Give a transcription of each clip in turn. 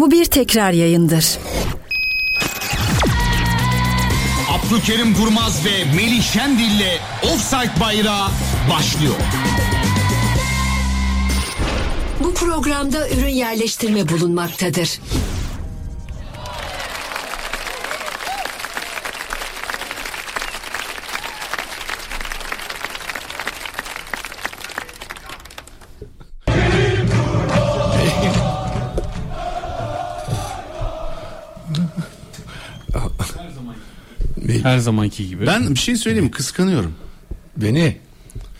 Bu bir tekrar yayındır. Abdülkerim Durmaz ve Melih Şendil'le Offside Bayrağı başlıyor. Bu programda ürün yerleştirme bulunmaktadır. Her zamanki gibi. Ben bir şey söyleyeyim mi? Kıskanıyorum. Beni.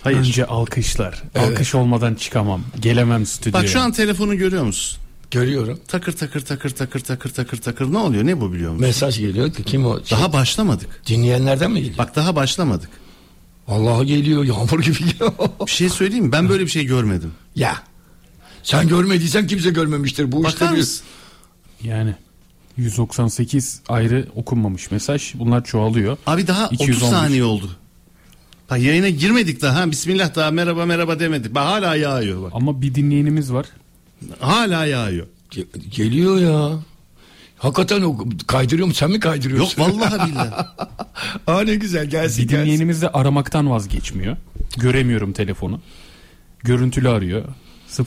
Hayır. Önce alkışlar. Alkış olmadan çıkamam. Gelemem stüdyoya. Bak şu an telefonu görüyor musun? Görüyorum. Takır takır takır takır takır takır takır. Ne oluyor? Ne bu biliyor musun? Mesaj geliyor ki kim o? Şey, Daha başlamadık. dinleyenlerden mi geliyor? Bak daha başlamadık. Allah'a geliyor yağmur gibi geliyor. Bir şey söyleyeyim mi? Ben böyle bir şey görmedim. ya. Sen görmediysen kimse görmemiştir. Bu Bakar işte bir... mısın? Yani 198 ayrı okunmamış mesaj. Bunlar çoğalıyor. Abi daha 30 211. saniye oldu. Bak yayına girmedik daha. Bismillah daha merhaba merhaba demedik. Bak hala yağıyor bak. Ama bir dinleyenimiz var. Hala yağıyor. Ge- geliyor ya. Hakikaten o kaydırıyor mu? Sen mi Yok kaydırıyorsun? vallahi billahi. Aa ne güzel gelsin Bir gelsin. dinleyenimiz de aramaktan vazgeçmiyor. Göremiyorum telefonu. Görüntülü arıyor.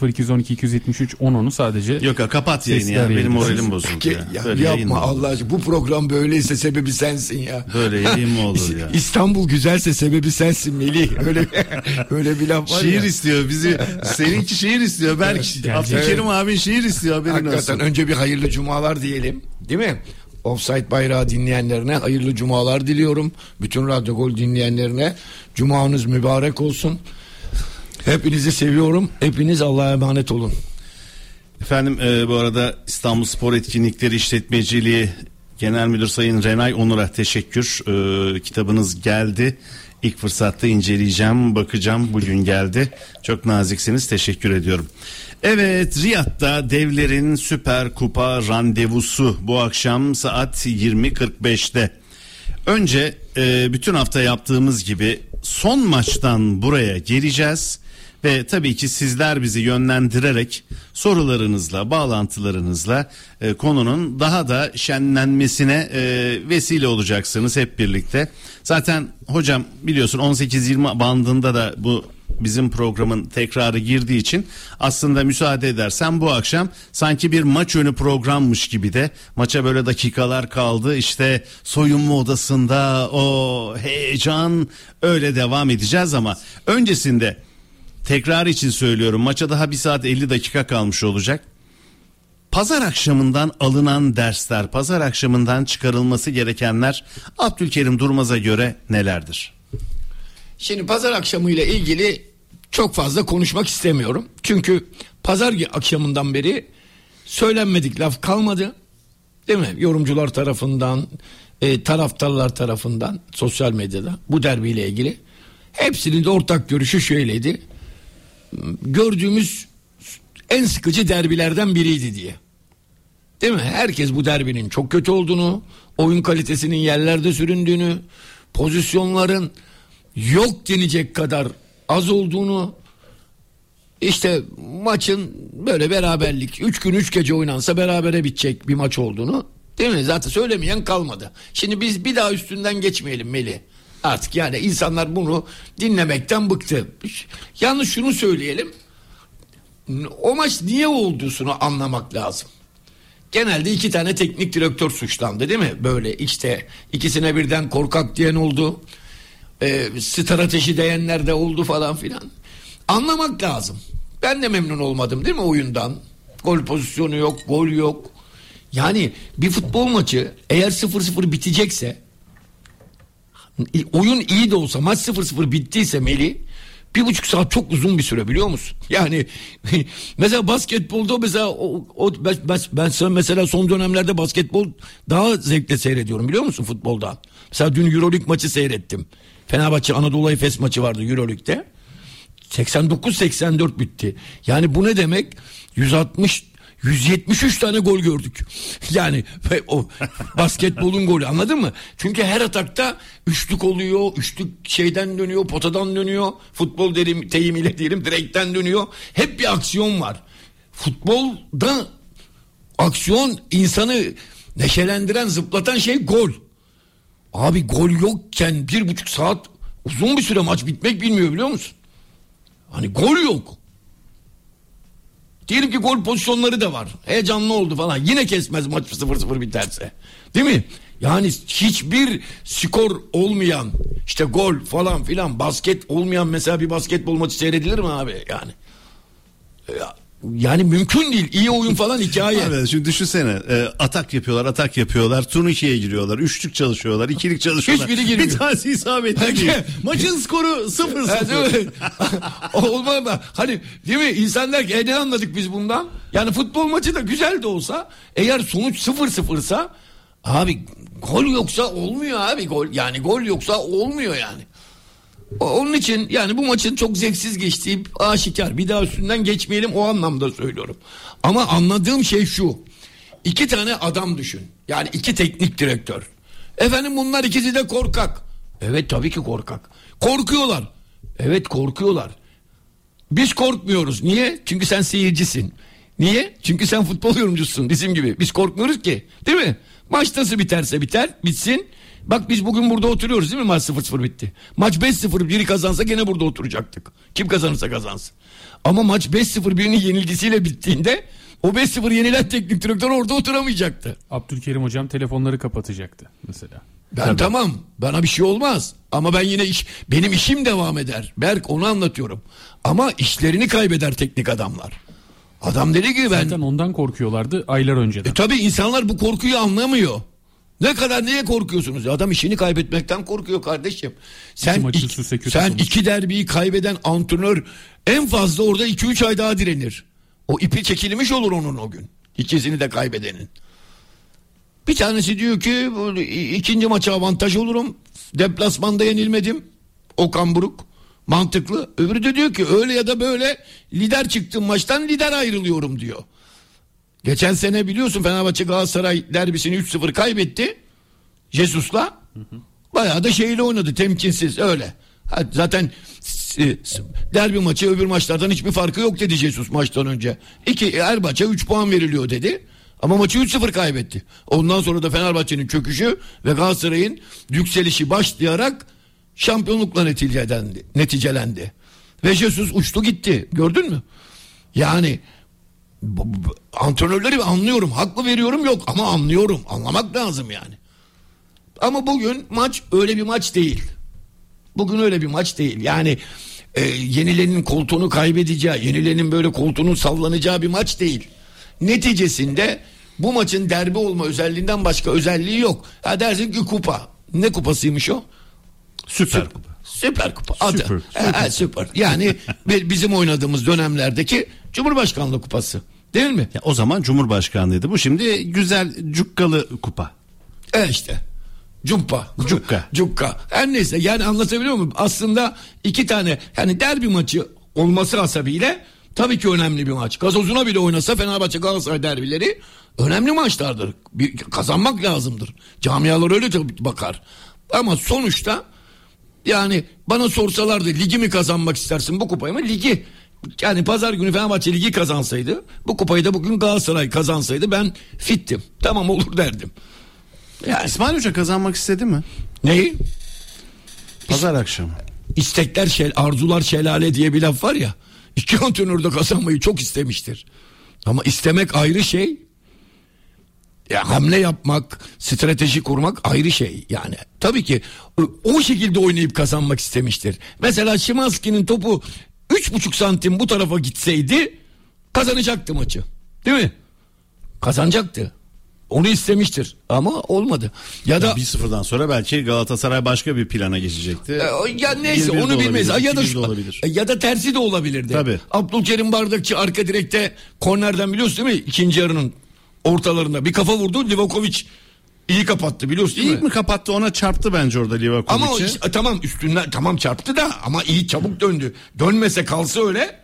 0212 273 10 onu sadece Yok ya kapat yayını ya. Benim moralim bozuldu ya. ya Böyle yayın mı yapma olur? Allah aşkına. Bu program böyleyse sebebi sensin ya. Böyle yayın mı olur ya? İstanbul güzelse sebebi sensin Melih. Öyle öyle bir laf var Şiir ya. istiyor bizi. Seninki şiir istiyor. Berk. Abdülkerim abin şiir istiyor haberin Hakikaten olsun. önce bir hayırlı cumalar diyelim. Değil mi? Offside bayrağı dinleyenlerine hayırlı cumalar diliyorum. Bütün Radyo Gol dinleyenlerine cumanız mübarek olsun. Hepinizi seviyorum. Hepiniz Allah'a emanet olun. Efendim e, bu arada İstanbul Spor Etkinlikleri İşletmeciliği Genel Müdür Sayın Renay Onur'a teşekkür. E, kitabınız geldi. İlk fırsatta inceleyeceğim, bakacağım. Bugün geldi. Çok naziksiniz. Teşekkür ediyorum. Evet, Riyad'da devlerin Süper Kupa randevusu bu akşam saat 20.45'te. Önce e, bütün hafta yaptığımız gibi son maçtan buraya geleceğiz ve tabii ki sizler bizi yönlendirerek sorularınızla, bağlantılarınızla e, konunun daha da şenlenmesine e, vesile olacaksınız hep birlikte. Zaten hocam biliyorsun 18-20 bandında da bu bizim programın tekrarı girdiği için aslında müsaade edersen bu akşam sanki bir maç önü programmış gibi de maça böyle dakikalar kaldı işte soyunma odasında o heyecan öyle devam edeceğiz ama öncesinde tekrar için söylüyorum maça daha bir saat 50 dakika kalmış olacak. Pazar akşamından alınan dersler, pazar akşamından çıkarılması gerekenler Abdülkerim Durmaz'a göre nelerdir? Şimdi pazar akşamı ile ilgili çok fazla konuşmak istemiyorum. Çünkü pazar akşamından beri söylenmedik laf kalmadı. Değil mi? Yorumcular tarafından, e, taraftarlar tarafından sosyal medyada bu derbiyle ilgili. Hepsinin de ortak görüşü şöyleydi. Gördüğümüz en sıkıcı derbilerden biriydi diye. Değil mi? Herkes bu derbinin çok kötü olduğunu, oyun kalitesinin yerlerde süründüğünü, pozisyonların yok denecek kadar az olduğunu, işte maçın böyle beraberlik 3 gün 3 gece oynansa berabere bitecek bir maç olduğunu değil mi? Zaten söylemeyen kalmadı. Şimdi biz bir daha üstünden geçmeyelim Melih. Artık yani insanlar bunu dinlemekten bıktı. Yalnız şunu söyleyelim. O maç niye olduğunu anlamak lazım. Genelde iki tane teknik direktör suçlandı değil mi? Böyle işte ikisine birden korkak diyen oldu. E, strateji diyenler de oldu falan filan. Anlamak lazım. Ben de memnun olmadım değil mi oyundan? Gol pozisyonu yok, gol yok. Yani bir futbol maçı eğer 0-0 bitecekse oyun iyi de olsa maç 0-0 bittiyse Meli bir buçuk saat çok uzun bir süre biliyor musun? Yani mesela basketbolda mesela o, o ben, ben, ben mesela son dönemlerde basketbol daha zevkle seyrediyorum biliyor musun futboldan? Mesela dün Euroleague maçı seyrettim. Fenerbahçe Anadolu Efes maçı vardı Euroleague'de. 89-84 bitti. Yani bu ne demek? 160 173 tane gol gördük. Yani o basketbolun golü anladın mı? Çünkü her atakta üçlük oluyor, üçlük şeyden dönüyor, potadan dönüyor. Futbol derim, deyimiyle diyelim direkten dönüyor. Hep bir aksiyon var. Futbolda aksiyon insanı neşelendiren zıplatan şey gol. Abi gol yokken bir buçuk saat uzun bir süre maç bitmek bilmiyor biliyor musun? Hani gol yok. Diyelim ki gol pozisyonları da var. Heyecanlı oldu falan. Yine kesmez maç 0-0 biterse. Değil mi? Yani hiçbir skor olmayan işte gol falan filan basket olmayan mesela bir basketbol maçı seyredilir mi abi yani? Ya, Yani mümkün değil. İyi oyun falan hikaye. Abi şimdi düşünsene e, atak yapıyorlar atak yapıyorlar turnikeye giriyorlar üçlük çalışıyorlar ikilik çalışıyorlar. Hiçbiri girmiyor. Bir tanesi isabetli değil. Maçın skoru sıfır Ha, sıfır. değil mi? Olmaz mı? Hani değil mi? İnsan der ki e, ne anladık biz bundan? Yani futbol maçı da güzel de olsa eğer sonuç sıfır sıfırsa abi gol yoksa olmuyor abi gol. Yani gol yoksa olmuyor yani. Onun için yani bu maçın çok zevksiz geçtiği aşikar. Bir daha üstünden geçmeyelim o anlamda söylüyorum. Ama anladığım şey şu. İki tane adam düşün. Yani iki teknik direktör. Efendim bunlar ikisi de korkak. Evet tabii ki korkak. Korkuyorlar. Evet korkuyorlar. Biz korkmuyoruz. Niye? Çünkü sen seyircisin. Niye? Çünkü sen futbol yorumcusun bizim gibi. Biz korkmuyoruz ki. Değil mi? Maç nasıl biterse biter, bitsin. Bak biz bugün burada oturuyoruz değil mi? Maç 0-0 bitti. Maç 5-0 biri kazansa gene burada oturacaktık. Kim kazanırsa kazansın. Ama maç 5-0 birinin yenilgisiyle bittiğinde o 5-0 yenilen teknik direktör orada oturamayacaktı. Abdülkerim hocam telefonları kapatacaktı mesela. Ben tamam bana bir şey olmaz ama ben yine iş benim işim devam eder. Berk onu anlatıyorum. Ama işlerini kaybeder teknik adamlar. Adam dedi ki ben Zaten ondan korkuyorlardı aylar önceden. e tabi insanlar bu korkuyu anlamıyor. Ne kadar neye korkuyorsunuz? Adam işini kaybetmekten korkuyor kardeşim. Sen, iki, kötü sen sonuç. iki derbiyi kaybeden antrenör en fazla orada 2-3 ay daha direnir. O ipi çekilmiş olur onun o gün. İkisini de kaybedenin. Bir tanesi diyor ki ikinci maça avantaj olurum. Deplasmanda yenilmedim. Okan Buruk. Mantıklı. Öbürü de diyor ki öyle ya da böyle lider çıktım maçtan lider ayrılıyorum diyor. Geçen sene biliyorsun Fenerbahçe Galatasaray derbisini 3-0 kaybetti. Jesus'la. Bayağı da şeyle oynadı temkinsiz öyle. Zaten derbi maçı öbür maçlardan hiçbir farkı yok dedi Jesus maçtan önce. İki, her maça 3 puan veriliyor dedi. Ama maçı 3-0 kaybetti. Ondan sonra da Fenerbahçe'nin çöküşü ve Galatasaray'ın yükselişi başlayarak şampiyonlukla neticelendi. neticelendi. Ve Jesus uçtu gitti. Gördün mü? Yani antrenörleri anlıyorum. Haklı veriyorum yok ama anlıyorum. Anlamak lazım yani. Ama bugün maç öyle bir maç değil. Bugün öyle bir maç değil. Yani e, yenilenin koltuğunu kaybedeceği, yenilenin böyle koltuğunun sallanacağı bir maç değil. Neticesinde bu maçın derbi olma özelliğinden başka özelliği yok. Ha dersin ki kupa. Ne kupasıymış o? Süper Kupa. Süper Kupa adı. Süper, Süper. süper. süper. Yani bi- bizim oynadığımız dönemlerdeki Cumhurbaşkanlığı kupası. Değil mi? Ya o zaman Cumhurbaşkanlığıydı. Bu şimdi güzel cukkalı kupa. E işte. Cumpa. Cukka. Cukka. Her neyse yani anlatabiliyor muyum? Aslında iki tane yani derbi maçı olması hasebiyle tabii ki önemli bir maç. Gazozuna bile oynasa Fenerbahçe Galatasaray derbileri önemli maçlardır. Bir, kazanmak lazımdır. Camialar öyle bakar. Ama sonuçta yani bana sorsalardı ligi mi kazanmak istersin bu kupayı mı? Ligi. Yani pazar günü Fenerbahçe ligi kazansaydı bu kupayı da bugün Galatasaray kazansaydı ben fittim. Tamam olur derdim. Yani İsmail Hoca kazanmak istedi mi? neyi? Pazar akşamı. İstekler şel, arzular şelale diye bir laf var ya. İki antrenör de kazanmayı çok istemiştir. Ama istemek ayrı şey. Ya hamle yapmak, strateji kurmak ayrı şey yani. Tabii ki o- o şekilde oynayıp kazanmak istemiştir. Mesela Şimanski'nin topu üç buçuk santim bu tarafa gitseydi kazanacaktı maçı. Değil mi? Kazanacaktı. Onu istemiştir ama olmadı. Ya da 1-0'dan sonra belki Galatasaray başka bir plana geçecekti. e, Ya neyse 1-1 de onu bilmeyiz. Ya da 2-1 şu, e, ya da tersi de olabilirdi. Tabii. Abdülkerim Bardakçı arka direkte kornerden biliyorsun değil mi? İkinci yarının ortalarında bir kafa vurdu. Livakovic iyi kapattı biliyorsun değil İlk mi? mi kapattı ona çarptı bence orada Livakovic'e. Ama o e, tamam üstünden tamam çarptı da ama iyi çabuk döndü. Dönmese kalsa öyle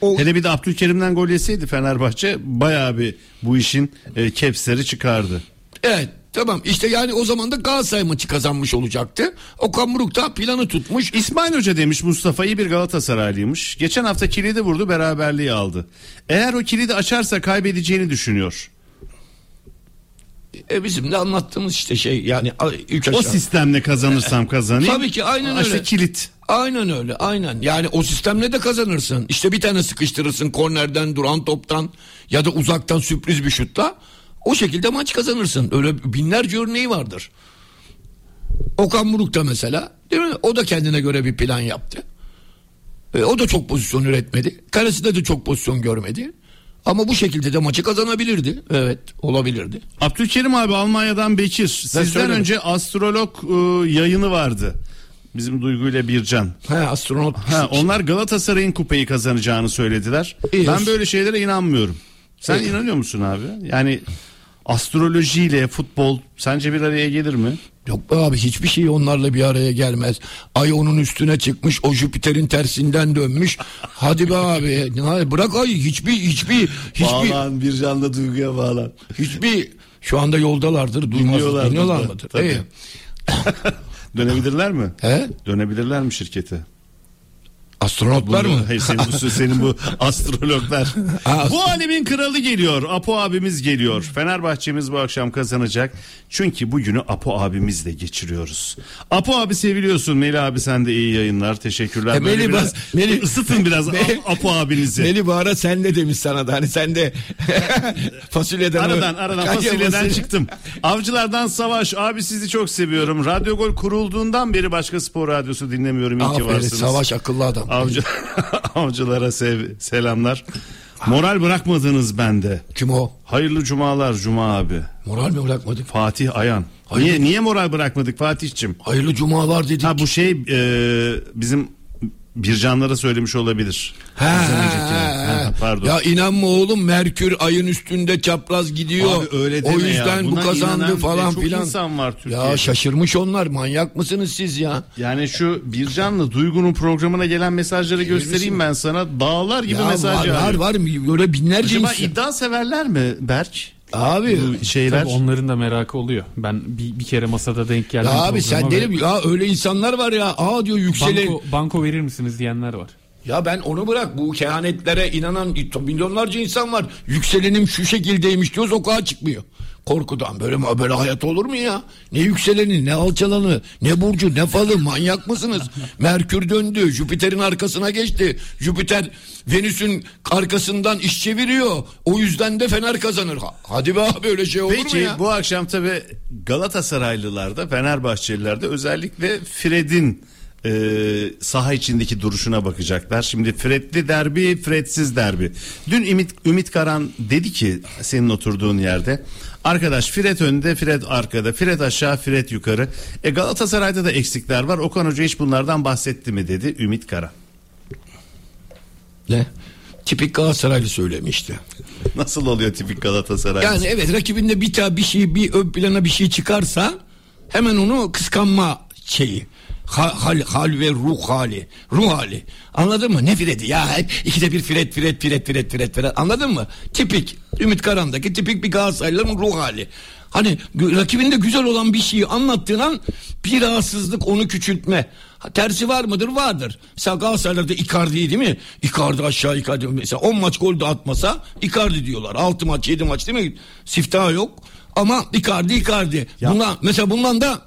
o Hele bir de Abdülkerim'den gol yeseydi Fenerbahçe bayağı bir bu işin e, kepsleri çıkardı. evet tamam işte yani o zaman da Galatasaray maçı kazanmış olacaktı. Okan Buruk da planı tutmuş. İsmail Hoca demiş Mustafa iyi bir Galatasaraylıymış. Geçen hafta kilidi vurdu beraberliği aldı. Eğer o kilidi açarsa kaybedeceğini düşünüyor. E bizim de anlattığımız işte şey yani üç O aşağı. sistemle kazanırsam kazanayım. Tabii ki, aynen İşte öyle. kilit. Aynen öyle aynen yani o sistemle de kazanırsın işte bir tane sıkıştırırsın kornerden duran toptan ya da uzaktan sürpriz bir şutla o şekilde maç kazanırsın öyle binlerce örneği vardır. Okan Buruk da mesela değil mi o da kendine göre bir plan yaptı. E, o da çok pozisyon üretmedi kalesinde de çok pozisyon görmedi ama bu şekilde de maçı kazanabilirdi evet olabilirdi. Abdülkerim abi Almanya'dan Bekir. Sizden önce astrolog e, yayını vardı. Bizim Duygu ile Bircan. He astronot Ha, onlar Galatasaray'ın kupayı kazanacağını söylediler. İyi. Ben böyle şeylere inanmıyorum. Sen İyi. inanıyor musun abi? Yani astrolojiyle futbol sence bir araya gelir mi? Yok be abi hiçbir şey onlarla bir araya gelmez. Ay onun üstüne çıkmış o Jüpiter'in tersinden dönmüş. Hadi be abi bırak ay hiçbir hiçbir hiçbir Bircan'la Duygu'ya bağlan. hiçbir şu anda yoldalardır duymaz dinliyorlar mıdır? tabii. Dönebilirler mi? He? Dönebilirler mi şirkete? Astronotlar Bunu- mı? Hayır, senin bu, senin bu astrologlar. Bu alemin kralı geliyor. Apo abimiz geliyor. Fenerbahçemiz bu akşam kazanacak. Çünkü bugünü Apo abimizle geçiriyoruz. Apo abi seviliyorsun. Melih abi sen de iyi yayınlar. Teşekkürler. E, Melih biraz, Melih- ısıtın biraz Apo abinizi. Melih Bağır'a sen ne demiş sana da hani sen de fasulyeden Aradan aradan fasulyeden fasulye- çıktım. Avcılardan Savaş abi sizi çok seviyorum. Radyo Gol kurulduğundan beri başka spor radyosu dinlemiyorum. İyi ki Aferin varsınız. savaş akıllı adam. Avcı, avcılara sev, selamlar. Moral bırakmadınız bende. Kim o? Hayırlı cumalar Cuma abi. Moral mi bırakmadık? Fatih Ayan. Hayırlı- Niye niye moral bırakmadık Fatih'cim? Hayırlı cumalar dedik. Ha bu şey e, bizim Bircanlara söylemiş olabilir. Ha, ha. Pardon. Ya inanma oğlum Merkür ayın üstünde çapraz gidiyor. Abi öyle deme o ya. yüzden bu Buna kazandı falan çok filan. insan var Türkiye'de. Ya şaşırmış onlar. Manyak mısınız siz ya? Yani şu Bircan'la Duygu'nun programına gelen mesajları göstereyim ben sana. Dağlar gibi ya mesaj var, var var böyle binlerce Acaba insan. iddia severler mi Berk? Abi Bu şeyler. Tabii onların da merakı oluyor. Ben bir, bir kere masada denk geldim. ya abi sen programa ve ya öyle insanlar var ya. Aa diyor yükselen. Banko, banko verir misiniz diyenler var. Ya ben onu bırak bu kehanetlere inanan milyonlarca insan var. Yükselenim şu şekildeymiş diyor sokağa çıkmıyor. Korkudan böyle böyle hayat olur mu ya? Ne yükseleni ne alçalanı ne burcu ne falı manyak mısınız? Merkür döndü Jüpiter'in arkasına geçti. Jüpiter Venüs'ün arkasından iş çeviriyor. O yüzden de Fener kazanır. Ha- Hadi be abi öyle şey olur mu Peki ya? bu akşam tabi Galatasaraylılarda Fenerbahçelilerde özellikle Fred'in e, saha içindeki duruşuna bakacaklar. Şimdi Fred'li derbi, Fred'siz derbi. Dün Ümit, Ümit Karan dedi ki senin oturduğun yerde arkadaş Fred önde, Fred arkada, Fred aşağı, Fred yukarı. E Galatasaray'da da eksikler var. Okan Hoca hiç bunlardan bahsetti mi dedi Ümit Karan. Ne? Tipik Galatasaraylı söylemişti. Nasıl oluyor tipik Galatasaray? Yani evet rakibinde bir tane bir şey bir ön plana bir şey çıkarsa hemen onu kıskanma şeyi. Ha- Hal, hal ve ruh hali. Ruh hali. Anladın mı? Ne Fred'i ya? Hep ikide bir Fred, Fred, Fred, Fred, Fred, Fred. Anladın mı? Tipik. Ümit Karan'daki tipik bir Galatasaraylıların ruh hali. Hani rakibinde güzel olan bir şeyi anlattığın an bir rahatsızlık onu küçültme. Ha, tersi var mıdır? Vardır. Mesela Galatasaray'da Icardi değil mi? Icardi aşağı Icardi. Mesela 10 maç gol de atmasa Icardi diyorlar. 6 maç 7 maç değil mi? Siftah yok. Ama Icardi Icardi. Bundan, mesela bundan da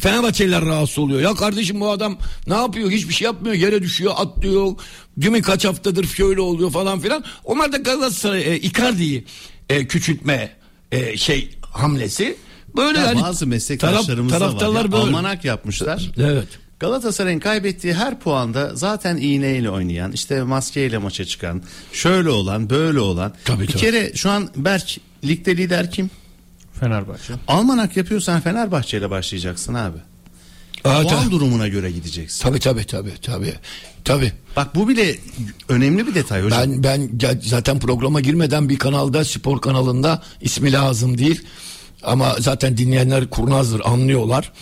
Fenerbahçeliler rahatsız oluyor. Ya kardeşim bu adam ne yapıyor? Hiçbir şey yapmıyor. Yere düşüyor, atlıyor. Değil mi? Kaç haftadır şöyle oluyor falan filan. Onlar da Galatasaray e, Icardi'yi e, küçültme e, şey hamlesi. Böyle Ya yani bazı meslektaşlarımız taraf- da var. taraftarlar Ya, böyle. Almanak yapmışlar. Evet. Galatasaray'ın kaybettiği her puanda zaten iğneyle oynayan, işte maskeyle maça çıkan, şöyle olan, böyle olan. Tabii, bir tabii. kere şu an Berk ligde lider kim? Fenerbahçe. Almanak yapıyorsan Fenerbahçe ile başlayacaksın abi. Aa, Puan tabii. durumuna göre gideceksin. Tabii tabii tabii tabii. Tabii. Bak bu bile önemli bir detay hocam. Ben ben zaten programa girmeden bir kanalda spor kanalında ismi lazım değil. Ama zaten dinleyenler kurnazdır anlıyorlar.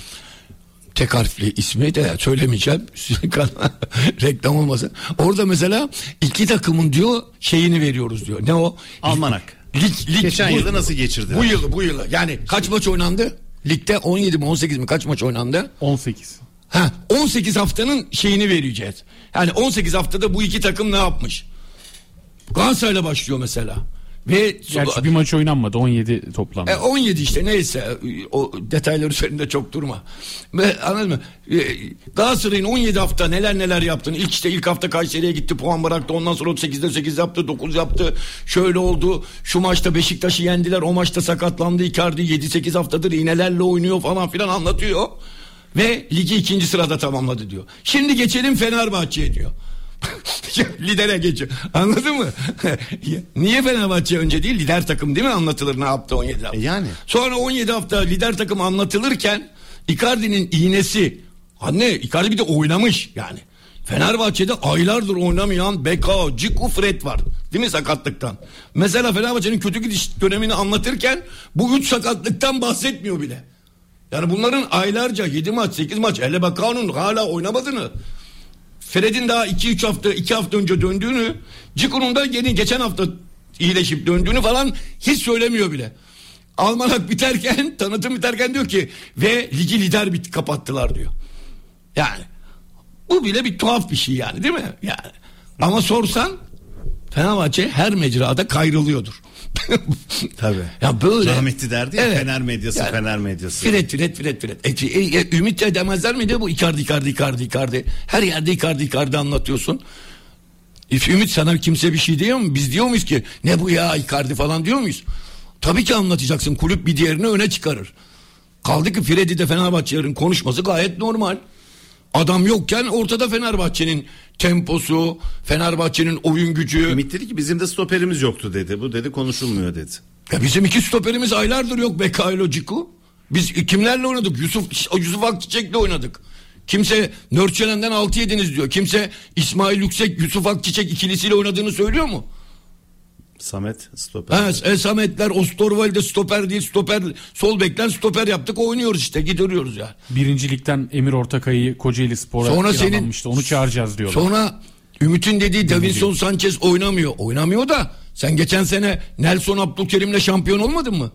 Tek harfli ismi de söylemeyeceğim. Reklam olmasın. Orada mesela iki takımın diyor şeyini veriyoruz diyor. Ne o? Almanak. Lig, lig, Geçen bu- yılda nasıl geçirdiler? Bu yıl bu yıl. Yani kaç maç oynandı? Ligde 17 mi 18 mi kaç maç oynandı? 18. Ha 18 haftanın şeyini vereceğiz. Yani 18 haftada bu iki takım ne yapmış? Galatasaray'la başlıyor mesela. Ve Gerçi bir maç oynanmadı 17 toplamda. e, 17 işte neyse o detaylar üzerinde çok durma. Ve, anladın mı? E, Galatasaray'ın 17 hafta neler neler yaptın. İlk işte ilk hafta Kayseri'ye gitti puan bıraktı. Ondan sonra 8'de 8 yaptı 9 yaptı. Şöyle oldu. Şu maçta Beşiktaş'ı yendiler. O maçta sakatlandı Icardi 7-8 haftadır iğnelerle oynuyor falan filan anlatıyor. Ve ligi ikinci sırada tamamladı diyor. Şimdi geçelim Fenerbahçe'ye diyor. Lidere geçiyor. Anladın mı? Niye Fenerbahçe önce değil lider takım değil mi anlatılır ne yaptı 17 hafta. E yani. Sonra 17 hafta lider takım anlatılırken Icardi'nin iğnesi anne Icardi bir de oynamış yani. Fenerbahçe'de aylardır oynamayan Beka, Ciku, Fred var. Değil mi sakatlıktan? Mesela Fenerbahçe'nin kötü gidiş dönemini anlatırken bu üç sakatlıktan bahsetmiyor bile. Yani bunların aylarca 7 maç 8 maç hele Bekao'nun hala oynamadığını Fred'in daha 2-3 hafta 2 hafta önce döndüğünü Ciku'nun da yeni geçen hafta iyileşip döndüğünü falan hiç söylemiyor bile. Almanak biterken tanıtım biterken diyor ki ve ligi lider bit kapattılar diyor. Yani bu bile bir tuhaf bir şey yani değil mi? Yani ama sorsan Fenerbahçe her mecrada kayrılıyordur. Tabii. Ya böyle. Rahmetli derdi ya, Fener medyası, Fener medyası. Fred, Fred, Fred, Fred. E, e, e, ümit edemezler miydi bu Icardi, Icardi, Icardi, Icardi. Her yerde Icardi, Icardi anlatıyorsun. E, ümit sana kimse bir şey diyor mu? Biz diyor muyuz ki ne bu ya Icardi falan diyor muyuz? Tabii ki anlatacaksın. Kulüp bir diğerini öne çıkarır. Kaldı ki Freddy de Fenerbahçelerin konuşması gayet normal. Adam yokken ortada Fenerbahçe'nin temposu, Fenerbahçe'nin oyun gücü. Ümit dedi ki bizim de stoperimiz yoktu dedi. Bu dedi konuşulmuyor dedi. Ya bizim iki stoperimiz aylardır yok Bekailo Ciku. Biz kimlerle oynadık? Yusuf Yusuf Akçiçek'le oynadık. Kimse Nörçelen'den 6 yediniz diyor. Kimse İsmail Yüksek Yusuf Akçiçek ikilisiyle oynadığını söylüyor mu? Samet stoper. Ha, e, Sametler, Ostorvalde stoper değil, stoper sol bekten stoper yaptık oynuyoruz işte gidiyoruz ya. Birincilikten Emir Ortakay'ı Kocaeli Spor'a Sonra senin-. Onu çağıracağız diyorlar. Sonra Ümit'in dediği Davinson Sanchez oynamıyor. Oynamıyor da sen geçen sene Nelson Abdülkerim'le şampiyon olmadın mı?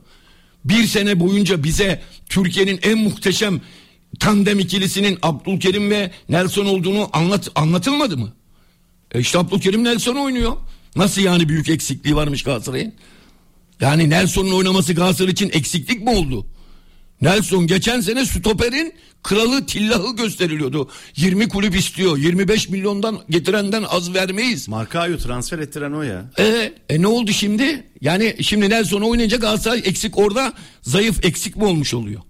Bir sene boyunca bize Türkiye'nin en muhteşem tandem ikilisinin Abdülkerim ve Nelson olduğunu anlat anlatılmadı mı? E işte Abdülkerim Nelson oynuyor. Nasıl yani büyük eksikliği varmış Galatasaray'ın? Yani Nelson'un oynaması Galatasaray için eksiklik mi oldu? Nelson geçen sene stoperin kralı tillahı gösteriliyordu. 20 kulüp istiyor. 25 milyondan getirenden az vermeyiz. Markao'yu transfer ettiren o ya. E, e ne oldu şimdi? Yani şimdi Nelson oynayınca Galatasaray eksik orada zayıf eksik mi olmuş oluyor?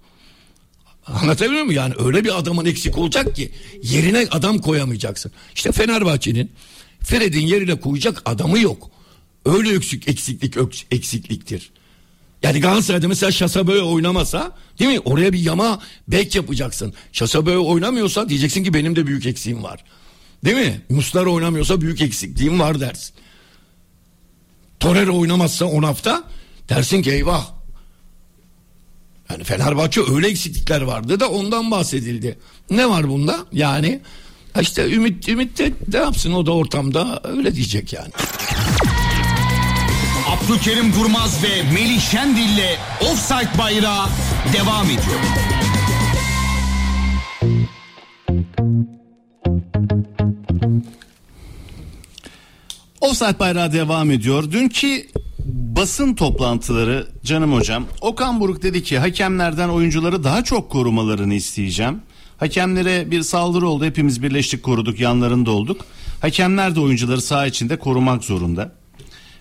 Anlatabiliyor muyum? Yani öyle bir adamın eksik olacak ki yerine adam koyamayacaksın. İşte Fenerbahçe'nin Fred'in yerine koyacak adamı yok. Öyle eksik eksiklik eksikliktir. Yani Galatasaray'da mesela Şasabö'ye oynamasa değil mi? Oraya bir yama bek yapacaksın. Şasabö'ye oynamıyorsa diyeceksin ki benim de büyük eksiğim var. Değil mi? Muslar oynamıyorsa büyük eksikliğim var dersin. Torreira oynamazsa 10 hafta dersin ki eyvah. Yani Fenerbahçe öyle eksiklikler vardı da ondan bahsedildi. Ne var bunda? Yani işte Ümit Ümit de ne yapsın o da ortamda öyle diyecek yani. Abdülkerim Durmaz ve Melih Şendil'le Offside Bayrağı devam ediyor. Offside bayrağı devam ediyor. Dünkü basın toplantıları canım hocam. Okan Buruk dedi ki hakemlerden oyuncuları daha çok korumalarını isteyeceğim. Hakemlere bir saldırı oldu. Hepimiz birleştik koruduk yanlarında olduk. Hakemler de oyuncuları saha içinde korumak zorunda.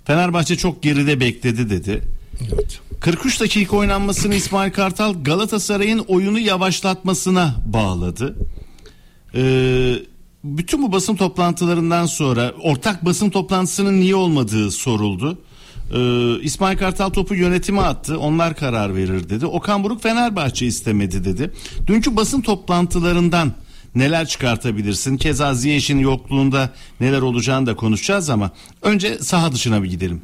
Fenerbahçe çok geride bekledi dedi. Evet. 43 dakika oynanmasını İsmail Kartal Galatasaray'ın oyunu yavaşlatmasına bağladı. Ee, bütün bu basın toplantılarından sonra ortak basın toplantısının niye olmadığı soruldu. Ee, İsmail Kartal topu yönetime attı. Onlar karar verir dedi. Okan Buruk Fenerbahçe istemedi dedi. Dünkü basın toplantılarından neler çıkartabilirsin? Keza Ziyech'in yokluğunda neler olacağını da konuşacağız ama önce saha dışına bir gidelim.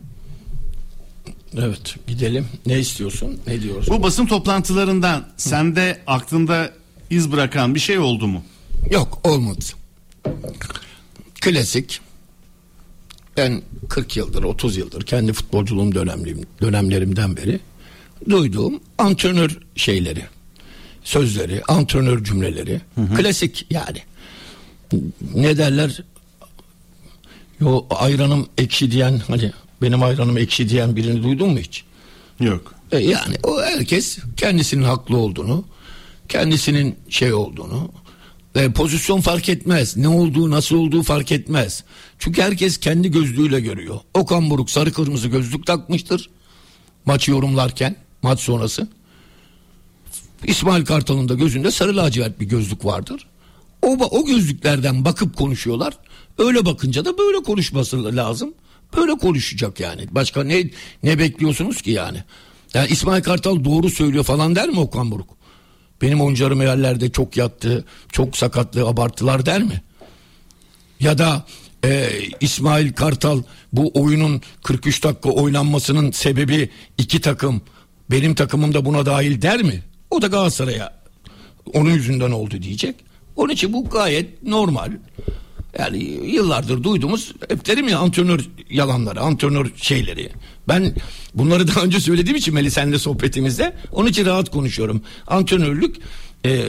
Evet gidelim. Ne istiyorsun? Ne diyorsun? Bu basın toplantılarından sende aklında iz bırakan bir şey oldu mu? Yok olmadı. Klasik. Ben 40 yıldır 30 yıldır kendi futbolculuğum dönemlerim, dönemlerimden beri duyduğum antrenör şeyleri sözleri antrenör cümleleri klasik yani ne derler yo ayranım ekşi diyen hani Benim ayranım ekşi diyen birini duydun mu hiç? Yok. E yani o herkes kendisinin haklı olduğunu, kendisinin şey olduğunu, e, pozisyon fark etmez. Ne olduğu, nasıl olduğu fark etmez. Çünkü herkes kendi gözlüğüyle görüyor. Okan Buruk sarı kırmızı gözlük takmıştır. Maçı yorumlarken, maç sonrası. İsmail Kartal'ın da gözünde sarı lacivert bir gözlük vardır. O, o gözlüklerden bakıp konuşuyorlar. Öyle bakınca da böyle konuşması lazım. Böyle konuşacak yani. Başka ne ne bekliyorsunuz ki yani? Yani İsmail Kartal doğru söylüyor falan der mi Okan Buruk? Benim oyuncularım yerlerde çok yattı, çok sakatlı, abarttılar der mi? Ya da e, İsmail Kartal bu oyunun 43 dakika oynanmasının sebebi iki takım, benim takımım da buna dahil der mi? O da Galatasaray'a onun yüzünden oldu diyecek. Onun için bu gayet normal. Yani yıllardır duyduğumuz hep derim ya antrenör yalanları, antrenör şeyleri. Ben bunları daha önce söylediğim için Melih senle sohbetimizde onun için rahat konuşuyorum. Antrenörlük e,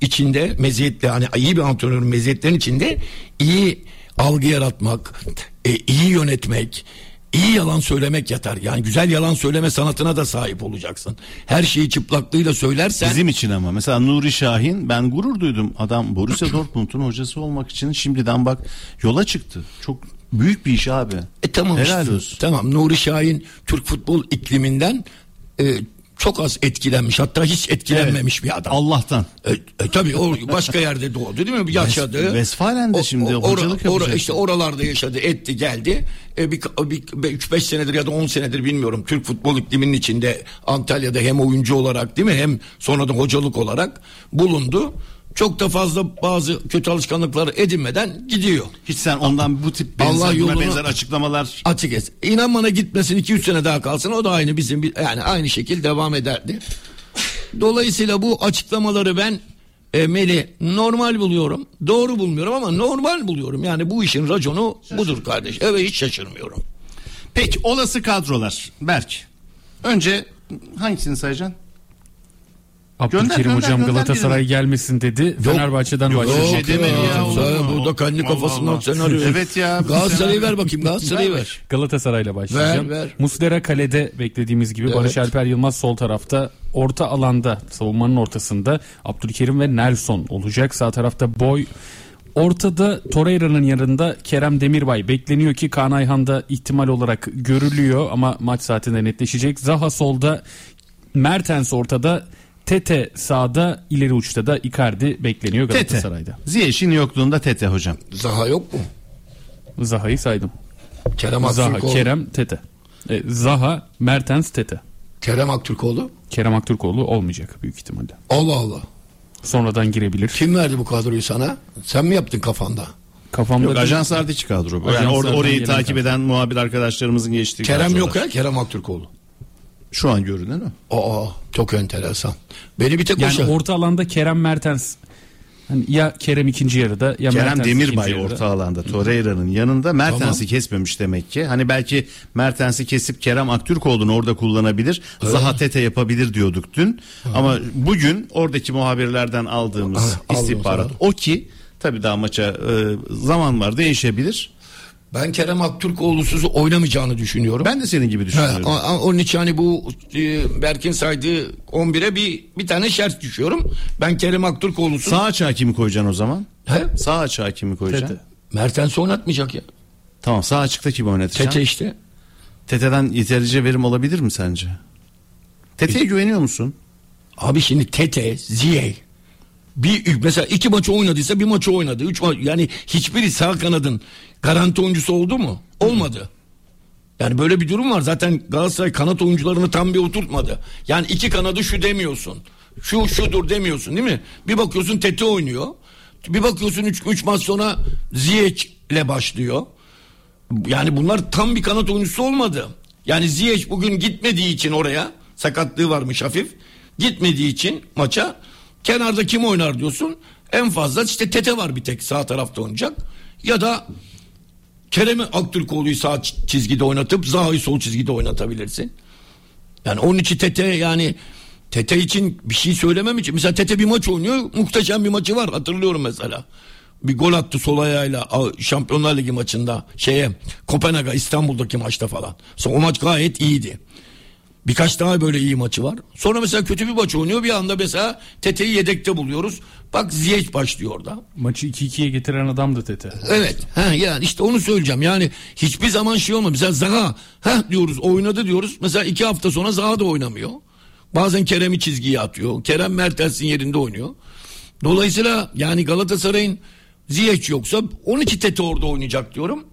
içinde meziyetli hani iyi bir antrenörün meziyetlerin içinde iyi algı yaratmak, e, iyi yönetmek, iyi yalan söylemek yatar. Yani güzel yalan söyleme sanatına da sahip olacaksın. Her şeyi çıplaklığıyla söylersen Bizim için ama mesela Nuri Şahin ben gurur duydum. Adam Borussia Dortmund'un hocası olmak için şimdiden bak yola çıktı. Çok büyük bir iş abi. E tamam Helal işte. olsun. Tamam Nuri Şahin Türk futbol ikliminden e, çok az etkilenmiş hatta hiç etkilenmemiş bir adam. Allah'tan. E, e, tabii o başka yerde doğdu değil mi? Yaşadı. Westfalen'de şimdi hocalık yapacak. işte oralarda yaşadı, etti, geldi. E, bir, bir, 3-5 senedir ya da 10 senedir bilmiyorum. Türk futbol ikliminin içinde Antalya'da hem oyuncu olarak değil mi? Hem sonra da hocalık olarak bulundu. Çok da fazla bazı kötü alışkanlıkları edinmeden gidiyor. Hiç sen ondan bu tip benzer, Allah yolunu- benzer açıklamalar Açık et. İnan bana gitmesin 2-3 sene daha kalsın o da aynı bizim yani aynı şekil devam ederdi. Dolayısıyla bu açıklamaları ben e, Meli normal buluyorum. Doğru bulmuyorum ama normal buluyorum. Yani bu işin raconu budur kardeş. Evet hiç şaşırmıyorum. Peki olası kadrolar. Berk. Önce hangisini sayacaksın? Abdülkerim gönder, hocam gönder Galatasaray birini. gelmesin dedi. Fenerbahçe'den başlayacak. şey demedi ya, Sen mu? burada kendi kafasından Allah. senaryo. Evet ya, Galatasaray'ı ver bakayım Galatasaray'ı ver. Galatasaray'la başlayacağım. Ver, ver. Muslera kalede beklediğimiz gibi Evet. Barış Alper Yılmaz sol tarafta orta alanda savunmanın ortasında Abdülkerim ve Nelson olacak. Sağ tarafta Boy Ortada Torreira'nın yanında Kerem Demirbay bekleniyor ki Kaan Ayhan da ihtimal olarak görülüyor ama maç saatinde netleşecek. Zaha solda Mertens ortada Tete sağda ileri uçta da Icardi bekleniyor Tete. Galatasaray'da. Ziyech'in yokluğunda Tete hocam. Zaha yok mu? Zaha'yı saydım. Kerem Zaha, Aktürkoğlu. Kerem, Tete. E, Zaha, Mertens, Tete. Kerem Aktürkoğlu. Kerem Aktürkoğlu olmayacak büyük ihtimalle. Allah Allah. Sonradan girebilir. Kim verdi bu kadroyu sana? Sen mi yaptın kafanda? Kafamda Yok Ajans Ardiçi kadro bu. Yani or- orayı takip kadro. eden muhabir arkadaşlarımızın geçtiği Kerem kadrolar. yok ya Kerem Aktürkoğlu. Şu an görünen o. Aa çok enteresan. Beni bir tek o yani şey- orta alanda Kerem Mertens. Hani ya Kerem ikinci yarıda ya Kerem Mertens Demirbay orta alanda Torreira'nın yanında Mertens'i Tamam. kesmemiş demek ki. Hani belki Mertens'i kesip Kerem Aktürkoğlu'nu orada kullanabilir. Zaha Tete yapabilir diyorduk dün. Ama bugün oradaki muhabirlerden aldığımız Ha, istihbarat ha. o ki tabii daha maça e, zaman var değişebilir. Ben Kerem Aktürkoğlu'suz oynamayacağını düşünüyorum. Ben de senin gibi düşünüyorum. onun için hani bu e, Berk'in saydığı 11'e bir bir tane şart düşüyorum. Ben Kerem Aktürkoğlu'suz Sağ açığa kimi koyacaksın o zaman? He? Sağ açığa kimi koyacaksın? Tete. Mertens'i oynatmayacak ya. Tamam sağ açıkta kimi oynatacaksın? Tete işte. Tete'den yeterince verim olabilir mi sence? Tete'ye güveniyor musun? Abi şimdi Tete, Ziyeh bir mesela iki maçı oynadıysa bir maçı oynadı. Üç ma- yani hiçbiri sağ kanadın garanti oyuncusu oldu mu? Olmadı. Yani böyle bir durum var. Zaten Galatasaray kanat oyuncularını tam bir oturtmadı. Yani iki kanadı şu demiyorsun. Şu şudur demiyorsun değil mi? Bir bakıyorsun Tete oynuyor. Bir bakıyorsun 3 üç maç sonra Ziyech ile başlıyor. Yani bunlar tam bir kanat oyuncusu olmadı. Yani Ziyech bugün gitmediği için oraya sakatlığı varmış hafif. Gitmediği için maça kenarda kim oynar diyorsun. En fazla işte Tete var bir tek sağ tarafta oynayacak. Ya da Kerem'i Aktürkoğlu'yu sağ çizgide oynatıp Zaha'yı sol çizgide oynatabilirsin. Yani onun için Tete yani Tete için bir şey söylemem için. Mesela Tete bir maç oynuyor. Muhteşem bir maçı var hatırlıyorum mesela. bir gol attı sol ayağıyla Şampiyonlar Ligi maçında şeye Kopenhag'a İstanbul'daki maçta falan. Sonra o maç gayet iyiydi. Birkaç daha böyle iyi maçı var. Sonra mesela kötü bir maç oynuyor. Bir anda mesela Tete'yi yedekte buluyoruz. Bak Ziyech başlıyor orada. Maçı 2-2'ye getiren adam da Tete. Evet. Ha yani işte onu söyleyeceğim. Yani hiçbir zaman şey olmadı. Mesela Zaha ha diyoruz oynadı diyoruz. Mesela iki hafta sonra Zaha da oynamıyor. Bazen Kerem'i çizgiye atıyor. Kerem Mertens'in yerinde oynuyor. Dolayısıyla yani Galatasaray'ın Ziyech yoksa 12 Tete orada oynayacak diyorum.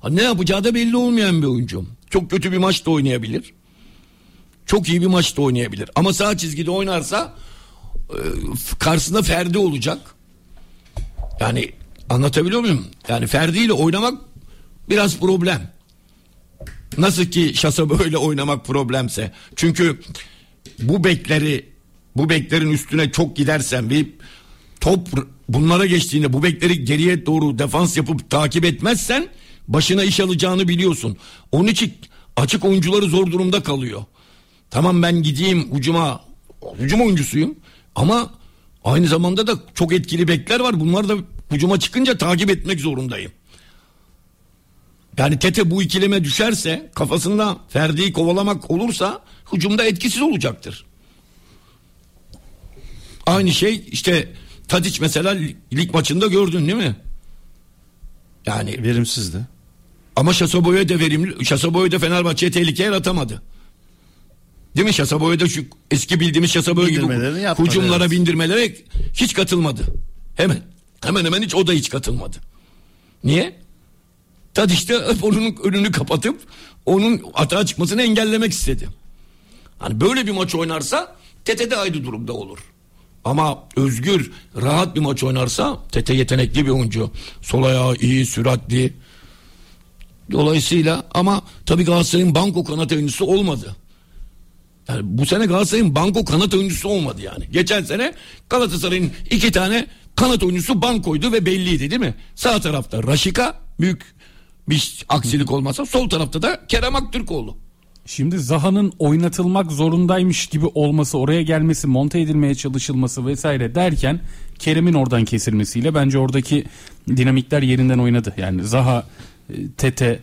Ha, ne yapacağı da belli olmayan bir oyuncu. Çok kötü bir maç da oynayabilir. Çok iyi bir maç da oynayabilir. Ama sağ çizgide oynarsa karşısında Ferdi olacak. Yani anlatabiliyor muyum? Yani Ferdi ile oynamak biraz problem. Nasıl ki Şasa böyle oynamak problemse. Çünkü bu bekleri bu beklerin üstüne çok gidersen bir top bunlara geçtiğinde bu bekleri geriye doğru defans yapıp takip etmezsen başına iş alacağını biliyorsun. Onun için açık oyuncuları zor durumda kalıyor. Tamam ben gideyim ucuma hücum oyuncusuyum ama aynı zamanda da çok etkili bekler var. Bunlar da hücuma çıkınca takip etmek zorundayım. Yani Tete bu ikileme düşerse kafasında Ferdi'yi kovalamak olursa hücumda etkisiz olacaktır. Aynı şey işte Tadiç mesela lig maçında gördün değil mi? Yani Verimsizdi. ama Şasaboy'a da verimli. Şasaboy da Fenerbahçe'ye tehlike yaratamadı. Değil mi Şasaboy'a da şu eski bildiğimiz Şasaboy gibi Bindirmelerini yapmadı, hücumlara evet. bindirmelere hiç katılmadı. Hemen. Hemen hemen hiç o da hiç katılmadı. Niye? Tadiç de hep onun önünü kapatıp onun atağa çıkmasını engellemek istedi. Hani böyle bir maç oynarsa Tete de aynı durumda olur. Ama özgür, rahat bir maç oynarsa Tete yetenekli bir oyuncu. Sol ayağı iyi, süratli. Dolayısıyla ama tabii Galatasaray'ın banko kanat oyuncusu olmadı. Yani bu sene Galatasaray'ın banko kanat oyuncusu olmadı yani. Geçen sene Galatasaray'ın iki tane kanat oyuncusu bankoydu ve belliydi değil mi? Sağ tarafta Raşika büyük bir aksilik olmasa sol tarafta da Kerem Aktürkoğlu. Şimdi Zaha'nın oynatılmak zorundaymış gibi olması, oraya gelmesi, monte edilmeye çalışılması vesaire derken Kerem'in oradan kesilmesiyle bence oradaki dinamikler yerinden oynadı. Yani Zaha, e, Tete,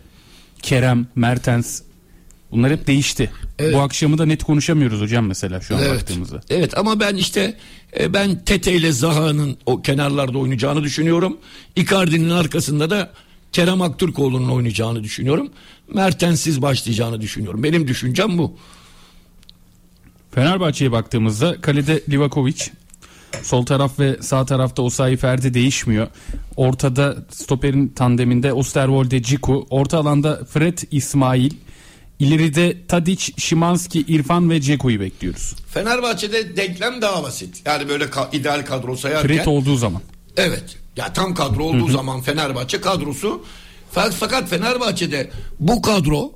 Kerem, Mertens bunlar hep değişti. Bu akşamı da net konuşamıyoruz hocam mesela şu an Evet. baktığımızda. Evet ama ben işte e, ben Tete ile Zaha'nın o kenarlarda oynayacağını düşünüyorum. Icardi'nin arkasında da Kerem Aktürkoğlu'nun oynayacağını düşünüyorum. Mertens'siz başlayacağını düşünüyorum. Benim düşüncem bu. Fenerbahçe'ye baktığımızda kalede Livakovic, sol taraf ve sağ tarafta Osayi Ferdi değişmiyor. Ortada stoperin tandeminde Osterwolde Ciku, orta alanda Fred İsmail, ileride Tadic, Şimanski, İrfan ve Ceku'yu bekliyoruz. Fenerbahçe'de denklem daha basit. Yani böyle ka- ideal kadro sayarken. Fred olduğu zaman. Evet. Ya tam kadro olduğu zaman Fenerbahçe kadrosu. Fa- Fakat Fenerbahçe'de bu kadro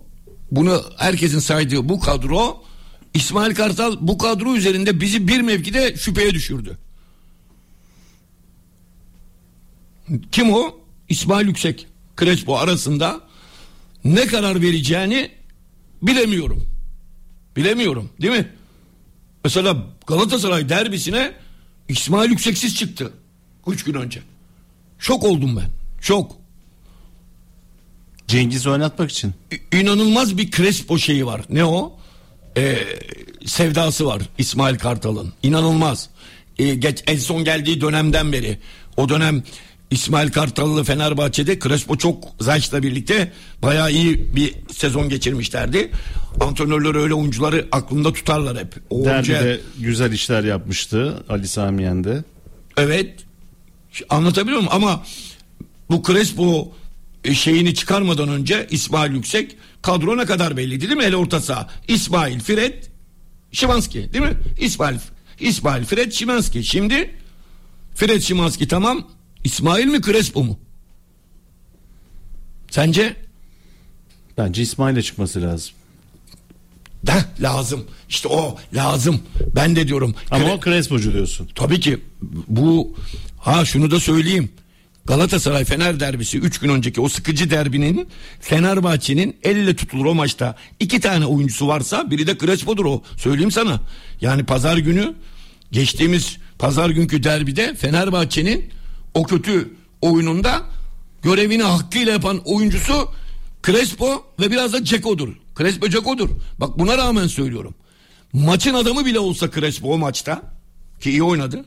bunu herkesin saydığı bu kadro İsmail Kartal bu kadro üzerinde bizi bir mevkide şüpheye düşürdü. Kim o? İsmail Yüksek. Crespo arasında ne karar vereceğini bilemiyorum. Bilemiyorum değil mi? Mesela Galatasaray derbisine İsmail Yükseksiz çıktı. Üç gün önce. Şok oldum ben. Şok. Cengiz oynatmak için. İ- İnanılmaz bir Crespo şeyi var. Ne o? Ee, sevdası var İsmail Kartal'ın. İnanılmaz. Ee, geç, en son geldiği dönemden beri. O dönem İsmail Kartal'lı Fenerbahçe'de Crespo çok Zayç'la birlikte bayağı iyi bir sezon geçirmişlerdi. Antrenörler öyle oyuncuları aklında tutarlar hep. O Derbide güzel işler yapmıştı Ali Sami Yen'de. Evet. Anlatabiliyor muyum? Ama bu Crespo e, şeyini çıkarmadan önce İsmail Yüksek kadro ne kadar belliydi değil mi? Hele orta saha. İsmail, Fred, Şimanski değil mi? İsmail, İsmail, Fred, Şimanski. Şimdi Fred, Şimanski tamam. İsmail mi Crespo mu? Sence? Bence İsmail'e çıkması lazım. Da lazım. İşte o lazım. Ben de diyorum. Ama Cre- o Crespo'cu diyorsun. Tabii ki bu ha şunu da söyleyeyim. Galatasaray Fener derbisi 3 gün önceki o sıkıcı derbinin Fenerbahçe'nin elle tutulur o maçta iki tane oyuncusu varsa biri de Crespo'dur o. Söyleyeyim sana. Yani pazar günü geçtiğimiz pazar günkü derbide Fenerbahçe'nin o kötü oyununda görevini hakkıyla yapan oyuncusu Crespo ve biraz da Ceko'dur. Crespo Ceko'dur. Bak buna rağmen söylüyorum. Maçın adamı bile olsa Crespo o maçta ki iyi oynadı.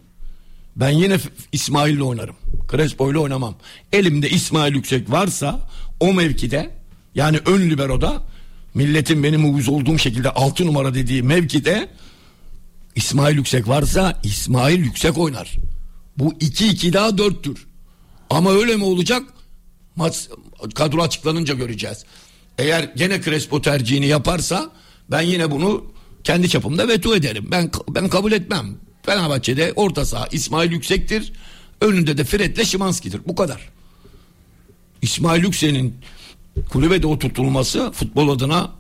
Ben yine İsmail'le oynarım. Crespo'yla oynamam. Elimde İsmail Yüksek varsa o mevkide yani ön libero'da milletin benim uyuz olduğum şekilde 6 numara dediği mevkide İsmail Yüksek varsa İsmail Yüksek oynar. Bu 2-2 daha 4'tür. Ama öyle mi olacak? Maç kadro açıklanınca göreceğiz. Eğer gene Crespo tercihini yaparsa ben yine bunu kendi çapımda veto ederim. Ben ben kabul etmem. Fenerbahçe'de orta saha İsmail Yüksek'tir. Önünde de Fred'le Şimanski'dir. Bu kadar. İsmail Yüksek'in kulübede oturtulması futbol adına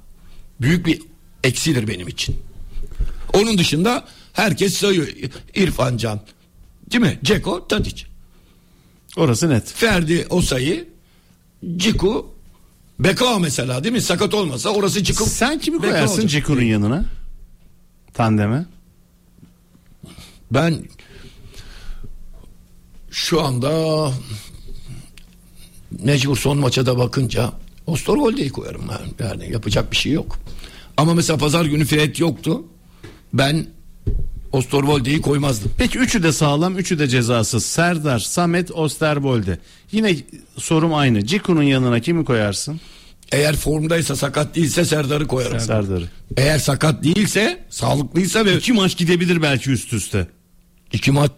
büyük bir eksidir benim için. Onun dışında herkes sayıyor. İrfan Can. Değil mi? Ceko, Tadic. Orası net. Ferdi Osayi, Ciku, Bekao mesela değil mi? Sakat olmasa orası Ciku. Sen kimi Bekao koyarsın olacak. Ceko'nun yanına? Tandeme. Ben şu anda mecbur son maça da bakınca Osterwolde'yi koyarım ben. Yani yapacak bir şey yok. Ama mesela pazar günü Fred yoktu. Ben Osterwolde'yi koymazdım. Peki üçü de sağlam, üçü de cezasız. Serdar, Samet, Osterbolde. Yine sorum aynı. Ciku'nun yanına kimi koyarsın? Eğer formdaysa sakat değilse Serdar'ı koyarım. Serdar'ı. Eğer sakat değilse sağlıklıysa ve İki maç gidebilir belki üst üste. iki maç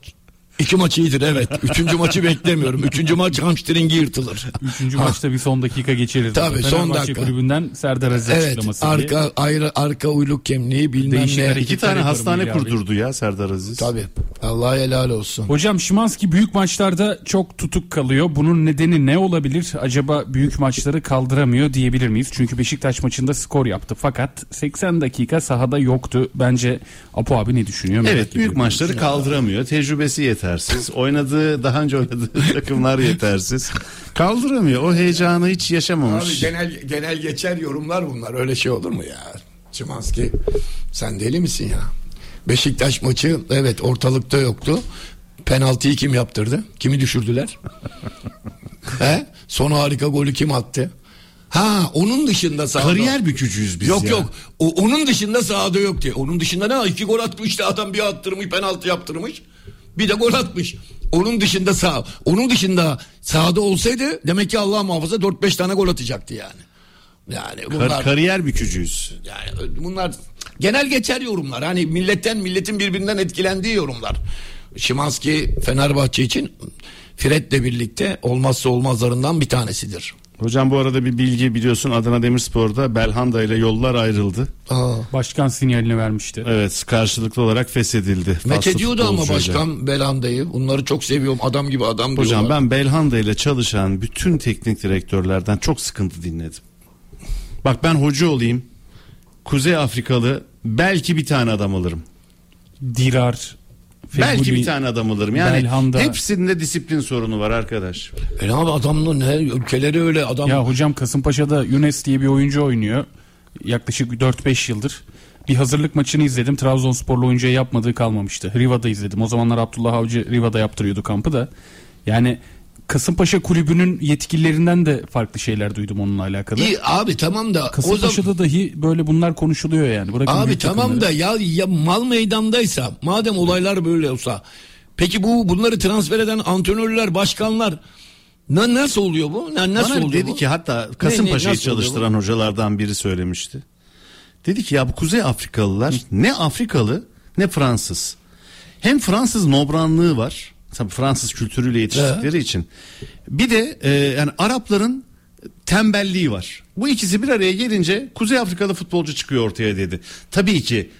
iki maç iyidir evet. Üçüncü maçı beklemiyorum. Üçüncü maç hamstringi yırtılır. Üçüncü maçta bir son dakika geçirir. Tabii, son Fenerbahçe dakika. kulübünden Serdar Aziz Evet açıklaması diye. arka ayrı arka uyluk kemliği bilmem Değişik ne. İki tane hastane abi. kurdurdu ya Serdar Aziz. Tabii. Allah helal olsun. Hocam Şimanski büyük maçlarda çok tutuk kalıyor. Bunun nedeni ne olabilir? Acaba büyük maçları kaldıramıyor diyebilir miyiz? Çünkü Beşiktaş maçında skor yaptı fakat 80 dakika sahada yoktu. Bence Apo abi ne düşünüyor? Evet büyük maçları kaldıramıyor. Tecrübesi yetersiz. Oynadığı daha önce oynadığı takımlar yetersiz. Kaldıramıyor. O heyecanı hiç yaşamamış. Abi genel genel geçer yorumlar bunlar. Öyle şey olur mu ya? Çımanski sen deli misin ya? Beşiktaş maçı evet ortalıkta yoktu. Penaltıyı kim yaptırdı? Kimi düşürdüler? He? Son harika golü kim attı? Ha onun dışında sahada. Kariyer bükücüyüz biz yok ya. yok. O, onun dışında sahada yok diye. Onun dışında ne? İki gol atmış da adam bir attırmış penaltı yaptırmış. Bir de gol atmış. Onun dışında sağ. Onun dışında sahada olsaydı demek ki Allah muhafaza 4-5 tane gol atacaktı yani. Yani Kar- bunlar kariyer bükücüyüz. yani bunlar genel geçer yorumlar. Hani milletten milletin birbirinden etkilendiği yorumlar. Şimanski Fenerbahçe için Fred'le birlikte olmazsa olmazlarından bir tanesidir. Hocam bu arada bir bilgi biliyorsun Adana Demirspor'da Belhanda ile yollar ayrıldı. Aa. Başkan sinyalini vermişti. Evet karşılıklı olarak feshedildi. Met Faslı ediyordu ama başkan Belanda'yı. Bunları çok seviyorum. Adam gibi adam Hocam diyorlar. ben Belhanda ile çalışan bütün teknik direktörlerden çok sıkıntı dinledim. Bak ben hoca olayım. Kuzey Afrikalı belki bir tane adam alırım. Dirar, belki Feguli, bir tane adam alırım. Yani Belhanda. hepsinde disiplin sorunu var arkadaş. E abi adamın ne ülkeleri öyle adam. Ya hocam Kasımpaşa'da Younes diye bir oyuncu oynuyor. Yaklaşık 4-5 yıldır. Bir hazırlık maçını izledim. Trabzonsporlu oyuncuya yapmadığı kalmamıştı. Riva'da izledim. O zamanlar Abdullah Avcı Riva'da yaptırıyordu kampı da. Yani Kasımpaşa kulübünün yetkililerinden de farklı şeyler duydum onunla alakalı. İyi abi tamam da o zaman Kasımpaşa'da dahi böyle bunlar konuşuluyor yani. Bırakın Abi tamam takımları. da ya, ya mal meydandaysa madem olaylar böyle olsa peki bu bunları transfer eden antrenörler başkanlar na, nasıl oluyor bu? Na, nasıl Bana oluyor dedi bu? ki hatta Kasımpaşa'yı çalıştıran hocalardan biri söylemişti. Dedi ki ya bu Kuzey Afrikalılar ne Afrikalı ne Fransız. Hem Fransız nobranlığı var. Tabii Fransız kültürüyle yetiştikleri için. Bir de e, yani Arapların tembelliği var. Bu ikisi bir araya gelince Kuzey Afrikalı futbolcu çıkıyor ortaya dedi. Tabii ki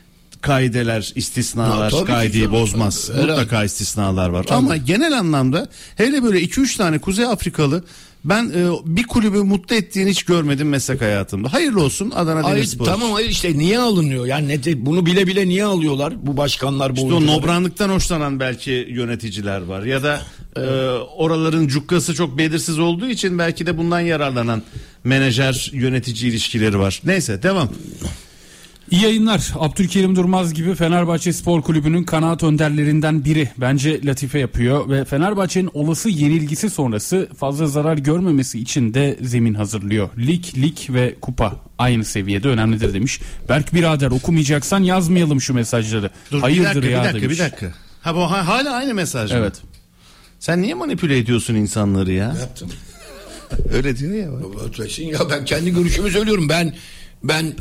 kaideler, istisnalar Ya, tabii ki kaideyi canım. bozmaz. Herhalde. Mutlaka istisnalar var. Ama genel anlamda hele böyle 2-3 tane Kuzey Afrikalı ben e, bir kulübü mutlu ettiğini hiç görmedim meslek hayatımda. Hayırlı olsun Adana Demirspor. tamam hayır işte niye alınıyor? Yani ne bunu bile bile niye alıyorlar bu başkanlar bu İşte o oyuncuları? nobranlıktan hoşlanan belki yöneticiler var ya da e, oraların cukkası çok belirsiz olduğu için belki de bundan yararlanan menajer yönetici ilişkileri var. Neyse devam. İyi yayınlar. Abdülkerim Durmaz gibi Fenerbahçe Spor Kulübü'nün kanaat önderlerinden biri. Bence Latife yapıyor ve Fenerbahçe'nin olası yenilgisi sonrası fazla zarar görmemesi için de zemin hazırlıyor. Lig, lig ve kupa aynı seviyede önemlidir demiş. Berk birader okumayacaksan yazmayalım şu mesajları. Dur, Hayırdır bir dakika, ya bir dakika, demiş. bir dakika. Ha bu ha- hala aynı mesaj mı? Evet. Sen niye manipüle ediyorsun insanları ya? Yaptım. Öyle diyor ya. bak. Ya ben kendi görüşümü söylüyorum. Ben ben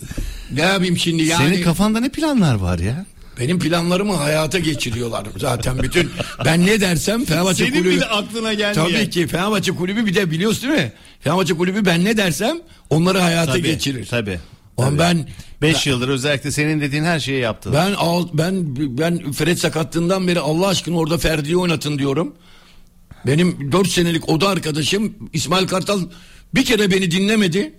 ne yapayım şimdi yani. Senin kafanda ne planlar var ya? Benim planlarımı hayata geçiriyorlar zaten bütün. Ben ne dersem Fenerbahçe Senin kulübü. bile aklına gelmiyor. Tabii ki Fenerbahçe kulübü bir de biliyorsun değil mi? Fenerbahçe kulübü ben ne dersem onları hayata Tabii, geçirir. Tabii. Ama tabii. ben 5 yıldır özellikle senin dediğin her şeyi yaptı. ben ben ben Fred sakatlığından beri Allah aşkına orada Ferdi'yi oynatın diyorum. Benim 4 senelik oda arkadaşım İsmail Kartal bir kere beni dinlemedi.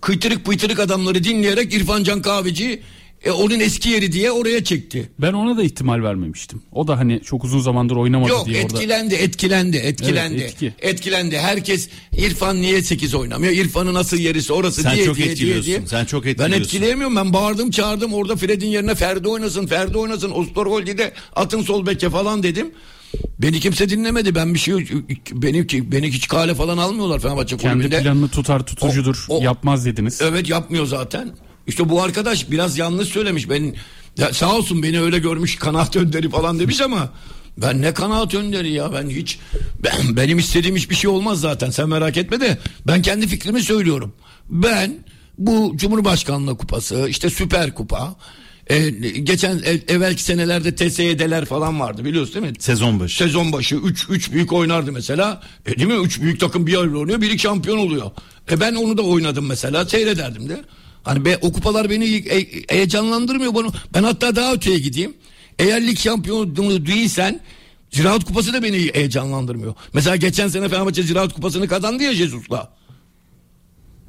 Kıytırık pıytırık adamları dinleyerek İrfan Can Kahveci e, onun eski yeri diye oraya çekti. Ben ona da ihtimal vermemiştim. O da hani çok uzun zamandır oynamadı Yok diye orada. etkilendi etkilendi etkilendi Evet, etki. etkilendi herkes İrfan niye 8 oynamıyor İrfan'ın nasıl yerisi orası Sen diye çok diye, diye diye. sen çok Ben etkiliyorsun. etkileyemiyorum ben bağırdım çağırdım orada Fred'in yerine Ferdi oynasın Ferdi oynasın Osterwolde'de atın sol beke falan dedim. Beni kimse dinlemedi ben bir şey beni beni hiç kale falan almıyorlar Fenerbahçe Kendi kulübünde. planını tutar tutucudur O- o- yapmaz dediniz. Evet yapmıyor zaten. İşte bu arkadaş biraz yanlış söylemiş. Ben ya sağ olsun beni öyle görmüş kanaat önderi falan demiş ama ben ne kanaat önderi ya ben hiç ben, benim istediğim hiçbir şey olmaz zaten sen merak etme de ben kendi fikrimi söylüyorum. Ben bu Cumhurbaşkanlığı kupası işte Süper Kupa e, geçen ev, evvelki senelerde TSYD'ler falan vardı biliyorsun değil mi? Sezon başı. Sezon başı 3 3 büyük oynardı mesela. E değil mi? 3 büyük takım bir arada oynuyor. Biri şampiyon oluyor. E ben onu da oynadım mesela. Seyrederdim de. Hani be, o kupalar beni e- heyecanlandırmıyor bana. Ben hatta daha öteye gideyim. Eğer lig şampiyonu değilsen Ziraat Kupası da beni heyecanlandırmıyor. Mesela geçen sene Fenerbahçe Ziraat Kupası'nı kazandı ya Jesus'la.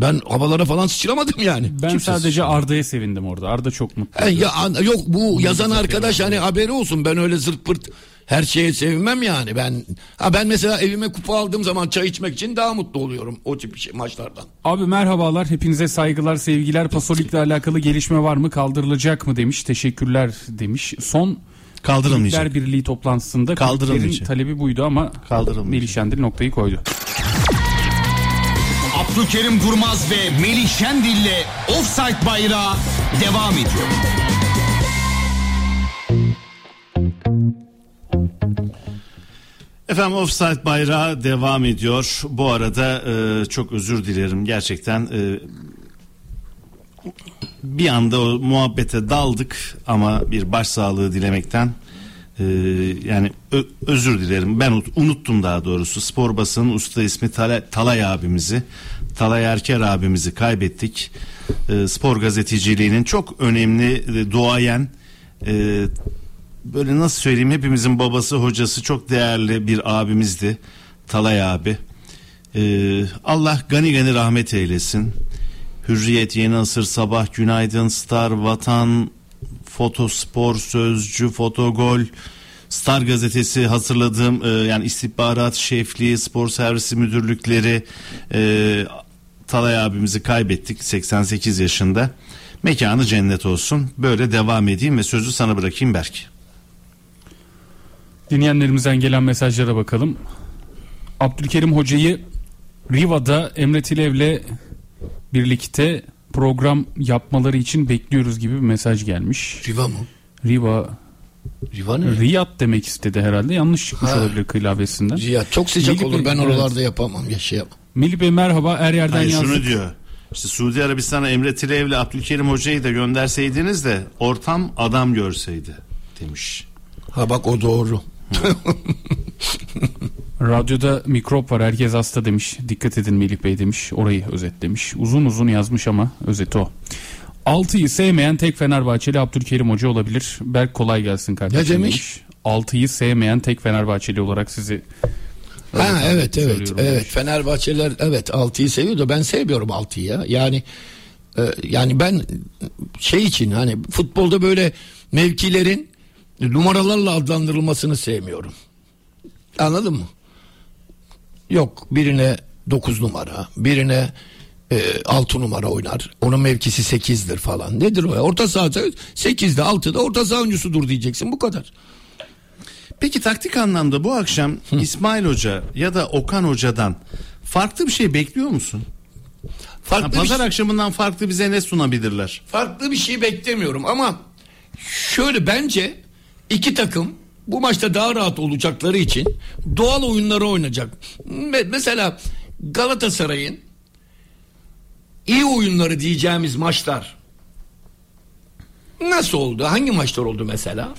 Ben havalara falan sıçramadım yani. Ben Kimse sadece Arda'ya sevindim orada. Arda çok mutlu. He, ya, an- yok bu yazan arkadaş hani haberi olsun ben öyle zırt pırt her şeye sevinmem yani ben ha ben mesela evime kupa aldığım zaman çay içmek için daha mutlu oluyorum o tip şey, maçlardan. Abi merhabalar hepinize saygılar sevgiler Pasolik'le alakalı gelişme var mı kaldırılacak mı demiş teşekkürler demiş son Kaldırılmayacak. Kulüpler Birliği toplantısında Kaldırılmayacak. talebi buydu ama Kaldırılmayacak. Melih Şendil noktayı koydu. Abdülkerim Durmaz ve Melih Şendil'le Offside Bayrağı devam ediyor. Efendim Offside bayrağı devam ediyor. Bu arada e, çok özür dilerim gerçekten. e, bir anda o muhabbete daldık ama bir başsağlığı dilemekten e, yani ö- özür dilerim. Ben ut- unuttum daha doğrusu. Spor basının usta ismi Talay, Talay abimizi, Talay Erker abimizi kaybettik. E, spor gazeteciliğinin çok önemli e, duayen böyle nasıl söyleyeyim hepimizin babası hocası çok değerli bir abimizdi Talay abi. Ee, Allah gani gani rahmet eylesin. Hürriyet, Yeni Asır, Sabah, Günaydın, Star, Vatan, Fotospor, Sözcü, Fotogol, Star gazetesi hazırladığım e, yani istihbarat şefliği, spor servisi müdürlükleri e, Talay abimizi kaybettik 88 yaşında. Mekanı cennet olsun. Böyle devam edeyim ve sözü sana bırakayım Berk. Dinleyenlerimizden gelen mesajlara bakalım. Abdülkerim Hoca'yı Riva'da Emre Tilev'le birlikte program yapmaları için bekliyoruz gibi bir mesaj gelmiş. Riva mı? Riva, Riva ne? Riyad demek istedi herhalde. Yanlış çıkmış Ha. olabilir kılavesinden. Riya çok sıcak Melih olur ben evet. oralarda yapamam yaşayamam. Melih Bey merhaba. Er yerden Hayır yazdık. şunu diyor. İşte Suudi Arabistan'a Emre Tilev'le Abdülkerim Hoca'yı da gönderseydiniz de ortam adam görseydi demiş. Ha bak o doğru. Radyoda mikrop var herkes hasta demiş. Dikkat edin Melih Bey demiş. Orayı özetlemiş. Uzun uzun yazmış ama özeti o. 6'yı sevmeyen tek Fenerbahçeli Abdülkerim Hoca olabilir. Berk kolay gelsin kardeşim. Ne demiş? 6'yı sevmeyen tek Fenerbahçeli olarak sizi Ha evet evet evet demiş. Fenerbahçeliler evet 6'yı seviyor da ben sevmiyorum 6'yı ya. Yani e, yani ben şey için hani futbolda böyle mevkilerin numaralarla adlandırılmasını sevmiyorum. Anladın mı? Yok birine 9 numara, birine e, 6 numara oynar. Onun mevkisi 8'dir falan. Nedir o? ya? Orta sahada 8'de 6'da orta saha oyuncusudur diyeceksin bu kadar. Peki taktik anlamda bu akşam İsmail Hoca ya da Okan Hoca'dan farklı bir şey bekliyor musun? Ha, Farklı, bir, pazar şey- akşamından farklı bize ne sunabilirler? farklı bir şey beklemiyorum ama şöyle bence iki takım bu maçta daha rahat olacakları için doğal oyunları oynayacak. Me- Mesela Galatasaray'ın iyi oyunları diyeceğimiz maçlar nasıl oldu? Hangi maçlar oldu mesela?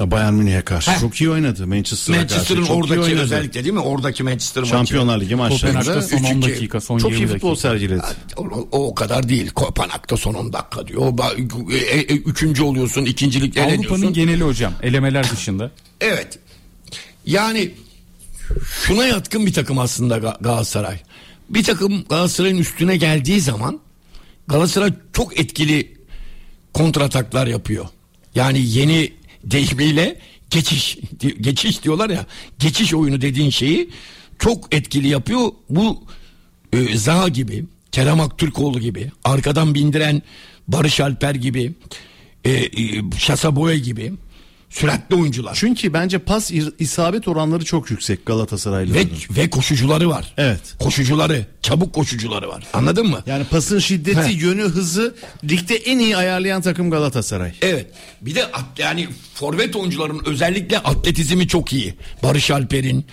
Ya Bayern Münih'e karşı Heh. çok iyi oynadı. Manchester'a Manchester'ın karşı çok iyi oradaki oynadı. özellikle değil mi? Oradaki Manchester maçı. Şampiyonlar Ligi maçlarında son 10 3-2. dakika son çok 20 iyi dakika. futbol sergiledi. O, o, o kadar değil. Kopenhag'da son 10 dakika diyor. Ba- e, e, üçüncü oluyorsun, ikincilik eleniyorsun. Avrupa'nın geneli hocam elemeler dışında. Evet. Yani şuna yatkın bir takım aslında Ga- Galatasaray. Bir takım Galatasaray'ın üstüne geldiği zaman Galatasaray çok etkili kontrataklar yapıyor. Yani yeni deyimiyle geçiş geçiş diyorlar ya geçiş oyunu dediğin şeyi çok etkili yapıyor. Bu e, Zaha gibi, Kerem Aktürkoğlu gibi, arkadan bindiren Barış Alper gibi, e, e, Şasa Boya gibi süratli oyuncular. Çünkü bence pas isabet oranları çok yüksek Ve, Galatasaraylıların. ve koşucuları var. Evet. Koşucuları, çabuk koşucuları var. Anladın mı? Yani pasın şiddeti, Heh. yönü, hızı ligde en iyi ayarlayan takım Galatasaray. Evet. Bir de yani forvet oyuncuların özellikle atletizmi çok iyi. Barış Alper'in,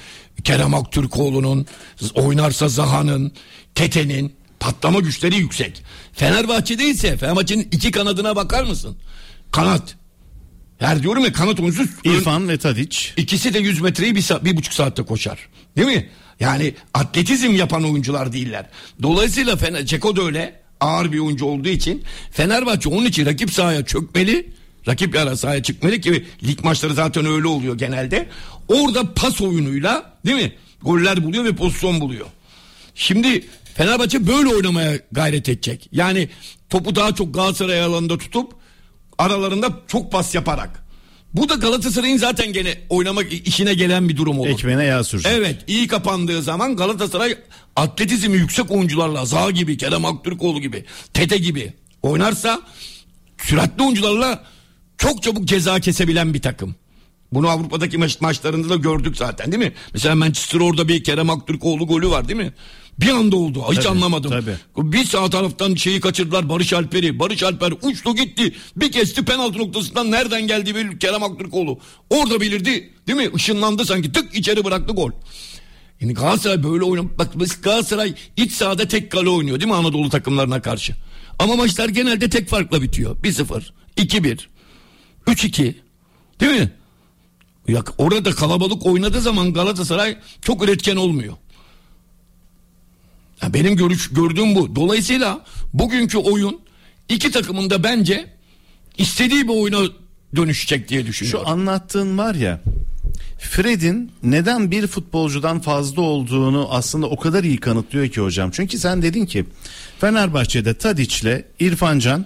Kerem Aktürkoğlu'nun, oynarsa Zaha'nın, Tete'nin patlama güçleri yüksek. Fenerbahçe'de ise Fenerbahçe'nin iki kanadına bakar mısın? Kanat. Her diyorum ya kanat oyuncusu İrfan ve Tadic. İkisi de 100 metreyi bir, sa- bir buçuk saatte koşar. Değil mi? Yani atletizm yapan oyuncular değiller. Dolayısıyla Fener, Ceko da öyle ağır bir oyuncu olduğu için Fenerbahçe onun için rakip sahaya çökmeli. Rakip ara sahaya çıkmalı ki lig maçları zaten öyle oluyor genelde. Orada pas oyunuyla değil mi? Goller buluyor ve pozisyon buluyor. Şimdi Fenerbahçe böyle oynamaya gayret edecek. Yani topu daha çok Galatasaray alanında tutup aralarında çok pas yaparak. Bu da Galatasaray'ın zaten gene oynamak işine gelen bir durum olur. Ekmeğine yağ sürecek. Evet iyi kapandığı zaman Galatasaray atletizmi yüksek oyuncularla Zaha gibi Kerem Aktürkoğlu gibi Tete gibi oynarsa süratli oyuncularla çok çabuk ceza kesebilen bir takım. Bunu Avrupa'daki maç, maçlarında da gördük zaten değil mi? Mesela Manchester orada bir Kerem Aktürkoğlu golü var değil mi? Bir anda oldu. Hiç Tabii, anlamadım. tabii. Bir sağ taraftan şeyi kaçırdılar Barış Alper'i. Barış Alper uçtu gitti. Bir kesti penaltı noktasından nereden geldi bir Kerem Aktürkoğlu. Orada belirdi. Değil mi? Işınlandı sanki. Tık içeri bıraktı gol. Yani Galatasaray böyle oynuyor. Bak biz Galatasaray iç sahada tek kale oynuyor değil mi Anadolu takımlarına karşı. Ama maçlar genelde tek farkla bitiyor. 1-0, 2-1, 3-2. Değil mi? Ya orada kalabalık oynadığı zaman Galatasaray çok üretken olmuyor. Ya benim görüş gördüğüm bu. Dolayısıyla bugünkü oyun iki takımın da bence istediği bir oyuna dönüşecek diye düşünüyorum. Şu anlattığın var ya Fred'in neden bir futbolcudan fazla olduğunu aslında o kadar iyi kanıtlıyor ki hocam. Çünkü sen dedin ki Fenerbahçe'de Tadiç'le İrfancan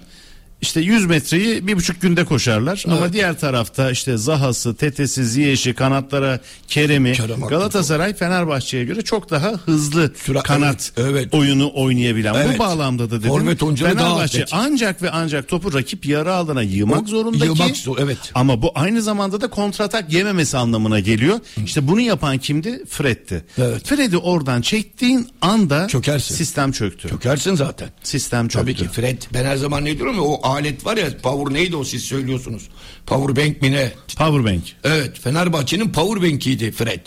işte 100 metreyi bir buçuk günde koşarlar ama diğer tarafta işte Zaha'sı, Tetesi, Ziyeş'i, kanatlara Kerem'i Kerem. Galatasaray Fenerbahçe'ye göre çok daha hızlı Süra- kanat evet, evet. oyunu oynayabilen. Evet. Bu bağlamda da dedim Fenerbahçe ancak ve ancak topu rakip yarı alana yığmak O- zorunda yığmak ki zor- evet. ama bu aynı zamanda da kontratak yememesi anlamına geliyor. İşte bunu yapan kimdi? Fred'ti. Evet. Fred'i oradan çektiğin anda Çökersin. sistem çöktü. Çökersin zaten. Sistem çöktü. Tabii ki Fred ben her zaman ne diyorum ya o alet var ya power neydi o siz söylüyorsunuz. Power bank mi ne? Powerbank. Evet Fenerbahçe'nin power bank'iydi Fred.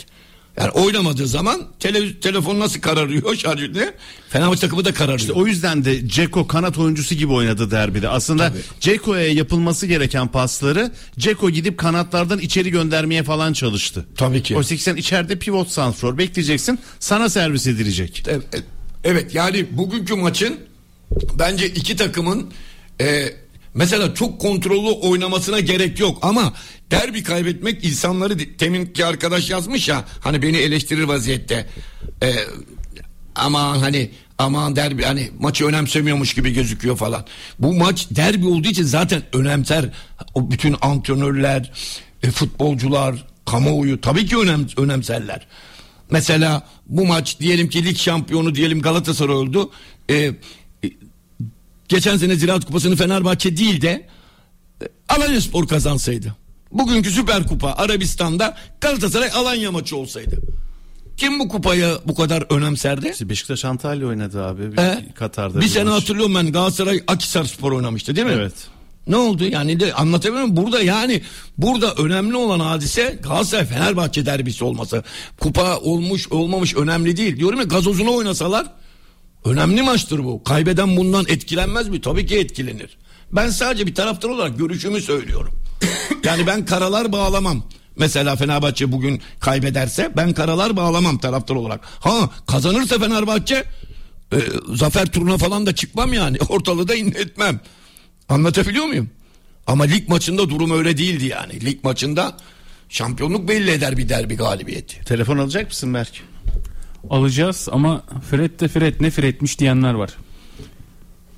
Yani oynamadığı zaman tele, telefon nasıl kararıyor şarjı Fenerbahçe takımı da kararıyor. İşte o yüzden de Ceko kanat oyuncusu gibi oynadı derbide. Aslında. Ceko'ya yapılması gereken pasları Ceko gidip kanatlardan içeri göndermeye falan çalıştı. Tabii ki. Oysa ki sen içeride pivot santrfor bekleyeceksin. Sana servis edilecek. Evet, evet yani bugünkü maçın bence iki takımın e, mesela çok kontrollü oynamasına gerek yok ama derbi kaybetmek insanları teminki arkadaş yazmış ya hani beni eleştirir vaziyette e, aman hani aman derbi hani maçı önemsemiyormuş gibi gözüküyor falan. Bu maç derbi olduğu için zaten önemser o bütün antrenörler, e, futbolcular, kamuoyu tabii ki önem, önemserler. Mesela bu maç diyelim ki lig şampiyonu diyelim Galatasaray oldu. E, geçen sene Ziraat Kupası'nı Fenerbahçe değil de e, Alanya Spor kazansaydı. Bugünkü Süper Kupa Arabistan'da Galatasaray Alanya maçı olsaydı. Kim bu kupayı bu kadar önemserdi? İşte Beşiktaş Antalya oynadı abi. Bir He? Katar'da. bir sene maç. hatırlıyorum ben Galatasaray Akisar Spor oynamıştı değil mi? Evet. Ne oldu yani de anlatabiliyor muyum? Burada yani burada önemli olan hadise Galatasaray Fenerbahçe derbisi olması. Kupa olmuş olmamış önemli değil. Diyorum ya gazozuna oynasalar önemli maçtır bu. Kaybeden bundan etkilenmez mi? Tabii ki etkilenir. Ben sadece bir taraftar olarak görüşümü söylüyorum. yani ben karalar bağlamam. Mesela Fenerbahçe bugün kaybederse ben karalar bağlamam taraftar olarak. Ha kazanırsa Fenerbahçe e, zafer turuna falan da çıkmam yani. Ortalığı da inletmem. Anlatabiliyor muyum? Ama lig maçında durum öyle değildi yani. Lig maçında şampiyonluk belli eder bir derbi galibiyeti. Telefon alacak mısın Berk? Alacağız ama Fred de Fred ne Fred'miş diyenler var.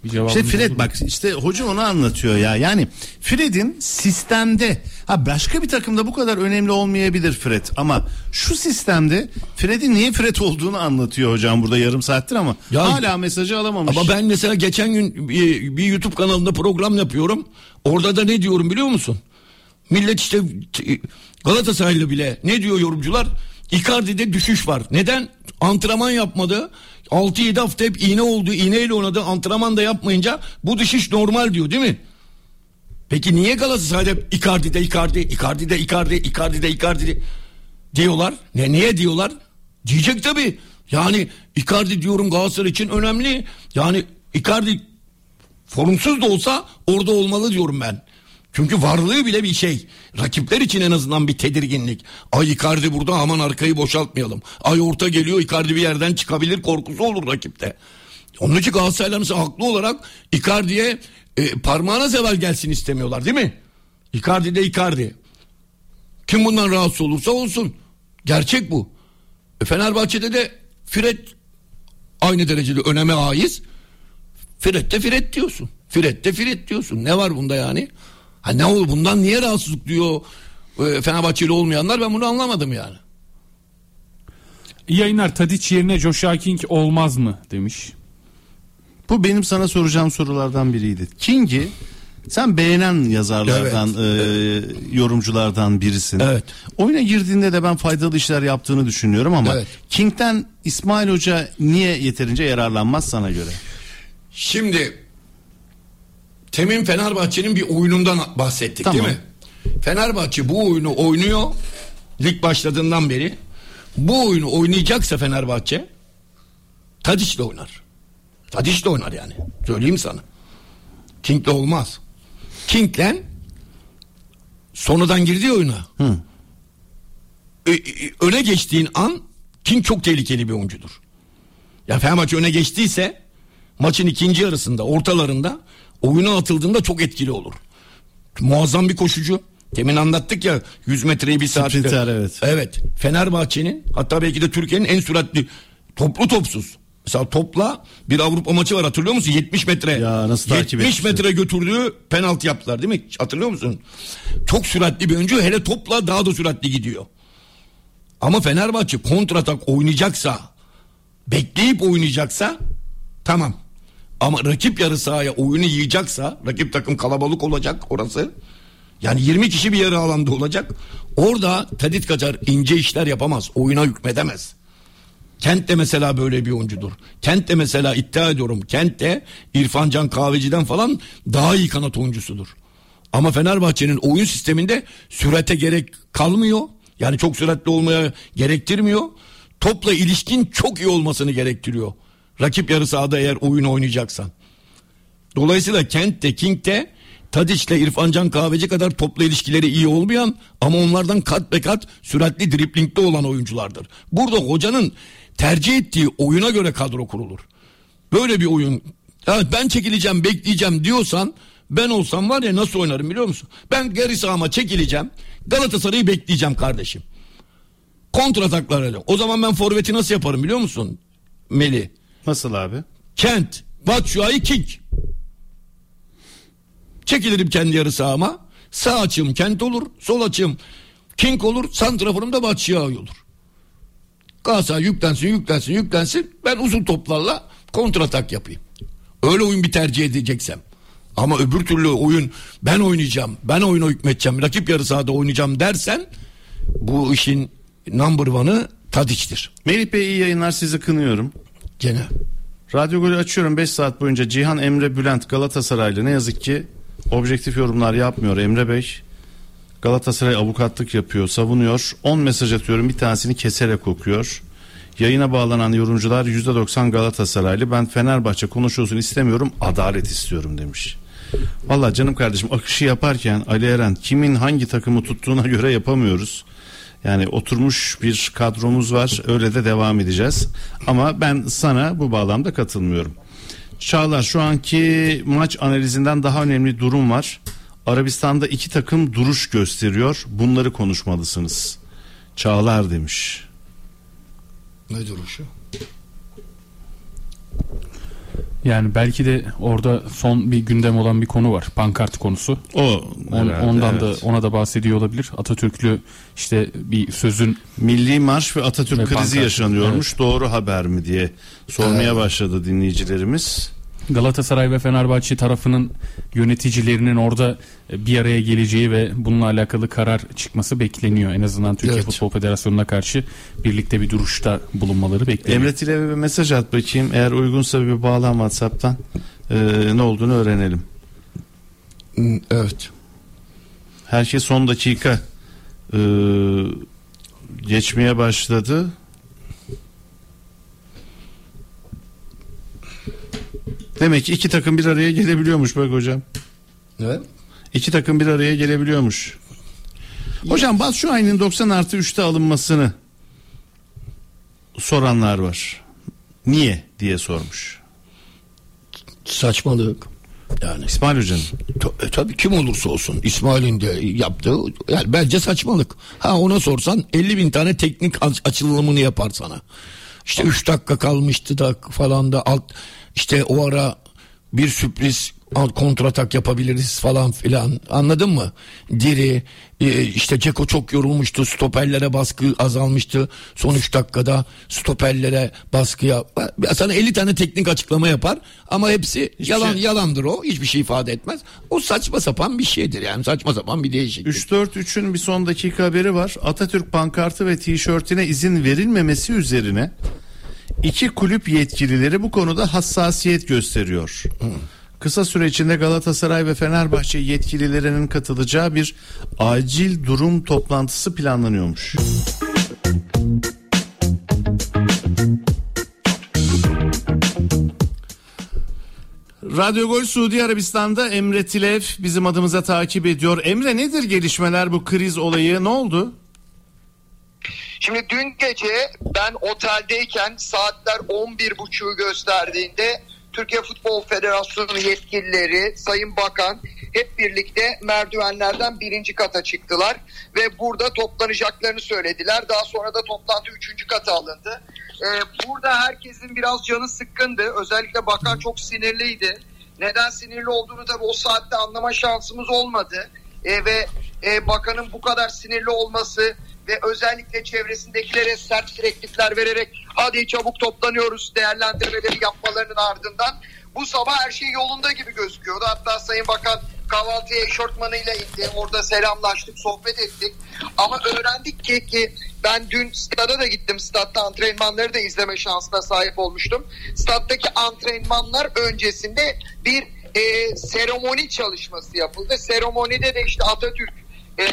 Bir İşte Fred bak işte hoca onu anlatıyor ya. Yani Fred'in sistemde ha başka bir takımda bu kadar önemli olmayabilir Fred ama şu sistemde Fred'in niye Fred olduğunu anlatıyor hocam burada yarım saattir ama Ya- hala mesajı alamamış. Ama ben mesela geçen gün bir, bir YouTube kanalında program yapıyorum. Orada da ne diyorum biliyor musun? Millet işte Galatasaraylı bile ne diyor yorumcular? Icardi'de düşüş var. Neden? Antrenman yapmadı. 6-7 hafta hep iğne oldu. iğneyle oynadı. Antrenman da yapmayınca bu düşüş normal diyor değil mi? Peki niye Galatasaray'da hep Icardi'de Icardi, Icardi'de Icardi, Icardi'de Icardi diyorlar? Ne niye diyorlar? Diyecek tabii. Yani Icardi diyorum Galatasaray için önemli. Yani Icardi formsuz da olsa orada olmalı diyorum ben. Çünkü varlığı bile bir şey. Rakipler için en azından bir tedirginlik. Ay Icardi burada aman arkayı boşaltmayalım. Ay orta geliyor Icardi bir yerden çıkabilir korkusu olur rakipte. Onun için Galatasaraylılar mesela haklı olarak Icardi'ye e, parmağına zeval gelsin istemiyorlar değil mi? Icardi de Icardi. Kim bundan rahatsız olursa olsun. Gerçek bu. E, Fenerbahçe'de de Fred aynı derecede öneme haiz. Fred de Fred diyorsun. Fred de Fred diyorsun. Ne var bunda yani? Ha ne olur bundan niye rahatsızlık diyor e, Fenerbahçeli olmayanlar ben bunu anlamadım yani. İyi yayınlar Tadiç yerine Joshua King olmaz mı demiş. Bu benim sana soracağım sorulardan biriydi. King'i sen beğenen yazarlardan, e, yorumculardan birisin. Evet. Oyuna girdiğinde de ben faydalı işler yaptığını düşünüyorum ama Evet. King'den İsmail Hoca niye yeterince yararlanmaz sana göre? Şimdi Temin Fenerbahçe'nin bir oyunundan bahsettik Tamam. değil mi? Fenerbahçe bu oyunu oynuyor lig başladığından beri. Bu oyunu oynayacaksa Fenerbahçe Tadiç de oynar. Tadiç de oynar yani. Söyleyeyim sana. King'le olmaz. King'le sonradan girdi oyuna. Ö- öne geçtiğin an King çok tehlikeli bir oyuncudur. Ya Fenerbahçe öne geçtiyse maçın ikinci yarısında ortalarında oyuna atıldığında çok etkili olur. Muazzam bir koşucu. Demin anlattık ya 100 metreyi bir saatte. Sprinter, evet. Evet. Fenerbahçe'nin hatta belki de Türkiye'nin en süratli toplu topsuz. Mesela topla bir Avrupa maçı var hatırlıyor musun? 70 metre. Ya nasıl takip 70 etmiştim. metre götürdüğü penaltı yaptılar değil mi? Hatırlıyor musun? Çok süratli bir oyuncu hele topla daha da süratli gidiyor. Ama Fenerbahçe kontratak oynayacaksa bekleyip oynayacaksa tamam. Ama rakip yarı sahaya oyunu yiyeceksa rakip takım kalabalık olacak orası. Yani 20 kişi bir yarı alanda olacak. Orada Tadit Kacar ince işler yapamaz. Oyuna hükmedemez. Kent de mesela böyle bir oyuncudur. Kent de mesela iddia ediyorum. Kent de İrfan Can Kahveci'den falan daha iyi kanat oyuncusudur. Ama Fenerbahçe'nin oyun sisteminde sürate gerek kalmıyor. Yani çok süratli olmaya gerektirmiyor. Topla ilişkin çok iyi olmasını gerektiriyor. Rakip yarı sahada eğer oyun oynayacaksan. Dolayısıyla Kent de King de Tadiç'le İrfan Can Kahveci kadar topla ilişkileri iyi olmayan ama onlardan kat be kat süratli driplingde olan oyunculardır. Burada hocanın tercih ettiği oyuna göre kadro kurulur. Böyle bir oyun ya ben çekileceğim bekleyeceğim diyorsan ben olsam var ya nasıl oynarım biliyor musun? Ben geri sahama çekileceğim Galatasaray'ı bekleyeceğim kardeşim. Kontrataklar O zaman ben forveti nasıl yaparım biliyor musun? Meli. Nasıl abi? Kent, Batshuayi, King. Çekilirim kendi yarı sahama. Sağ açım Kent olur, sol açım King olur, santraforum da Batshuayi olur. Galatasaray yüklensin, yüklensin, yüklensin. Ben uzun toplarla kontratak yapayım. Öyle oyun bir tercih edeceksem. Ama öbür türlü oyun ben oynayacağım, ben oyuna hükmedeceğim, rakip yarı sahada oynayacağım dersen bu işin number one'ı Tadiç'tir. Melih Bey iyi yayınlar sizi kınıyorum. Gene. Radyo Golü açıyorum 5 saat boyunca Cihan Emre Bülent Galatasaraylı ne yazık ki objektif yorumlar yapmıyor Emre Bey. Galatasaray avukatlık yapıyor, savunuyor. 10 mesaj atıyorum bir tanesini keserek okuyor. Yayına bağlanan yorumcular %90 Galatasaraylı. Ben Fenerbahçe konuşulsun istemiyorum, adalet istiyorum demiş. Valla canım kardeşim akışı yaparken Ali Eren kimin hangi takımı tuttuğuna göre yapamıyoruz. Yani oturmuş bir kadromuz var öyle de devam edeceğiz. Ama ben sana bu bağlamda katılmıyorum. Çağlar şu anki maç analizinden daha önemli durum var. Arabistan'da iki takım duruş gösteriyor. Bunları konuşmalısınız. Çağlar demiş. Ne duruşu? Yani belki de orada son bir gündem olan bir konu var. Pankart konusu. O On- herhalde, ondan evet. da ona da bahsediyor olabilir. Atatürklü işte bir sözün Milli Marş ve Atatürk Ve krizi pankart. yaşanıyormuş. Doğru haber mi diye sormaya başladı dinleyicilerimiz. Galatasaray ve Fenerbahçe tarafının yöneticilerinin orada e, bir araya geleceği ve bununla alakalı karar çıkması bekleniyor. En azından Türkiye Evet. Futbol Federasyonu'na karşı birlikte bir duruşta bulunmaları bekleniyor. Emre Tilev'e bir mesaj at bakayım. Eğer uygunsa bir bağlan WhatsApp'tan. Ee, ne olduğunu öğrenelim. Evet. Her şey son dakika ee, geçmeye başladı. Demek ki iki takım bir araya gelebiliyormuş bak hocam. Evet. İki takım bir araya gelebiliyormuş. Hocam Bas şu ayının 90 artı 3'te alınmasını soranlar var. Niye diye sormuş. Saçmalık. Yani İsmail Hoca'nın. Ta- e, tabii kim olursa olsun İsmail'in de yaptığı yani bence saçmalık. Ha ona sorsan 50 bin tane teknik aç- açılımını yapar sana. İşte 3 dakika kalmıştı da falan da alt işte o ara bir sürpriz kontratak yapabiliriz falan filan anladın mı? Diri e, işte Ceko çok yorulmuştu stoperlere baskı azalmıştı son 3 dakikada stoperlere baskıya sana 50 tane teknik açıklama yapar ama hepsi yalan şey- yalandır o hiçbir şey ifade etmez. O saçma sapan bir şeydir yani saçma sapan bir değişiklik. 3-4-3'ün bir son dakika haberi var. Atatürk pankartı ve tişörtüne izin verilmemesi üzerine iki kulüp yetkilileri bu konuda hassasiyet gösteriyor. Kısa süre içinde Galatasaray ve Fenerbahçe yetkililerinin katılacağı bir acil durum toplantısı planlanıyormuş. Radyo Gol Suudi Arabistan'da Emre Tilev bizim adımıza takip ediyor. Emre nedir gelişmeler bu kriz olayı ne oldu? Şimdi dün gece ben oteldeyken saatler 11.30'u gösterdiğinde Türkiye Futbol Federasyonu yetkilileri, Sayın Bakan hep birlikte merdivenlerden birinci kata çıktılar ve burada toplanacaklarını söylediler. Daha sonra da toplantı üçüncü kata alındı. Ee, burada herkesin biraz canı sıkkındı. Özellikle bakan çok sinirliydi. Neden sinirli olduğunu tabii o saatte anlama şansımız olmadı. Ee, ve e, bakanın bu kadar sinirli olması ve özellikle çevresindekilere sert direktifler vererek hadi çabuk toplanıyoruz değerlendirmeleri yapmalarının ardından bu sabah her şey yolunda gibi gözüküyordu. Hatta Sayın Bakan kahvaltıya eşortmanıyla indi. Orada selamlaştık, sohbet ettik. Ama öğrendik ki, ki ben dün stada da gittim. Statta antrenmanları da izleme şansına sahip olmuştum. Stattaki antrenmanlar öncesinde bir e, seremoni çalışması yapıldı. Seremonide de işte Atatürk e,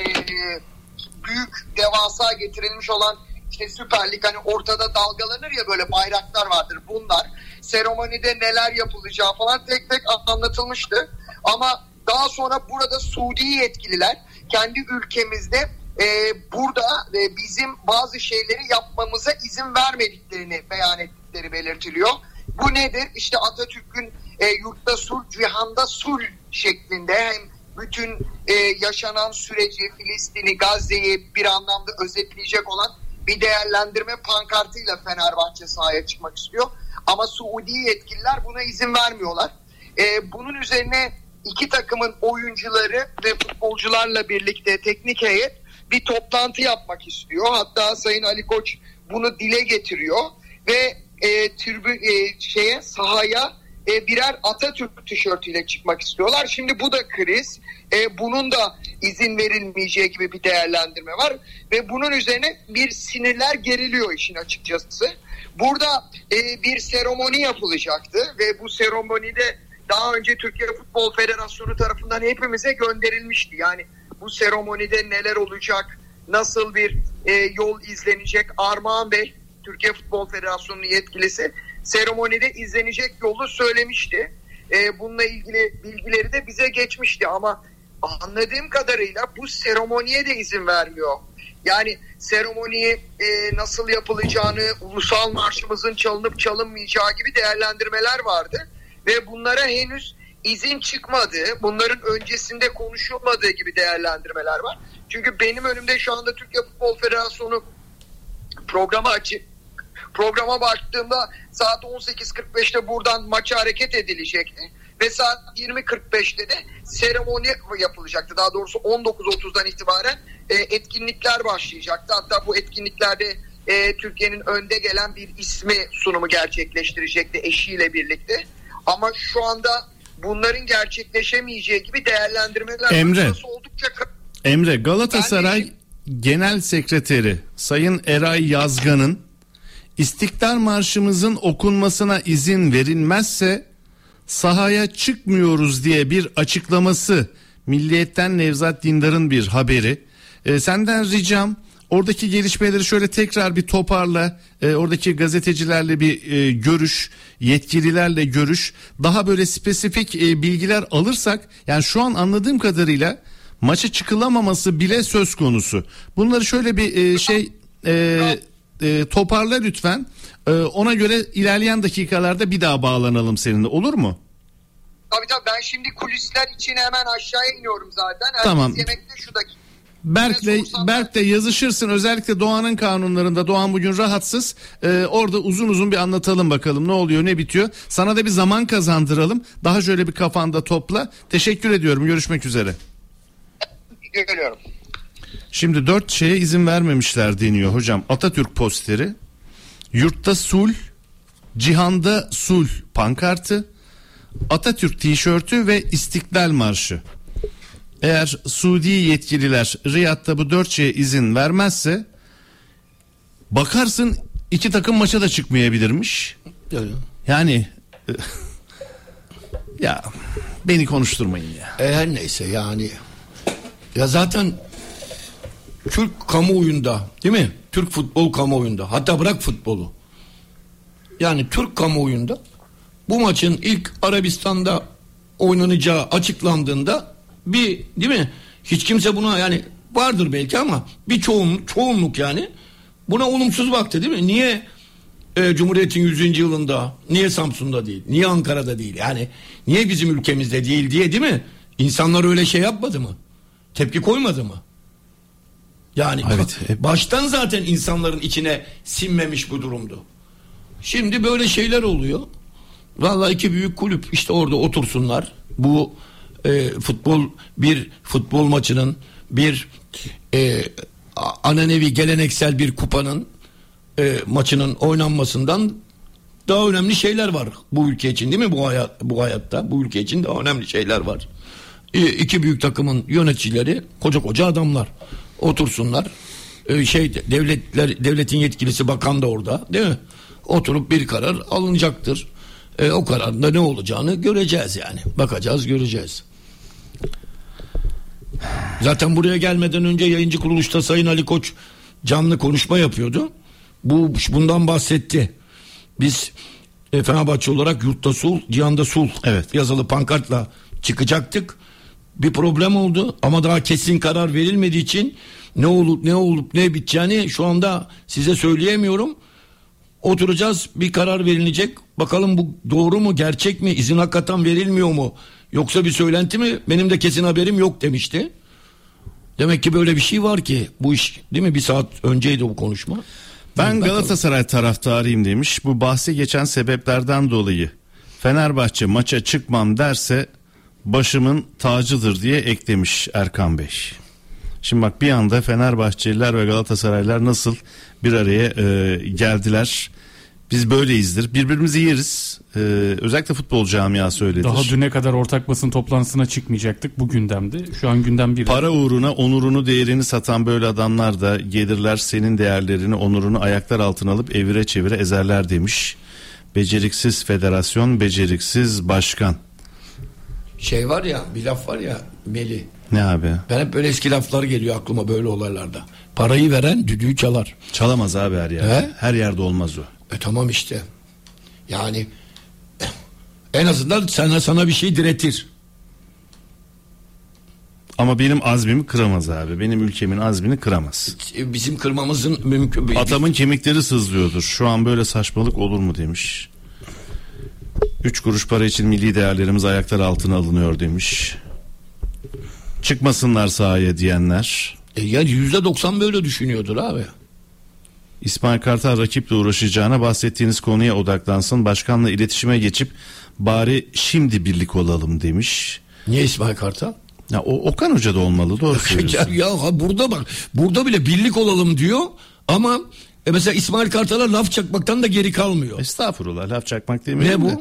büyük devasa getirilmiş olan işte Süper Lig hani ortada dalgalanır ya böyle bayraklar vardır bunlar. Seremonide neler yapılacağı falan tek tek anlatılmıştı. Ama daha sonra burada Suudi yetkililer kendi ülkemizde e, burada e, bizim bazı şeyleri yapmamıza izin vermediklerini beyan ettikleri belirtiliyor. Bu nedir? İşte Atatürk'ün e, yurtta sulh, cihanda sulh şeklinde hem bütün e, yaşanan süreci, Filistin'i, Gazze'yi bir anlamda özetleyecek olan bir değerlendirme pankartıyla Fenerbahçe sahaya çıkmak istiyor. Ama Suudi yetkililer buna izin vermiyorlar. E, bunun üzerine iki takımın oyuncuları ve futbolcularla birlikte teknik heyet bir toplantı yapmak istiyor. Hatta Sayın Ali Koç bunu dile getiriyor ve e, türbü, e, şeye sahaya e, birer Atatürk tişörtüyle çıkmak istiyorlar. Şimdi bu da kriz. E, bunun da izin verilmeyeceği gibi bir değerlendirme var. Ve bunun üzerine bir sinirler geriliyor işin açıkçası. Burada e, bir seremoni yapılacaktı ve bu seremonide daha önce Türkiye Futbol Federasyonu tarafından hepimize gönderilmişti. Yani bu seremonide neler olacak, nasıl bir e, yol izlenecek Armağan Bey, Türkiye Futbol Federasyonu yetkilisi seremonide izlenecek yolu söylemişti. E, bununla ilgili bilgileri de bize geçmişti ama anladığım kadarıyla bu seremoniye de izin vermiyor. Yani seremoniyi e, nasıl yapılacağını, ulusal marşımızın çalınıp çalınmayacağı gibi değerlendirmeler vardı. Ve bunlara henüz izin çıkmadı. Bunların öncesinde konuşulmadığı gibi değerlendirmeler var. Çünkü benim önümde şu anda Türkiye Futbol Federasyonu programı açık. Programa baktığımda saat 18.45'te buradan maça hareket edilecekti. Ve saat 20.45'te de seremoni yapılacaktı. Daha doğrusu 19.30'dan itibaren e, etkinlikler başlayacaktı. Hatta bu etkinliklerde e, Türkiye'nin önde gelen bir ismi sunumu gerçekleştirecekti eşiyle birlikte. Ama şu anda bunların gerçekleşemeyeceği gibi değerlendirmeler Emre. oldukça Emre Galatasaray Genel Sekreteri Sayın Eray Yazgan'ın İstiklal Marşımızın okunmasına izin verilmezse sahaya çıkmıyoruz diye bir açıklaması Milliyet'ten Nevzat Dindar'ın bir haberi. Ee, senden ricam oradaki gelişmeleri şöyle tekrar bir toparla. Ee, oradaki gazetecilerle bir e, görüş, yetkililerle görüş. Daha böyle spesifik e, bilgiler alırsak yani şu an anladığım kadarıyla maça çıkılamaması bile söz konusu. Bunları şöyle bir e, şey e, e, toparla lütfen. E, ona göre ilerleyen dakikalarda bir daha bağlanalım seninle olur mu? Tabii tabii ben şimdi kulisler için hemen aşağıya iniyorum zaten. Herkes Tamam. yemekte şu dakika. Berk'le Berk'le yazışırsın özellikle Doğan'ın kanunlarında Doğan bugün rahatsız Ee, orada uzun uzun bir anlatalım bakalım ne oluyor ne bitiyor sana da bir zaman kazandıralım daha şöyle bir kafanda topla teşekkür ediyorum görüşmek üzere. Görüyorum. Şimdi dört şeye izin vermemişler deniyor hocam Atatürk posteri yurtta sul cihanda sul pankartı Atatürk tişörtü ve İstiklal Marşı. Eğer Suudi yetkililer Riyad'da bu dört şeye izin vermezse bakarsın iki takım maça da çıkmayabilirmiş. Öyle. Yani ya beni konuşturmayın ya. E, her neyse yani. Ya zaten Türk kamuoyunda değil mi? Türk futbol kamuoyunda hatta bırak futbolu. Yani Türk kamuoyunda bu maçın ilk Arabistan'da oynanacağı açıklandığında bir değil mi? Hiç kimse buna yani vardır belki ama bir çoğun, çoğunluk yani buna olumsuz baktı değil mi? Niye e, Cumhuriyet'in 100. yılında niye Samsun'da değil? Niye Ankara'da değil? Yani niye bizim ülkemizde değil diye değil mi? İnsanlar öyle şey yapmadı mı? Tepki koymadı mı? Yani Evet, hep- baştan zaten insanların içine sinmemiş bu durumdu. Şimdi böyle şeyler oluyor. Vallahi iki büyük kulüp işte orada otursunlar. Bu e, futbol bir futbol maçının bir e, ananevi geleneksel bir kupanın e, maçının oynanmasından daha önemli şeyler var bu ülke için değil mi bu hayat bu hayatta bu ülke için daha önemli şeyler var. E, iki büyük takımın yöneticileri koca koca adamlar otursunlar. E, şey devletler devletin yetkilisi bakan da orada değil mi? Oturup bir karar alınacaktır. E, o kararında ne olacağını göreceğiz yani. Bakacağız, göreceğiz. Zaten buraya gelmeden önce yayıncı kuruluşta Sayın Ali Koç canlı konuşma yapıyordu. Bu bundan bahsetti. Biz e, Fenerbahçe olarak yurtta sul, cihanda sul Evet. yazılı pankartla çıkacaktık. Bir problem oldu ama daha kesin karar verilmediği için ne olup ne olup ne biteceğini şu anda size söyleyemiyorum. Oturacağız bir karar verilecek. Bakalım bu doğru mu gerçek mi izin hakikaten verilmiyor mu yoksa bir söylenti mi benim de kesin haberim yok demişti. Demek ki böyle bir şey var ki bu iş değil mi bir saat önceydi bu konuşma. Ben. Galatasaray taraftarıyım demiş. Bu bahsi geçen sebeplerden dolayı Fenerbahçe maça çıkmam derse başımın tacıdır diye eklemiş Erkan Bey. Şimdi bak bir anda Fenerbahçeliler ve Galatasaraylar nasıl bir araya e, geldiler. Biz böyleyizdir. Birbirimizi yeriz. Ee, özellikle futbol camiası öyledir. Daha düne kadar ortak basın toplantısına çıkmayacaktık. Bu gündemdi. Şu an gündem bir. Para uğruna onurunu değerini satan böyle adamlar da gelirler senin değerlerini onurunu ayaklar altına alıp evire çevire ezerler demiş. Beceriksiz federasyon, beceriksiz başkan. Şey var ya bir laf var ya Meli. Ne abi? Ben hep böyle eski laflar geliyor aklıma böyle olaylarda. Parayı veren düdüğü çalar. Çalamaz abi her yerde. He? Her yerde olmaz o. E tamam işte. Yani en azından sana sana bir şey diretir. Ama benim azmimi kıramaz abi. Benim ülkemin azmini kıramaz. E, Bizim kırmamızın mümkün Atamın kemikleri sızlıyordur. Şu an böyle saçmalık olur mu demiş. Üç kuruş para için milli değerlerimiz ayaklar altına alınıyor demiş. Çıkmasınlar sahaya diyenler. E, yani yüzde doksan böyle düşünüyordur abi. İsmail Kartal rakiple uğraşacağına bahsettiğiniz konuya odaklansın. Başkanla iletişime geçip bari şimdi birlik olalım demiş. Niye İsmail Kartal? Ya o Okan Hoca da olmalı doğru ya, söylüyorsun. ya ha burada bak burada bile birlik olalım diyor ama e mesela İsmail Kartal'a laf çakmaktan da geri kalmıyor. Estağfurullah laf çakmak demeyelim Ne de.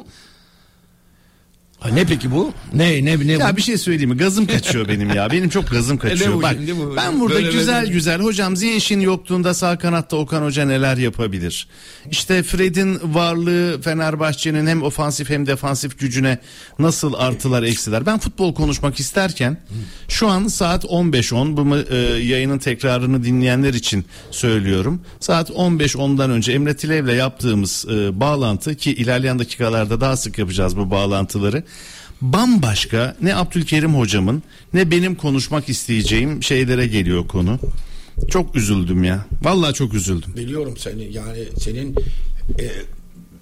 Ha, ne peki bu? Ne ne ne Ya bu? bir şey söyleyeyim mi? Gazım kaçıyor benim ya. Benim çok gazım kaçıyor. bu Bak bu? ben burada Böyle güzel böyle. güzel hocam Ziyech'in yokluğunda sağ kanatta Okan Hoca neler yapabilir? İşte Fred'in varlığı Fenerbahçe'nin hem ofansif hem defansif gücüne nasıl artılar eksiler? Ben futbol konuşmak isterken şu an saat 15.10 bu e, yayının tekrarını dinleyenler için söylüyorum. Saat 15.10'dan önce Emre Tilev'le yaptığımız e, bağlantı ki ilerleyen dakikalarda daha sık yapacağız bu bağlantıları bambaşka ne Abdülkerim hocamın ne benim konuşmak isteyeceğim şeylere geliyor konu. Çok üzüldüm ya. Vallahi çok üzüldüm. Biliyorum seni yani senin e,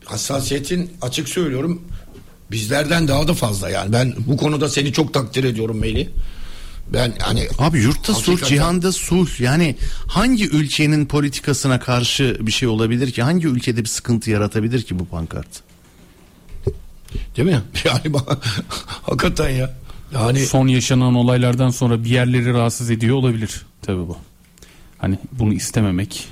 hassasiyetin açık söylüyorum bizlerden daha da fazla yani ben bu konuda seni çok takdir ediyorum Melih. Ben hani Abi yurtta sulh, Hakikaten. cihanda sulh. Yani hangi ülkenin politikasına karşı bir şey olabilir ki? Hangi ülkede bir sıkıntı yaratabilir ki bu pankart? Değil mi? Yani bak- hakikaten ya. Yani Son yaşanan olaylardan sonra bir yerleri rahatsız ediyor olabilir. Tabii bu. Hani bunu istememek.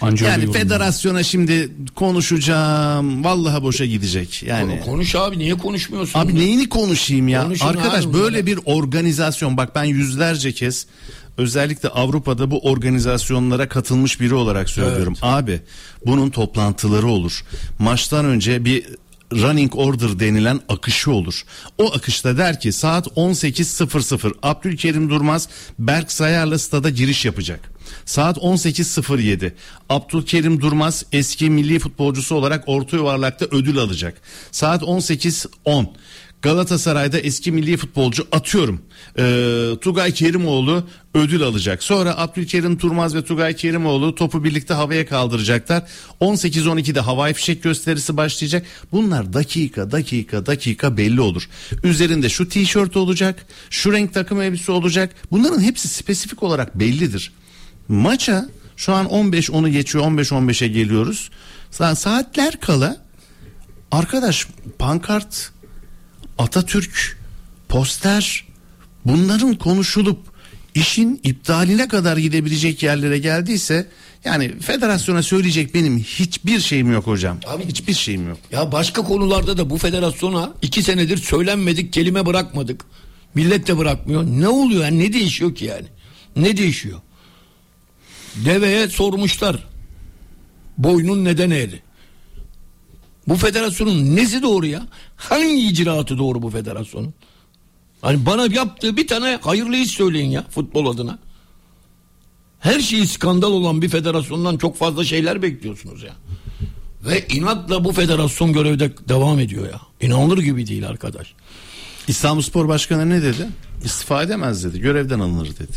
Ancak öyle Yani federasyona şimdi konuşacağım. Vallahi boşa gidecek. Yani konuş abi niye konuşmuyorsun? Abi neyini konuşayım ya? Konuşun Arkadaş abi böyle bir organizasyon bak ben yüzlerce kez özellikle Avrupa'da bu organizasyonlara katılmış biri olarak söylüyorum. Abi bunun toplantıları olur. Maçtan önce bir running order denilen akışı olur. O akışta der ki saat 18.00 Abdülkerim Durmaz Berk Sayar'la stada giriş yapacak. Saat 18.07 Abdülkerim Durmaz eski milli futbolcusu olarak orta yuvarlakta ödül alacak. Saat 18.10 Galatasaray'da eski milli futbolcu atıyorum. Ee, Tugay Kerimoğlu ödül alacak. Sonra Abdülkerim Turmaz ve Tugay Kerimoğlu topu birlikte havaya kaldıracaklar. 18-12'de havai fişek gösterisi başlayacak. Bunlar dakika dakika dakika belli olur. Üzerinde şu tişört olacak, şu renk takım elbise olacak. Bunların hepsi spesifik olarak bellidir. Maça şu an 15-10'u geçiyor 15-15'e geliyoruz. Sa- Saatler kala arkadaş pankart Atatürk, poster bunların konuşulup işin iptaline kadar gidebilecek yerlere geldiyse yani federasyona söyleyecek benim hiçbir şeyim yok hocam. Abi- hiçbir şeyim yok. Ya başka konularda da bu federasyona iki senedir söylenmedik kelime bırakmadık. Millet de bırakmıyor. Ne oluyor yani ne değişiyor ki yani? Ne değişiyor? Deveye sormuşlar. Boynun neden eğri? Bu federasyonun nesi doğru ya? Hangi icraatı doğru bu federasyonun? Hani bana yaptığı bir tane hayırlı iş söyleyin ya futbol adına. Her şeyi skandal olan bir federasyondan çok fazla şeyler bekliyorsunuz ya. Ve inatla bu federasyon görevde devam ediyor ya. İnanılır gibi değil arkadaş. İstanbul Spor Başkanı ne dedi? İstifa edemez dedi. Görevden alınır dedi.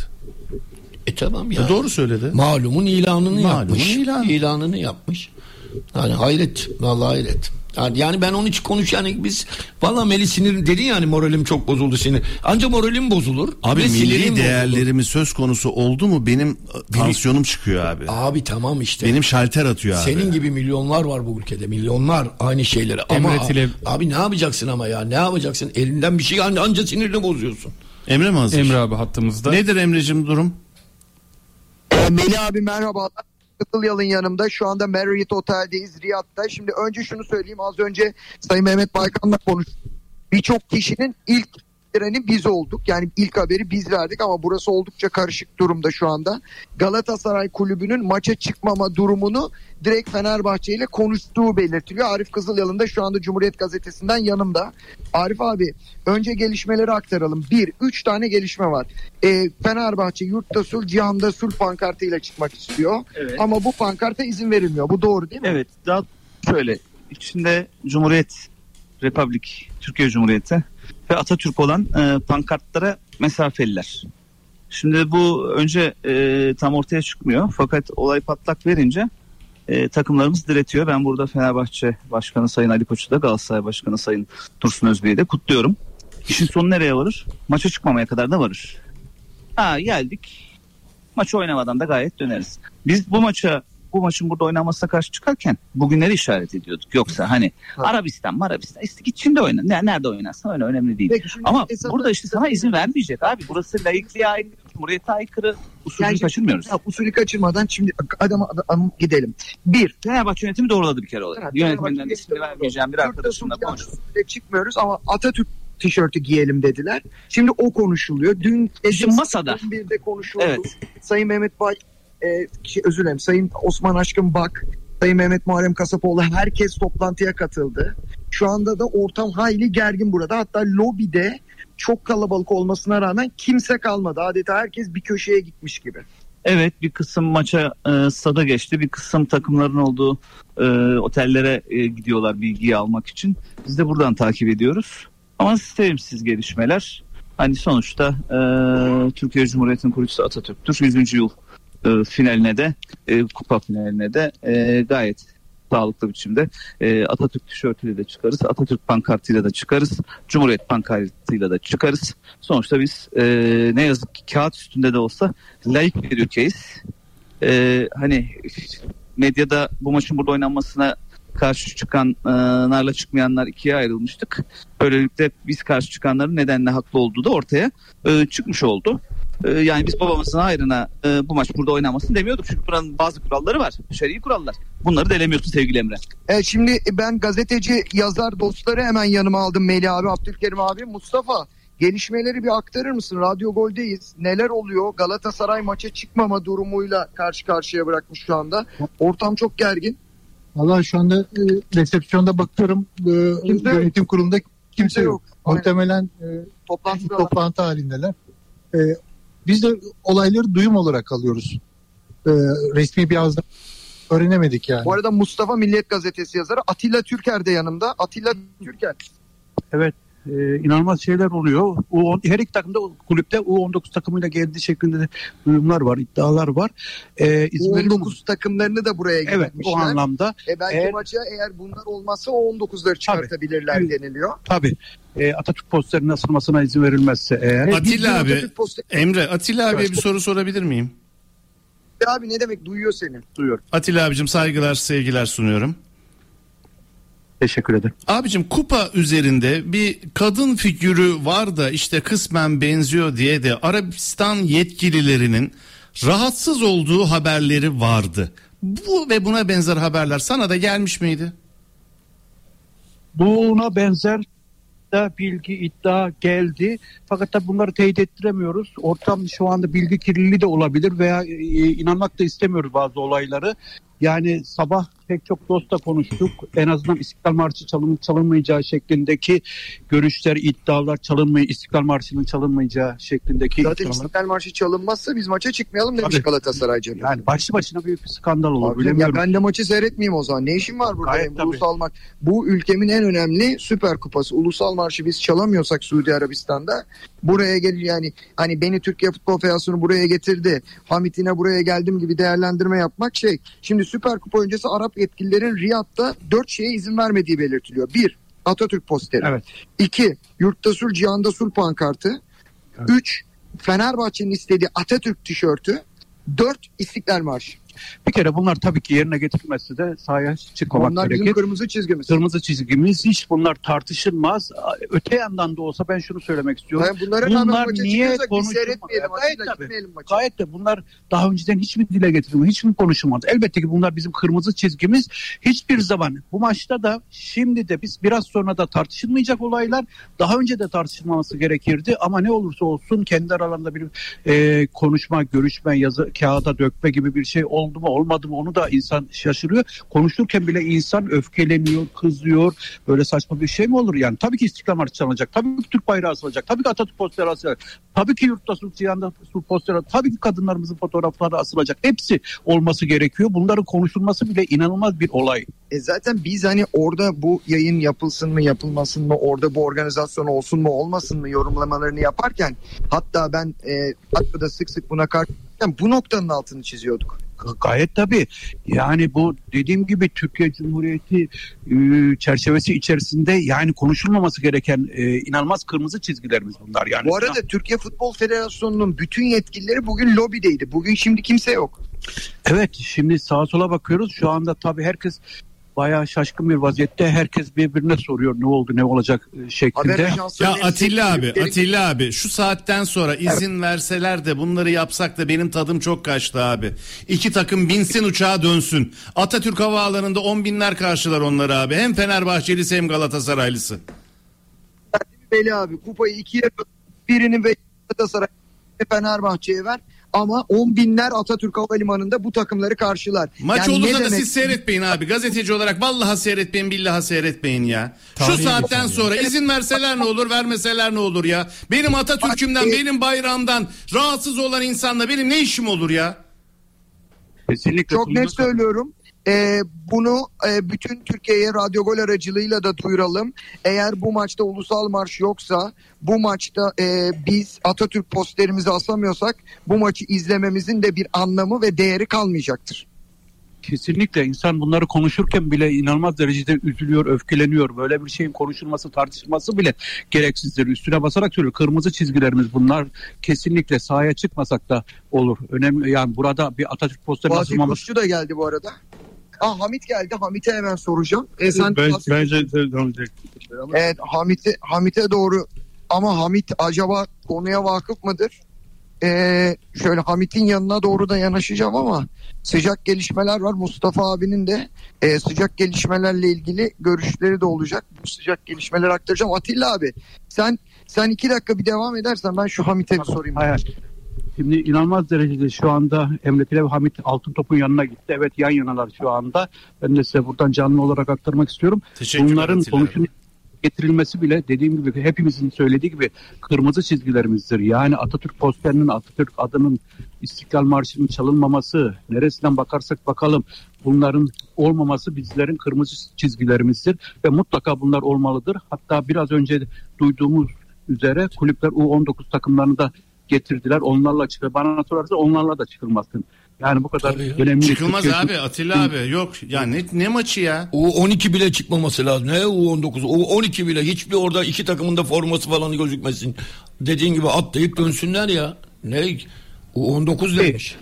E tamam ya. E doğru söyledi. Malumun ilanını Malumun yapmış. ilanı. İlanını yapmış. Yani hayret. Vallahi hayret. Yani, yani ben onun için konuş yani biz valla Melih sinir dedi yani moralim çok bozuldu sinir. Anca moralim bozulur. Abi milli değerlerimiz söz konusu oldu mu benim e, tansiyonum çıkıyor abi. Abi tamam işte. Benim şalter atıyor abi. Senin gibi milyonlar var bu ülkede. Milyonlar aynı şeyleri. Ama Emre Tile- abi ne yapacaksın ama ya? Ne yapacaksın? Elinden bir şey anca, anca sinirini bozuyorsun. Emre mi hazır? Emre abi hattımızda. Nedir Emre'cim durum? Melih abi merhaba. Kızılyalın yanımda. Şu anda Marriott Otel'deyiz Riyad'da. Şimdi önce şunu söyleyeyim. Az önce Sayın Mehmet Baykan'la konuştuk. Birçok kişinin ilk treni biz olduk. Yani ilk haberi biz verdik ama burası oldukça karışık durumda şu anda. Galatasaray Kulübü'nün maça çıkmama durumunu direkt Fenerbahçe ile konuştuğu belirtiliyor. Arif Kızılyalın da şu anda Cumhuriyet Gazetesi'nden yanımda. Arif abi önce gelişmeleri aktaralım. Bir, üç tane gelişme var. Ee, Fenerbahçe yurtta sul, cihanda sul pankartıyla çıkmak istiyor. Evet. Ama bu pankarta izin verilmiyor. Bu doğru değil mi? Evet daha şöyle içinde Cumhuriyet Republik Türkiye Cumhuriyeti ve Atatürk olan e, pankartlara mesafeliler. Şimdi bu önce e, tam ortaya çıkmıyor fakat olay patlak verince e, takımlarımız diretiyor. Ben burada Fenerbahçe Başkanı Sayın Ali Koç'u da Galatasaray Başkanı Sayın Dursun Özbey'i de kutluyorum. İşin sonu nereye varır? Maça çıkmamaya kadar da varır. Ha geldik. Maçı oynamadan da gayet döneriz. Biz bu maça bu maçın burada oynanmasına karşı çıkarken bugünleri işaret ediyorduk. Yoksa hani Arabistan, Marabistan işte şimdi oyna. Ne- Nerede oynarsan oyna önemli değil. Peki Ama burada işte sana izin vermeyecek abi. Burası laikliğe aykırı, cumhuriyete aykırı. Usulünü Yani- kaçırmıyoruz. Ya, usulü kaçırmadan şimdi adam, adam gidelim. Bir, Fenerbahçe yönetimi doğruladı bir kere olayı. Evet, Yönetmenden ismini vermeyeceğim bir arkadaşımla konuştum. çıkmıyoruz ama Atatürk tişörtü giyelim dediler. Şimdi o konuşuluyor. Dün Şimdi masada. 11'de konuşuldu. Evet. Sayın Mehmet Bay, e, şey, özür dilerim. Sayın Osman Aşkın Bak, Sayın Mehmet Muharrem Kasapoğlu herkes toplantıya katıldı. Şu anda da ortam hayli gergin burada. Hatta lobide çok kalabalık olmasına rağmen kimse kalmadı. Adeta herkes bir köşeye gitmiş gibi. Evet bir kısım maça e, stada geçti. Bir kısım takımların olduğu e, otellere e, gidiyorlar bilgiyi almak için. Biz de buradan takip ediyoruz. Ama sevimsiz gelişmeler. Hani sonuçta e, Türkiye Cumhuriyeti'nin kurucusu Atatürk'tür. 100. yıl e, finaline de e, kupa finaline de e, gayet sağlıklı biçimde e, Atatürk tişörtüyle de çıkarız. Atatürk pankartıyla da çıkarız. Cumhuriyet pankartıyla da çıkarız. Sonuçta biz e, ne yazık ki kağıt üstünde de olsa layık bir ülkeyiz. E, hani medyada bu maçın burada oynanmasına karşı çıkanlarla çıkmayanlar ikiye ayrılmıştık. Böylelikle biz karşı çıkanların nedenle haklı olduğu da ortaya e, çıkmış oldu. E, yani biz babamızın hayrına e, bu maç burada oynanmasın demiyorduk. Çünkü buranın bazı kuralları var. Şer'i kurallar. Bunları delemiyorsun sevgili Emre. Evet, şimdi ben gazeteci yazar dostları hemen yanıma aldım Melih abi, Abdülkerim abi. Mustafa gelişmeleri bir aktarır mısın? Radyo Gol'deyiz. Neler oluyor? Galatasaray maça çıkmama durumuyla karşı karşıya bırakmış şu anda. Ortam çok gergin. Valla şu anda e, resepsiyonda bakıyorum e, Kimse yok. yönetim kurulunda kimse yok. Aynen. Muhtemelen e, Toplantıda toplantı halindeler. E, biz de olayları duyum olarak alıyoruz. E, resmi bir ağızdan öğrenemedik yani. Bu arada Mustafa Milliyet Gazetesi yazarı Atilla Türker de yanımda. Atilla Türker. e, inanılmaz şeyler oluyor. U, her iki takımda kulüpte U19 takımıyla geldiği şeklinde de duyumlar var, iddialar var. E, mi? U19 takımlarını da buraya Evet getirmişler. o anlamda E belki Eğer- maça eğer bunlar olmazsa o 19'ları çıkartabilirler Tabii. deniliyor. tabii e, Atatürk posterinin asılmasına izin verilmezse eğer Evet, Atilla abi, Atatürk posteri- Emre, Atilla abiye bir soru sorabilir miyim? Abi ne demek duyuyor seni. duyuyorum. Atilla abicim saygılar, sevgiler sunuyorum. Teşekkür ederim. Abicim kupa üzerinde bir kadın figürü var da işte kısmen benziyor diye de Arabistan yetkililerinin rahatsız olduğu haberleri vardı. Bu ve buna benzer haberler sana da gelmiş miydi? Buna benzer de bilgi iddia geldi. Fakat tabii bunları teyit ettiremiyoruz. Ortam şu anda bilgi kirliliği de olabilir veya e, inanmak da istemiyoruz bazı olayları. Yani sabah pek çok dostla konuştuk. En azından İstiklal Marşı çalın, çalınmayacağı şeklindeki görüşler, iddialar çalınmay İstiklal Marşı'nın çalınmayacağı şeklindeki Zaten iddialar. İstiklal Marşı çalınmazsa biz maça çıkmayalım demiş Tabii. Galatasaray canım. Yani başlı başına büyük bir skandal olur. Abi, ya ben de maçı seyretmeyeyim o zaman. Ne işim var burada Gayet ulusal maç? Bu ülkemin en önemli süper kupası. Ulusal marşı biz çalamıyorsak Suudi Arabistan'da buraya gel yani hani beni Türkiye Futbol Federasyonu buraya getirdi. Hamit'ine buraya geldim gibi değerlendirme yapmak şey. Şimdi süper kupa öncesi Arap yetkililerin Riyad'da dört şeye izin vermediği belirtiliyor. Bir, Atatürk posteri. Evet. İki, Yurtta Sul, Cihanda Sul pankartı. Üç, Fenerbahçe'nin istediği Atatürk tişörtü. Dört, İstiklal Marşı. Bir kere bunlar tabii ki yerine getirilmezse de sahaya çıkmamak Onlar gerekir. bizim kırmızı çizgimiz. Kırmızı çizgimiz hiç bunlar tartışılmaz. Öte yandan da olsa ben şunu söylemek istiyorum. Yani bunlara bunlar niye konuşulmadı? Gayet tabii. Gayet de bunlar daha önceden hiç mi dile getirilmedi, hiç mi konuşulmadı? Elbette ki bunlar bizim kırmızı çizgimiz. Hiçbir zaman bu maçta da şimdi de biz biraz sonra da tartışılmayacak olaylar daha önce de tartışılmaması gerekirdi ama ne olursa olsun kendi aralarında bir e, konuşma, görüşme, yazı kağıda dökme gibi bir şey oldu mu olmadı mı onu da insan şaşırıyor. Konuşurken bile insan öfkeleniyor, kızıyor. Böyle saçma bir şey mi olur yani? Tabii ki İstiklal Marşı çalınacak. Tabii ki Türk bayrağı asılacak. Tabii ki Atatürk posteri asılacak. Tabii ki yurtta sulh cihanda sulh posteri Tabii ki kadınlarımızın fotoğrafları asılacak. Hepsi olması gerekiyor. Bunların konuşulması bile inanılmaz bir olay. E zaten biz hani orada bu yayın yapılsın mı yapılmasın mı orada bu organizasyon olsun mu olmasın mı yorumlamalarını yaparken hatta ben e, hatta da sık sık buna karşı bu noktanın altını çiziyorduk. Gayet tabii. Yani bu dediğim gibi Türkiye Cumhuriyeti e, çerçevesi içerisinde yani konuşulmaması gereken e, inanılmaz kırmızı çizgilerimiz bunlar yani. Bu arada Türkiye Futbol Federasyonu'nun bütün yetkilileri bugün lobideydi. Bugün şimdi kimse yok. Evet şimdi sağa sola bakıyoruz. Şu anda tabii herkes bayağı şaşkın bir vaziyette. Herkes birbirine soruyor ne oldu ne olacak e, şeklinde. Ya Atilla abi, Atilla abi şu saatten sonra izin verseler de bunları yapsak da benim tadım çok kaçtı abi. İki takım binsin uçağa dönsün. Atatürk Havaalanı'nda on binler karşılar onları abi. Hem Fenerbahçelisi hem Galatasaraylısı. Beli abi kupayı ikiye böl, birini ve Galatasaray Fenerbahçe'ye ver. Ama on binler Atatürk Havalimanı'nda bu takımları karşılar. Maç Yani olursa ne da demek? siz seyretmeyin abi. Gazeteci olarak vallahi seyretmeyin billahi seyretmeyin ya. Şu Tarihi saatten geçen sonra izin verseler ne olur vermeseler ne olur ya. Benim Atatürk'ümden benim bayrağımdan rahatsız olan insanla benim ne işim olur ya? Kesinlikle Çok net söylüyorum. Ee, bunu e, bütün Türkiye'ye Radyo Gol aracılığıyla da duyuralım. Eğer bu maçta ulusal marş yoksa bu maçta e, biz Atatürk posterimizi asamıyorsak bu maçı izlememizin de bir anlamı ve değeri kalmayacaktır. Kesinlikle insan bunları konuşurken bile inanılmaz derecede üzülüyor, öfkeleniyor. Böyle bir şeyin konuşulması, tartışılması bile gereksizdir. Üstüne basarak söylüyor. Kırmızı çizgilerimiz bunlar. Kesinlikle sahaya çıkmasak da olur. Önemli yani burada bir Atatürk posteri Fatih asılmaması Kuşçu da geldi bu arada. Aa, Hamit geldi. Hamit'e hemen soracağım. E, sen Ben, bence Evet Hamit'e Hamit'e doğru ama Hamit acaba konuya vakıf mıdır? Ee, şöyle Hamit'in yanına doğru da yanaşacağım ama sıcak gelişmeler var. Mustafa abinin de e, sıcak gelişmelerle ilgili görüşleri de olacak. Bu sıcak gelişmeleri aktaracağım. Atilla abi sen sen iki dakika bir devam edersen ben şu Hamit'e bir sorayım. Hayır. Şimdi inanılmaz derecede şu anda Emre Tile ve Hamit Altın Top'un yanına gitti. Evet yan yanalar şu anda. Ben de size buradan canlı olarak aktarmak istiyorum. Bunların konuşulması getirilmesi bile dediğim gibi hepimizin söylediği gibi kırmızı çizgilerimizdir. Yani Atatürk posterinin, Atatürk adının İstiklal Marşı'nın çalınmaması, neresinden bakarsak bakalım bunların olmaması bizlerin kırmızı çizgilerimizdir ve mutlaka bunlar olmalıdır. Hatta biraz önce duyduğumuz üzere kulüpler U19 takımlarını da getirdiler. Onlarla çıkıyor. Bana sorarsa onlarla da çıkılmasın. Yani bu kadar Tabii önemli. Çıkılmaz Türkiye- abi Atilla abi yok. Ya ne, ne maçı ya? U12 bile çıkmaması lazım. Ne U19? U12 bile hiçbir orada iki takımın da forması falan gözükmesin. Dediğin gibi atlayıp dönsünler ya. Ne? U19 demiş.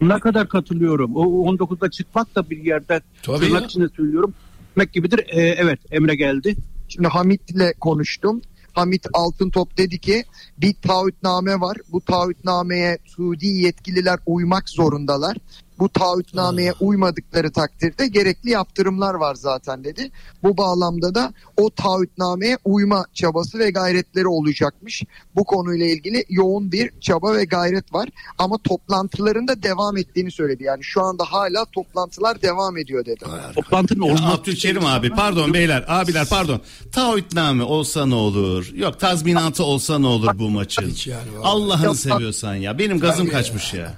Ne kadar katılıyorum. O 19'da çıkmak da bir yerde Tabii tırnak ya. içinde söylüyorum. Demek gibidir. Ee, evet Emre geldi. Şimdi Hamit'le konuştum. Hamit Altıntop dedi ki bir taahhütname var. Bu taahhütnameye Suudi yetkililer uymak zorundalar. Bu taahhütnameye uymadıkları takdirde gerekli yaptırımlar var zaten dedi. Bu bağlamda da o taahhütnameye uyma çabası ve gayretleri olacakmış. Bu konuyla ilgili yoğun bir çaba ve gayret var. Ama toplantıların da devam ettiğini söyledi. Yani şu anda hala toplantılar devam ediyor dedi. Toplantının Ya olması Abdülkerim abi pardon beyler abiler pardon. Taahhütname olsa ne olur? Yok tazminatı olsa ne olur bu maçın? Yani. Allah'ını seviyorsan ya. Benim gazım kaçmış ya.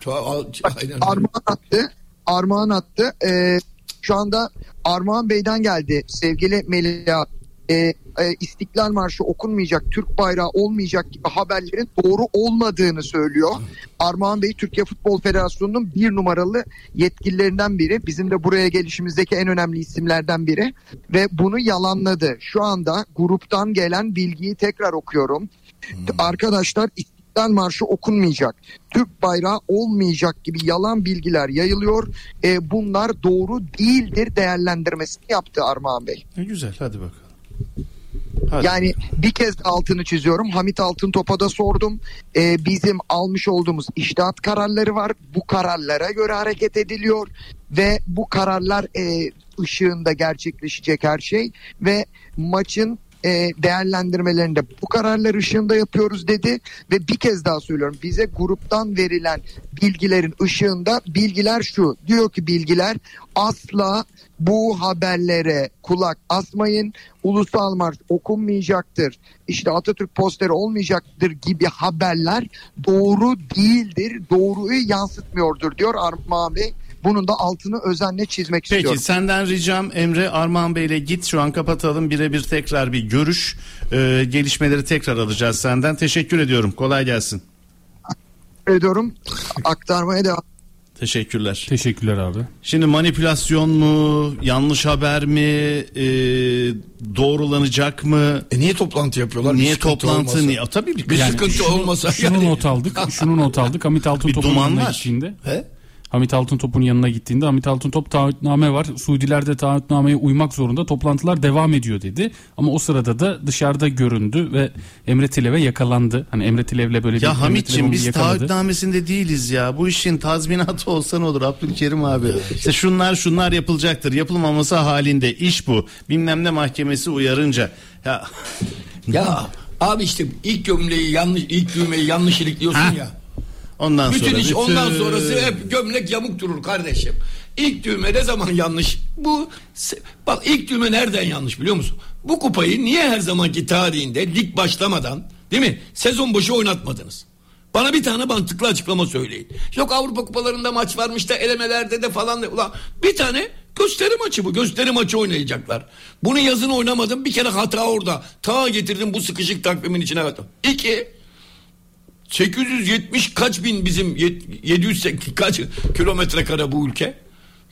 Aynen. Armağan attı. Armağan attı. Ee, şu anda Armağan Bey'den geldi sevgili Melia. Ee, e, İstiklal Marşı okunmayacak, Türk bayrağı olmayacak gibi haberlerin doğru olmadığını söylüyor. Armağan Bey Türkiye Futbol Federasyonu'nun bir numaralı yetkililerinden biri. Bizim de buraya gelişimizdeki en önemli isimlerden biri. Ve bunu yalanladı. Şu anda gruptan gelen bilgiyi tekrar okuyorum. Arkadaşlar İstiklal Marşı okunmayacak, Türk bayrağı olmayacak gibi yalan bilgiler yayılıyor. E, bunlar doğru değildir değerlendirmesini yaptı Armağan Bey. Ne güzel hadi bakalım. Hadi. Yani bir kez altını çiziyorum. Hamit Altıntop'a da sordum. Ee, bizim almış olduğumuz iştahat kararları var. Bu kararlara göre hareket ediliyor ve bu kararlar e, ışığında gerçekleşecek her şey ve maçın e, değerlendirmelerinde bu kararlar ışığında yapıyoruz dedi ve bir kez daha söylüyorum bize gruptan verilen bilgilerin ışığında bilgiler şu diyor ki bilgiler asla bu haberlere kulak asmayın ulusal marş okunmayacaktır işte Atatürk posteri olmayacaktır gibi haberler doğru değildir doğruyu yansıtmıyordur diyor Armağan Bey bunun da altını özenle çizmek Peki istiyorum. senden ricam Emre Armağan Bey'le git şu an kapatalım birebir tekrar bir görüş Ee, gelişmeleri tekrar alacağız senden teşekkür ediyorum kolay gelsin. ediyorum. Aktarmaya devam. Teşekkürler. Teşekkürler abi. Şimdi manipülasyon mu yanlış haber mi e, doğrulanacak mı? E niye toplantı yapıyorlar? Bir Niye sıkıntı toplantı olmasa. niye? Tabii bir, Bir yani sıkıntı şunu, olmasa şunu yani. not aldık. Şunu not aldık. Hamit yanına var. gittiğinde. He? Hamit Altıntop'un yanına gittiğinde Hamit Altıntop taahhütname var. Suudiler de taahhütnameye uymak zorunda. Toplantılar devam ediyor dedi. Ama o sırada da dışarıda göründü ve Emre Tilev'e yakalandı. Hani Emre Tilev'le böyle bir Ya Hamit'ciğim biz yakaladı. taahhütnamesinde değiliz ya. Bu işin tazminatı olsa ne olur Abdülkerim abi. İşte şunlar şunlar yapılacaktır. Yapılmaması halinde iş bu. Bilmem ne mahkemesi uyarınca. Ya Ya abi işte ilk gömleği yanlış ilk düğmeyi yanlış ilikliyorsun ya. Ondan Bütün sonra iş bütün- ondan sonrası hep gömlek yamuk durur kardeşim. İlk düğme ne zaman yanlış? Bu bak ilk düğme nereden yanlış biliyor musun? Bu kupayı niye her zamanki tarihinde lig başlamadan değil mi? Sezon başı oynatmadınız. Bana bir tane mantıklı açıklama söyleyin. Yok Avrupa kupalarında maç varmış da elemelerde de falan. da- Ulan bir tane gösteri maçı bu. Gösteri maçı oynayacaklar. Bunu yazın oynamadım. Bir kere hata orada. Ta getirdim bu sıkışık takvimin içine. İki 870 kaç bin bizim yet- 700 sek- kaç kilometre kare bu ülke?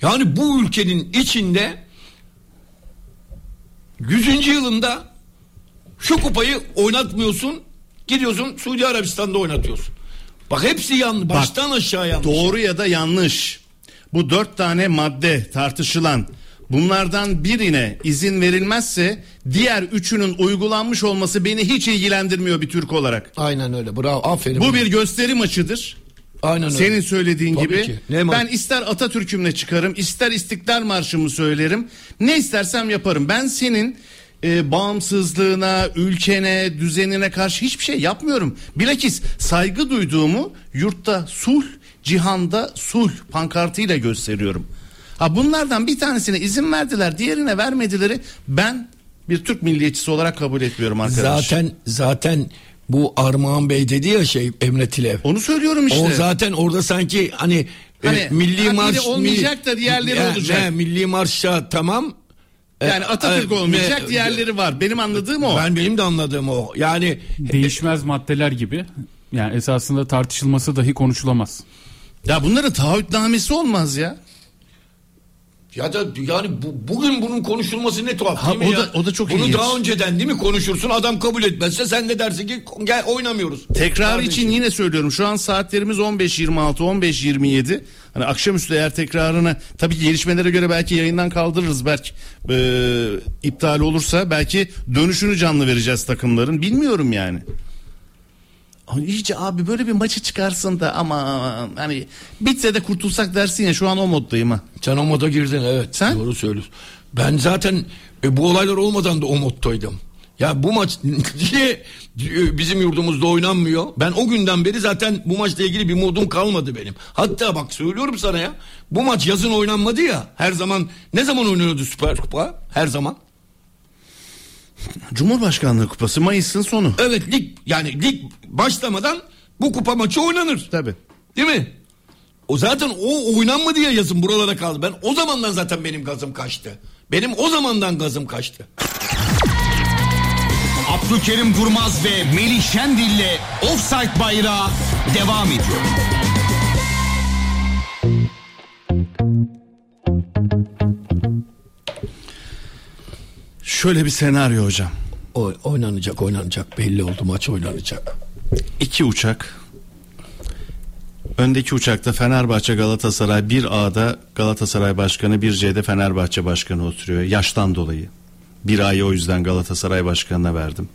Yani bu ülkenin içinde 100. yılında şu kupayı oynatmıyorsun. Gidiyorsun Suudi Arabistan'da oynatıyorsun. Bak hepsi yanlış. Baştan aşağı yanlış. Doğru ya da yanlış. Bu dört tane madde tartışılan bunlardan birine izin verilmezse diğer üçünün uygulanmış olması beni hiç ilgilendirmiyor bir Türk olarak. Aynen öyle. Bravo. Aferin. Bu bir gösteri maçıdır. Aynen öyle. Senin söylediğin Tabii gibi. ki. Ne ben ister Atatürk'ümle çıkarım, ister İstiklal Marşı'mı söylerim. Ne istersem yaparım. Ben senin e, bağımsızlığına, ülkene, düzenine karşı hiçbir şey yapmıyorum. Bilakis saygı duyduğumu yurtta sulh, cihanda sulh pankartıyla gösteriyorum. Ha bunlardan bir tanesine izin verdiler, diğerine vermedileri ben bir Türk milliyetçisi olarak kabul etmiyorum arkadaş. Zaten zaten bu Armağan Bey dedi ya şey Emre Tilev. onu söylüyorum işte. O zaten orada sanki hani, Hani, e, milli ha, biri marş olmayacak da diğerleri Ne- olacak. ne, milli marşa tamam. E, Yani Atatürk e, olmayacak ne- diğerleri var. Benim anladığım o. Ben benim de anladığım o. Yani Değişmez maddeler gibi. Yani esasında tartışılması dahi konuşulamaz. Ya bunların taahhütnamesi olmaz ya. Ya da yani bu, bugün bunun konuşulması ne tuhaf Ha, değil mi o ya? da- o da çok Bunu ilginç. daha önceden değil mi konuşursun adam kabul etmezse sen de dersin ki gel oynamıyoruz. Tekrar Kardeşim. için yine söylüyorum. Şu an saatlerimiz 15.26, 15.27. Hani akşamüstü eğer tekrarını tabii ki gelişmelere göre belki yayından kaldırırız belki e, iptal olursa belki dönüşünü canlı vereceğiz takımların. Bilmiyorum yani. İyice abi böyle bir maçı çıkarsın da ama hani bitse de kurtulsak dersin ya şu an o moddayım ha. Sen o moda girdin evet. Sen? Doğru söylüyorsun. Ben zaten e, bu olaylar olmadan da o moddaydım. Ya bu maç niye e, bizim yurdumuzda oynanmıyor? Ben o günden beri zaten bu maçla ilgili bir modum kalmadı benim. Hatta bak söylüyorum sana ya. Bu maç yazın oynanmadı ya. Her zaman ne zaman oynanıyordu Süper Kupa? Her zaman. Cumhurbaşkanlığı Kupası Mayıs'ın sonu. Evet lig yani lig başlamadan bu kupa maçı oynanır. Tabii. Değil mi? O zaten o oynanmadı ya yazın buralara kaldı. Ben o zamandan zaten benim gazım kaçtı. Benim o zamandan gazım kaçtı. Abdülkerim Durmaz ve Melih Şendil'le Offside Bayrağı devam ediyor. Şöyle bir senaryo hocam. O, oynanacak oynanacak belli oldu maç oynanacak. İki uçak. Öndeki uçakta Fenerbahçe Galatasaray bir A'da Galatasaray Başkanı bir C'de Fenerbahçe Başkanı oturuyor. Yaştan dolayı. Bir A'yı o yüzden Galatasaray Başkanı'na verdim.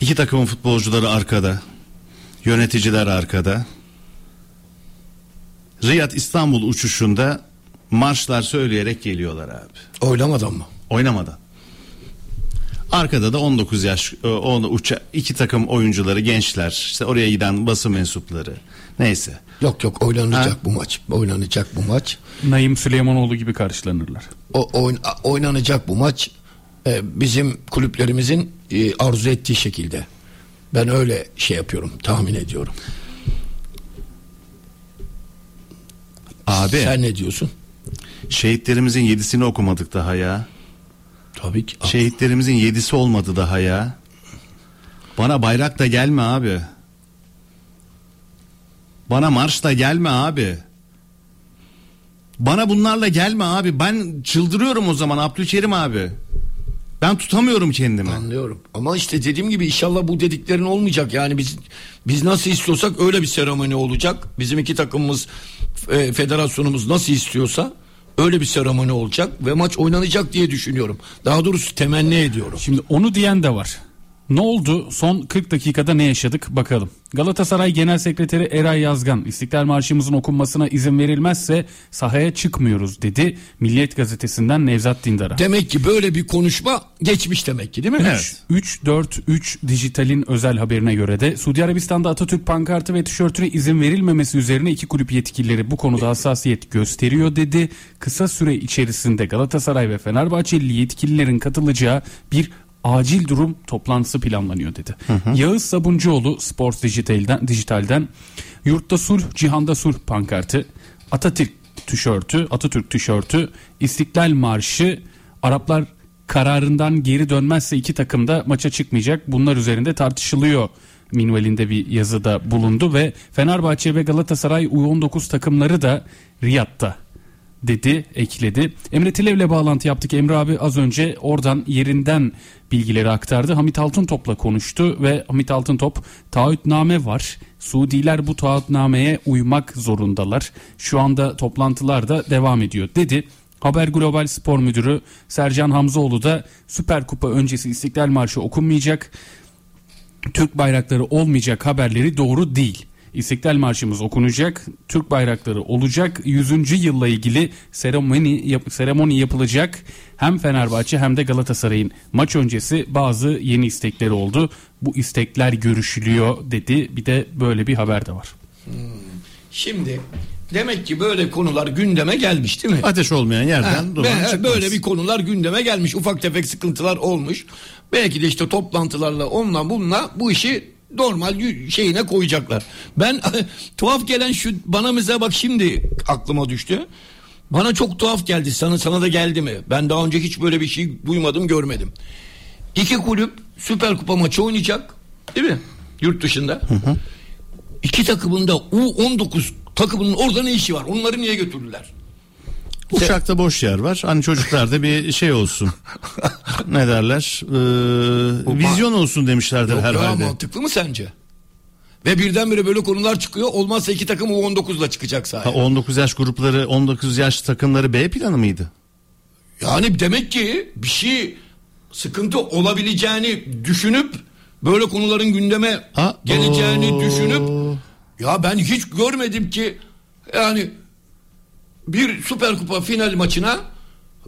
İki takımın futbolcuları arkada. Yöneticiler arkada. Riyad İstanbul uçuşunda marşlar söyleyerek geliyorlar abi. Oynamadan mı? Oynamadan. Arkada da 19 yaş e, on uça iki takım oyuncuları gençler işte oraya giden basın mensupları neyse. Yok yok oynanacak Ha? bu maç. Oynanacak bu maç. Naim Süleymanoğlu gibi karşılanırlar. O oyn- oynanacak bu maç. Ee, bizim kulüplerimizin e, arzu ettiği şekilde. Ben öyle şey yapıyorum, tahmin ediyorum. Abi Sen ne diyorsun? şehitlerimizin yedisini okumadık daha ya. Tabii ki. Şehitlerimizin yedisi olmadı daha ya. Bana bayrak da gelme abi. Bana marş da gelme abi. Bana bunlarla gelme abi. Ben çıldırıyorum o zaman Abdülkerim abi. Ben tutamıyorum kendimi. Anlıyorum. Ama işte dediğim gibi inşallah bu dediklerin olmayacak. Yani biz biz nasıl istiyorsak öyle bir seremoni olacak. Bizim iki takımımız e, federasyonumuz nasıl istiyorsa öyle bir seremoni olacak ve maç oynanacak diye düşünüyorum. Daha doğrusu temenni ediyorum. Şimdi onu diyen de var. Ne oldu? Son 40 dakikada ne yaşadık bakalım. Galatasaray Genel Sekreteri Eray Yazgan İstiklal Marşımızın okunmasına izin verilmezse sahaya çıkmıyoruz dedi. Milliyet Gazetesi'nden Nevzat Dindar'a. Demek ki böyle bir konuşma geçmiş demek ki değil mi? Evet. 343 Dijital'in özel haberine göre de Suudi Arabistan'da Atatürk pankartı ve tişörtüne izin verilmemesi üzerine iki kulüp yetkilileri bu konuda hassasiyet gösteriyor dedi. Kısa süre içerisinde Galatasaray ve Fenerbahçeli yetkililerin katılacağı bir acil durum toplantısı planlanıyor dedi. Yağız Sabuncuoğlu Sports Dijital'den, Dijital'den yurtta sulh, cihanda sulh pankartı, Atatürk tişörtü, Atatürk tişörtü, İstiklal Marşı, Araplar kararından geri dönmezse iki takım da maça çıkmayacak. Bunlar üzerinde tartışılıyor. Minvalinde bir yazıda bulundu ve Fenerbahçe ve Galatasaray U19 takımları da Riyad'da dedi, ekledi. Emre Tilev'le bağlantı yaptık. Emre abi az önce oradan yerinden bilgileri aktardı. Hamit Altıntop'la konuştu ve Hamit Altıntop taahhütname var. Suudiler bu taahhütnameye uymak zorundalar. Şu anda toplantılar da devam ediyor dedi. Haber Global Spor Müdürü Sercan Hamzoğlu da Süper Kupa öncesi İstiklal Marşı okunmayacak. Türk bayrakları olmayacak haberleri doğru değil. İstiklal Marşımız okunacak, Türk bayrakları olacak. 100. yılla ilgili seremoni, yap- seremoni yapılacak. Hem Fenerbahçe hem de Galatasaray'ın maç öncesi bazı yeni istekleri oldu. Bu istekler görüşülüyor dedi. Bir de böyle bir haber de var. Şimdi demek ki böyle konular gündeme gelmiş değil mi? Ateş olmayan Ha, yerden duman çıkmaz. böyle bir konular gündeme gelmiş. Ufak tefek sıkıntılar olmuş. Belki de işte toplantılarla onunla bununla bu işi normal şeyine koyacaklar. Ben tuhaf gelen şu bana mesela bak şimdi aklıma düştü. Bana çok tuhaf geldi. Sana sana da geldi mi? Ben daha önce hiç böyle bir şey duymadım, görmedim. İki kulüp Süper Kupa maçı oynayacak. Değil mi? Yurt dışında. İki takımın da U19 takımının orada ne işi var? Onları niye götürdüler? Uçakta boş yer var. Hani çocuklarda bir şey olsun. ne derler? Ee, vizyon olsun demişlerdir Yok ya, herhalde. mantıklı mı sence? Ve birdenbire böyle konular çıkıyor. Olmazsa iki takım U19'la çıkacak Ha, sahaya. 19 yaş grupları, 19 yaş takımları B planı mıydı? Yani demek ki bir şey sıkıntı olabileceğini düşünüp böyle konuların gündeme Ha, geleceğini oo. düşünüp ya ben hiç görmedim ki yani bir Süper Kupa final maçına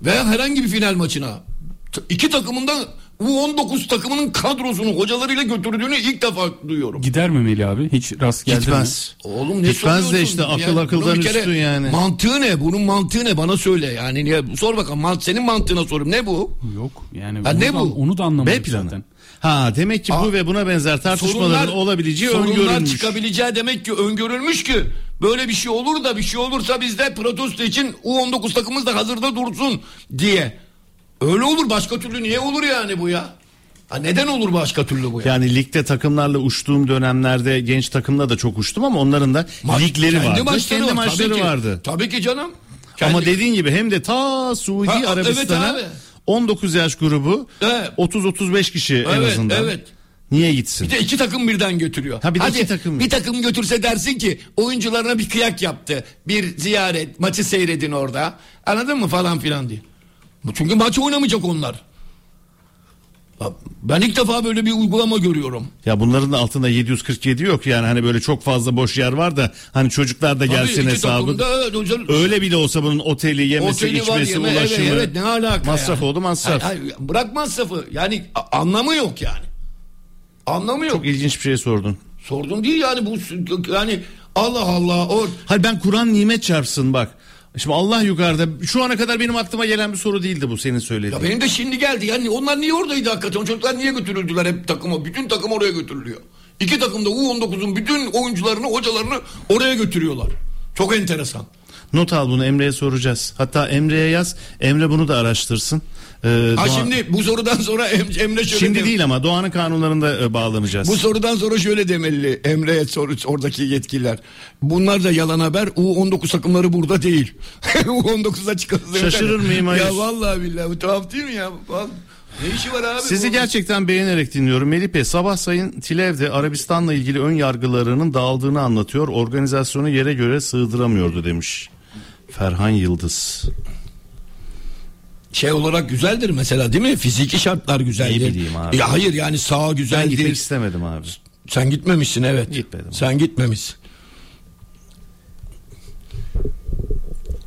veya herhangi bir final maçına iki takımın da U19 takımının kadrosunu hocalarıyla götürdüğünü ilk defa duyuyorum. Gider mi Melih abi? Hiç rast geldi mi? Gitmez. Oğlum ne Gitmez de işte akıl Yani akıldan kere üstün yani. Mantığı ne? Bunun mantığı ne? Bana söyle. Yani niye? Sor bakalım. Mant senin mantığına sorayım. Ne bu? Yok yani Ha, onu, ne da, bu? onu da anlamadık B planı. zaten. Ha demek ki bu Aa, ve buna benzer tartışmaların olabileceği sorunlar öngörülmüş. çıkabileceği demek ki öngörülmüş ki böyle bir şey olur da bir şey olursa bizde protesto için U19 takımımız da hazırda dursun diye. Öyle olur başka türlü niye olur yani bu ya? Ha neden olur başka türlü bu ya? Yani ligde takımlarla uçtuğum dönemlerde genç takımla da çok uçtum ama onların da Maç- ligleri kendi vardı. maçları kendi var, maçları tabii ki. vardı. Tabii ki canım. Ama Kendi- dediğin gibi hem de ta Suudi Ha, evet Arabistan'a abi. 19 yaş grubu Evet. 30-35 kişi en Evet, azından. evet. Niye gitsin? Bir de iki takım birden götürüyor. Ha, bir de Hadi iki takım. bir takım götürse dersin ki oyuncularına bir kıyak yaptı. Bir ziyaret, maçı seyredin orada. Anladın mı falan filan diye. Çünkü maç oynamayacak onlar. Ben ilk defa böyle bir uygulama görüyorum. Ya bunların da altında 747 yok yani hani böyle çok fazla boş yer var da hani çocuklar da gelsin Tabii hesabı. takımda evet, Öyle bile olsa bunun oteli, yemesi, Oteli var, içmesi, yeme- evet, ulaşımı. evet, ne alaka Masraf yani? oldu masraf. Hayır, hayır, bırak masrafı. Yani anlamı yok yani. Anlamı yok. Çok ilginç bir şey sordun. Sordum değil yani bu yani Allah Allah o Hayır ben Kur'an nimet çarpsın bak. Şimdi Allah yukarıda şu ana kadar benim aklıma gelen bir soru değildi bu senin söylediğin. Ya benim de şimdi geldi. Yani onlar niye oradaydı hakikaten? O çocuklar niye götürüldüler hep takıma? Bütün takım oraya götürülüyor. İki takım da U19'un bütün oyuncularını, hocalarını oraya götürüyorlar. Çok enteresan. Not al bunu Emre'ye soracağız. Hatta Emre'ye yaz. Emre bunu da araştırsın. Ee, Ha Doğa- şimdi bu sorudan sonra Em- Emre şöyle Şimdi dem- değil ama Doğan'ın kanunlarında e, bağlanacağız. Bu sorudan sonra şöyle demeli Emre'ye soru oradaki yetkililer. Bunlar da yalan haber. U19 takımları burada değil. U19'a çıkarız. Şaşırır mıyım? Hayır. Ya vallahi billahi bu tuhaf değil mi ya? Vallahi. Ne işi var abi? Sizi bu? gerçekten beğenerek dinliyorum. Melih Bey sabah Sayın Tilev'de Arabistan'la ilgili ön yargılarının dağıldığını anlatıyor. Organizasyonu yere göre sığdıramıyordu demiş. Ferhan Yıldız. Şey olarak güzeldir mesela değil mi? Fiziki şartlar güzeldir. Ne bileyim abi. Ya hayır yani sağ Ben güzeldir. gitmek istemedim abi. Sen gitmemişsin evet. Gitmedim. Sen gitmemişsin.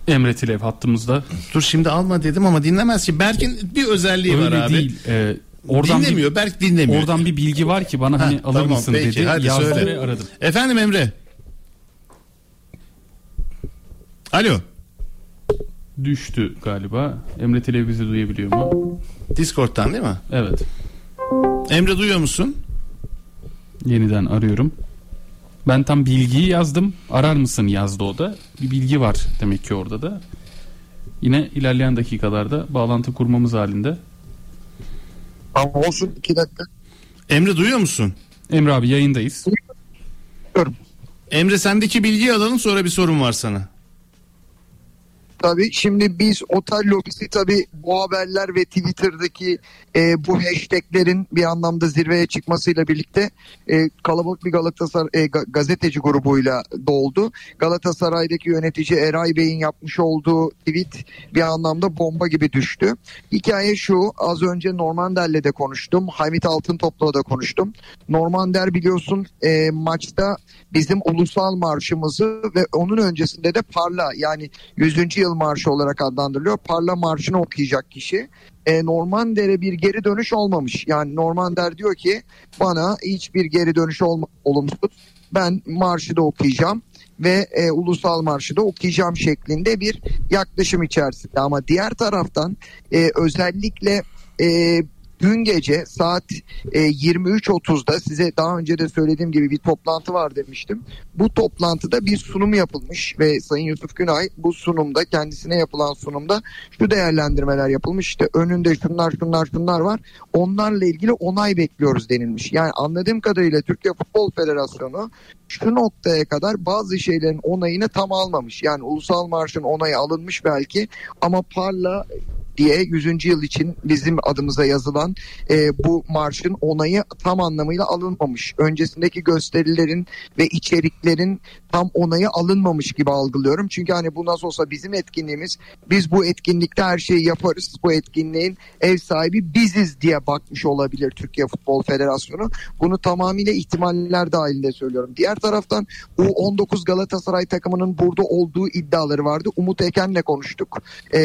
Emre Tilev hattımızda. Dur şimdi alma dedim ama dinlemez ki. Berk'in bir özelliği var Öyle abi. değil. Ee, oradan dinlemiyor. bir, Berk dinlemiyor. oradan bir bilgi var ki bana hani Ha, alır tamam, mısın peki, dedi. hadi Yazdı söyle. aradım. Efendim Emre. Alo. Düştü galiba. Emre bizi duyabiliyor mu? Discord'dan değil mi? Evet. Emre duyuyor musun? Yeniden arıyorum. Ben tam bilgiyi yazdım. Arar mısın yazdı o da. Bir bilgi var demek ki orada da. Yine ilerleyen dakikalarda bağlantı kurmamız halinde. Ama olsun iki dakika. Emre duyuyor musun? Emre abi yayındayız. Emre sendeki bilgiyi alalım sonra bir sorun var sana. Tabii şimdi biz otel lobisi tabii bu haberler ve Twitter'daki e, bu hashtaglerin bir anlamda zirveye çıkmasıyla birlikte e, kalabalık bir Galatasaray e, ga- gazeteci grubuyla doldu. Galatasaray'daki yönetici Eray Bey'in yapmış olduğu tweet bir anlamda bomba gibi düştü. Hikaye şu az önce Normander'le de konuştum. Hamit Altıntop'la da konuştum. Normander biliyorsun e, maçta bizim ulusal marşımızı ve onun öncesinde de Parla yani 100. yıl marşı olarak adlandırılıyor. Parla marşını okuyacak kişi. E, Normander'e bir geri dönüş olmamış. Yani Normander diyor ki bana hiçbir geri dönüş olma, olumsuz. Ben marşı da okuyacağım ve e, ulusal marşı da okuyacağım şeklinde bir yaklaşım içerisinde. Ama diğer taraftan e, özellikle e, dün gece saat e, 23.30'da size daha önce de söylediğim gibi bir toplantı var demiştim. Bu toplantıda bir sunum yapılmış ve Sayın Yusuf Günay bu sunumda kendisine yapılan sunumda şu değerlendirmeler yapılmış. İşte önünde şunlar şunlar şunlar var. Onlarla ilgili onay bekliyoruz denilmiş. Yani anladığım kadarıyla Türkiye Futbol Federasyonu şu noktaya kadar bazı şeylerin onayını tam almamış. Yani ulusal marşın onayı alınmış belki ama parla diye 100. yıl için bizim adımıza yazılan e, bu marşın onayı tam anlamıyla alınmamış. Öncesindeki gösterilerin ve içeriklerin tam onayı alınmamış gibi algılıyorum. Çünkü hani bu nasıl olsa bizim etkinliğimiz biz bu etkinlikte her şeyi yaparız. Bu etkinliğin ev sahibi biziz diye bakmış olabilir Türkiye Futbol Federasyonu. Bunu tamamıyla ihtimaller dahilinde söylüyorum. Diğer taraftan U19 Galatasaray takımının burada olduğu iddiaları vardı. Umut Eken'le konuştuk Ee,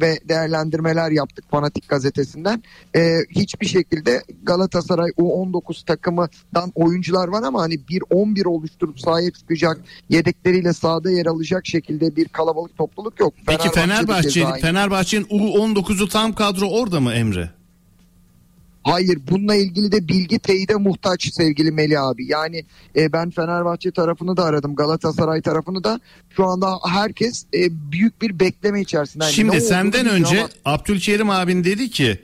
ve değerlendirmeler yaptık Fanatik gazetesinden. Ee, hiçbir şekilde Galatasaray U19 takımından oyuncular var ama hani bir 11 oluşturup sahaya çıkacak yedekleriyle sahada yer alacak şekilde bir kalabalık topluluk yok. Peki Fenerbahçe bir Fenerbahçe. Fenerbahçe'nin U19'u tam kadro orada mı Emre? Hayır bununla ilgili de bilgi teyide muhtaç sevgili Melih abi. Yani e, ben Fenerbahçe tarafını da aradım Galatasaray tarafını da. Şu anda herkes e, büyük bir bekleme içerisinde. Yani Şimdi senden önce ama- Abdülkerim abin dedi ki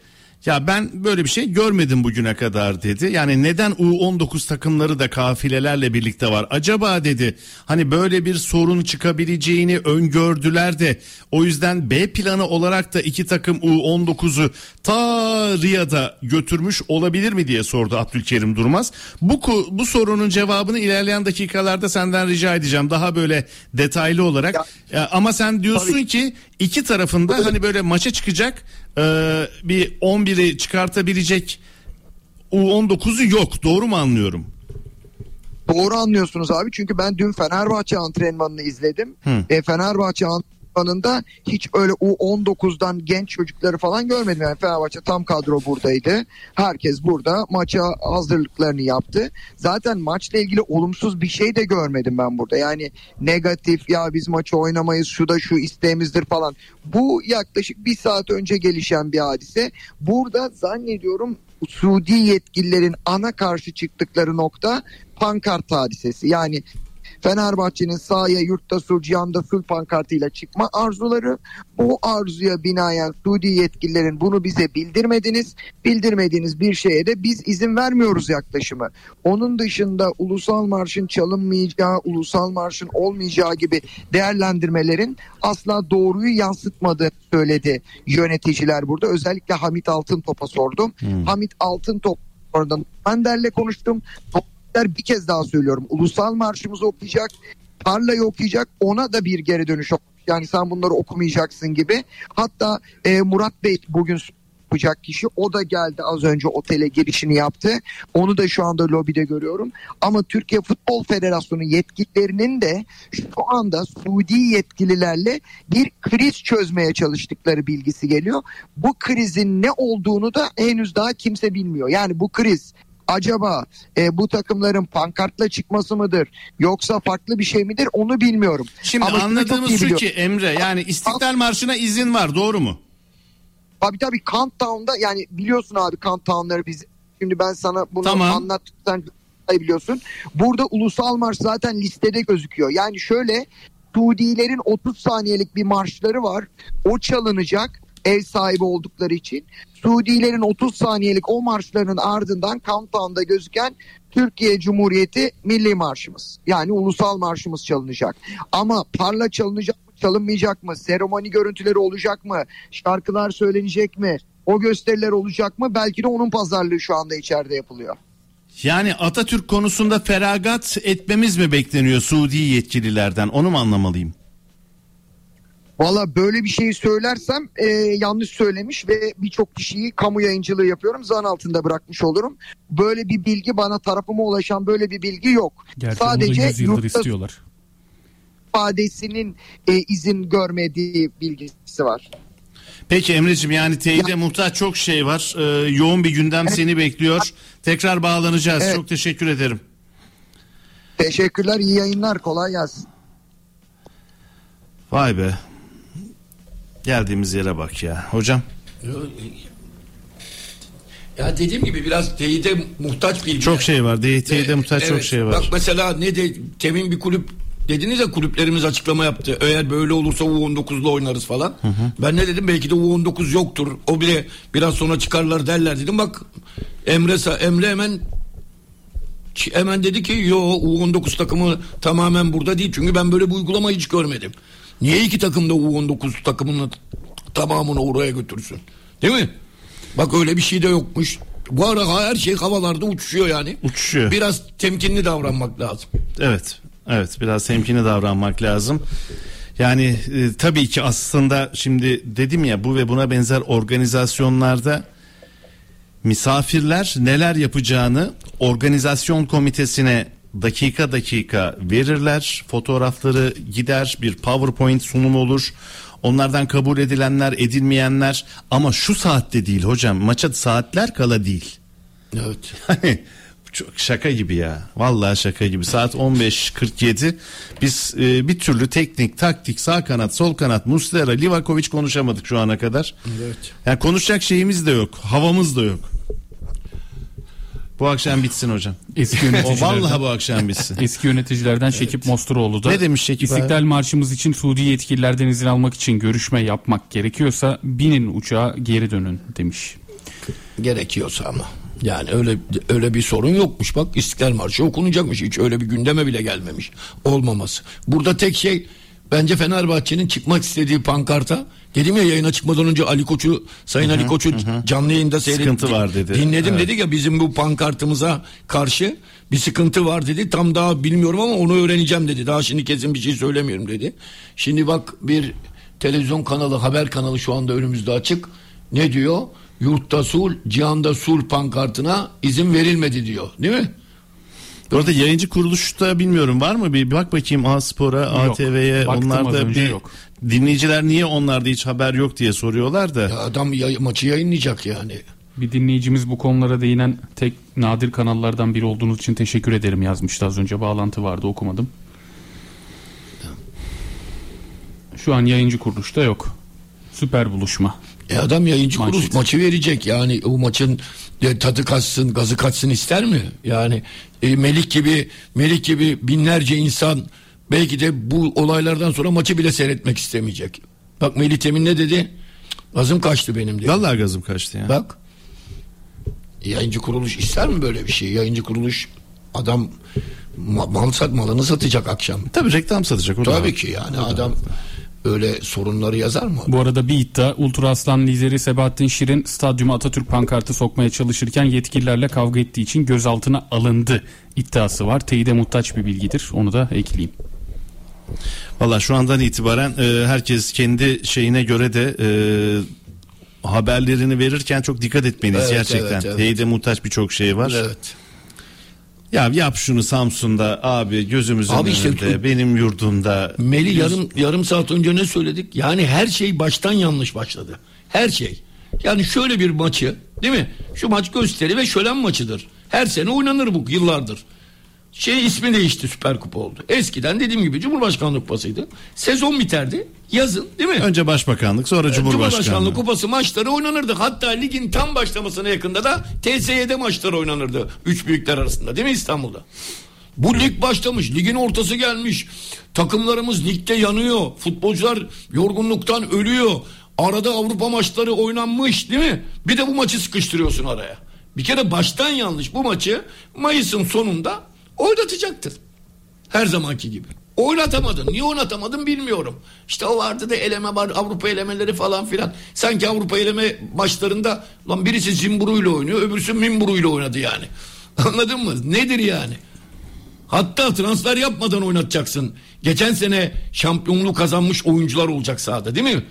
Ya ben böyle bir şey görmedim bugüne kadar dedi. Yani neden U19 takımları da kafilelerle birlikte var? Acaba dedi hani böyle bir sorun çıkabileceğini öngördüler de o yüzden B planı olarak da iki takım U19'u ta Riyad'a götürmüş olabilir mi diye sordu Abdülkerim Durmaz. Bu bu sorunun cevabını ilerleyen dakikalarda senden rica edeceğim. Daha böyle detaylı olarak. Ya, ama sen diyorsun ki iki tarafında hani böyle maça çıkacak e, bir 11'i çıkartabilecek U19'u yok. Doğru mu anlıyorum? Doğru anlıyorsunuz abi çünkü ben dün Fenerbahçe antrenmanını izledim. Hı. E, Fenerbahçe antrenmanında hiç öyle U19'dan genç çocukları falan görmedim. Yani Fenerbahçe tam kadro buradaydı. Herkes burada maça hazırlıklarını yaptı. Zaten maçla ilgili olumsuz bir şey de görmedim ben burada. Yani negatif ya biz maçı oynamayız şu da şu isteğimizdir falan. Bu yaklaşık bir saat önce gelişen bir hadise. Burada zannediyorum Suudi yetkililerin ana karşı çıktıkları nokta pankart hadisesi. Yani Fenerbahçe'nin sahaya yurtta sul cihanda sul pankartıyla çıkma arzuları bu arzuya binaen Suudi yetkililerin bunu bize bildirmediniz bildirmediğiniz bir şeye de biz izin vermiyoruz yaklaşımı. Onun dışında ulusal marşın çalınmayacağı ulusal marşın olmayacağı gibi değerlendirmelerin asla doğruyu yansıtmadığı söyledi yöneticiler burada özellikle Hamit Altıntop'a sordum. Hamit Altıntop oradan Önder'le konuştum. Önder bir kez daha söylüyorum. Ulusal marşımızı okuyacak. Tarlayı okuyacak. Ona da bir geri dönüş yok. Yani sen bunları okumayacaksın gibi. Hatta e, Murat Bey bugün yapacak kişi o da geldi az önce otele girişini yaptı. Onu da şu anda lobide görüyorum. Ama Türkiye Futbol Federasyonu yetkililerinin de şu anda Suudi yetkililerle bir kriz çözmeye çalıştıkları bilgisi geliyor. Bu krizin ne olduğunu da henüz daha kimse bilmiyor. Yani bu kriz acaba e, bu takımların pankartla çıkması mıdır yoksa farklı bir şey midir onu bilmiyorum. Şimdi Ama anladığımız şu ki Emre yani İstiklal Marşı'na izin var doğru mu? Tabii tabii Countdown'da yani biliyorsun abi Countdown'ları biz şimdi ben sana bunu Tamam. anlattıktan biliyorsun. Burada ulusal marş zaten listede gözüküyor. Yani şöyle Suudilerin 30 saniyelik bir marşları var. O çalınacak ev sahibi oldukları için. Suudilerin 30 saniyelik o marşların ardından Countdown'da gözüken Türkiye Cumhuriyeti Milli Marşımız. Yani ulusal marşımız çalınacak. Ama parla çalınacak mı çalınmayacak mı? Seremoni görüntüleri olacak mı? Şarkılar söylenecek mi? O gösteriler olacak mı? Belki de onun pazarlığı şu anda içeride yapılıyor. Yani Atatürk konusunda feragat etmemiz mi bekleniyor Suudi yetkililerden onu mu anlamalıyım? Valla böyle bir şeyi söylersem e, yanlış söylemiş ve birçok kişiyi kamu yayıncılığı yapıyorum. Zan altında bırakmış olurum. Böyle bir bilgi bana tarafıma ulaşan böyle bir bilgi yok. Gerçi Sadece 100 yıldır yurtta istiyorlar. ifadesinin e, izin görmediği bilgisi var. Peki Emre'ciğim yani teyide muhtaç çok şey var. Ee, yoğun bir gündem seni bekliyor. Tekrar bağlanacağız. Evet. Çok teşekkür ederim. Teşekkürler, iyi yayınlar, kolay gelsin. Vay be. Geldiğimiz yere bak ya. Hocam Ya dediğim gibi biraz teyide muhtaç bilgi. çok şey var. Teyide Evet, muhtaç çok evet. şey var. Bak mesela ne de temin bir kulüp dediniz ya kulüplerimiz açıklama yaptı. Eğer böyle olursa U19'la oynarız falan. Ben ne dedim belki de U19 yoktur. O bile biraz sonra çıkarlar derler dedim. Bak Emre Emre hemen hemen dedi ki yo U19 takımı tamamen burada değil. Çünkü ben böyle bir uygulama hiç görmedim. Niye iki takım da U19 takımını tamamını oraya götürsün? Değil mi? Bak öyle bir şey de yokmuş. Bu ara her şey havalarda uçuşuyor yani. Uçuşuyor. Biraz temkinli davranmak lazım. Evet. Evet biraz temkinli davranmak lazım. Yani e, tabii ki aslında şimdi dedim ya bu ve buna benzer organizasyonlarda misafirler neler yapacağını organizasyon komitesine dakika dakika verirler. Fotoğrafları gider bir PowerPoint sunumu olur. Onlardan kabul edilenler edilmeyenler ama şu saatte değil hocam maça saatler kala değil. Evet. Hani çok şaka gibi ya. Vallahi şaka gibi. Saat 15.47. Biz e, bir türlü teknik, taktik, sağ kanat, sol kanat, Muslera, Livakovic konuşamadık şu ana kadar. Evet. Yani konuşacak şeyimiz de yok. Havamız da yok. Bu akşam bitsin hocam. Eski O yöneticilerden. vallahi bu akşam bitsin. Eski yöneticilerden Şekip Mosturoğlu da Ne demiş Şekip abi? İstiklal Marşımız için Suudi yetkililerden izin almak için görüşme yapmak gerekiyorsa binin uçağa geri dönün demiş. gerekiyorsa ama. Yani öyle öyle bir sorun yokmuş. Bak İstiklal Marşı okunacakmış. Hiç öyle bir gündeme bile gelmemiş. Olmaması. Burada tek şey bence Fenerbahçe'nin çıkmak istediği pankarta dedim ya yayına çıkmadan önce Ali Koç'u Sayın Ali Koç'u canlı yayında seyrettim. Sıkıntı var dedi. Dinledim Evet. dedi ya bizim bu pankartımıza karşı bir sıkıntı var dedi. Tam daha bilmiyorum ama onu öğreneceğim dedi. Daha şimdi kesin bir şey söylemiyorum dedi. Şimdi bak bir televizyon kanalı haber kanalı şu anda önümüzde açık. Ne diyor? Yurtta sul, cihanda sul pankartına izin verilmedi diyor. Değil mi? Bu arada yayıncı kuruluşta bilmiyorum var mı? Bir bak bakayım A Spor'a, Yok. ATV'ye onlarda bir yok. dinleyiciler niye onlarda hiç haber yok diye soruyorlar da. Ya adam yay- maçı yayınlayacak yani. Bir dinleyicimiz bu konulara değinen tek nadir kanallardan biri olduğunuz için teşekkür ederim yazmıştı az önce. Bağlantı vardı okumadım. Şu an yayıncı kuruluşta yok. Süper buluşma. E adam yayıncı Manşet. kuruluş maçı verecek yani o maçın tadı kaçsın gazı kaçsın ister mi? Yani e, Melik gibi Melik gibi binlerce insan belki de bu olaylardan sonra maçı bile seyretmek istemeyecek. Bak Melih Temin ne dedi? Gazım kaçtı benim diyor. Vallahi gazım kaçtı ya. Bak yayıncı kuruluş ister mi böyle bir şey? Yayıncı kuruluş adam ma- mal sat malını satacak akşam. Tabii reklam satacak. o da Tabii var. ki yani adam öyle sorunları yazar mı? Bu arada bir iddia Ultra Aslan lideri Sebahattin Şirin stadyuma Atatürk pankartı sokmaya çalışırken yetkililerle kavga ettiği için gözaltına alındı iddiası var. Teyide muhtaç bir bilgidir. Onu da ekleyeyim. Valla şu andan itibaren e, herkes kendi şeyine göre de e, haberlerini verirken çok dikkat etmeliyiz Evet, gerçekten. evet, evet. Teyide muhtaç birçok şey var. Evet. Ya yap şunu Samsun'da abi gözümüzün Abi işte- önünde benim yurdumda. Meli Yüz- yarım yarım saat önce ne söyledik? Yani her şey baştan yanlış başladı. Her şey. Yani şöyle bir maçı, değil mi? Şu maç gösteri ve şölen maçıdır. Her sene oynanır bu yıllardır. Şey ismi değişti Süper Kupa oldu. Eskiden dediğim gibi Cumhurbaşkanlığı Kupası'ydı. Sezon biterdi. Yazın değil mi? Önce başbakanlık sonra Cumhurbaşkanlığı. Cumhurbaşkanlığı Kupası maçları oynanırdı. Hatta ligin tam başlamasına yakında da TSY'de maçlar oynanırdı. Üç büyükler arasında değil mi İstanbul'da? Bu lig başlamış. Ligin ortası gelmiş. Takımlarımız ligde yanıyor. Futbolcular yorgunluktan ölüyor. Arada Avrupa maçları oynanmış değil mi? Bir de bu maçı sıkıştırıyorsun araya. Bir kere baştan yanlış. Bu maçı Mayıs'ın sonunda oynatacaktır. Her zamanki gibi. Oynatamadın. Niye oynatamadın bilmiyorum. İşte o vardı da eleme var Avrupa elemeleri falan filan. Sanki Avrupa eleme maçlarında lan birisi zimburuyla oynuyor öbürsü mimburuyla oynadı yani. Anladın mı? Nedir yani? Hatta transfer yapmadan oynatacaksın. Geçen sene şampiyonluğu kazanmış oyuncular olacak sahada değil mi?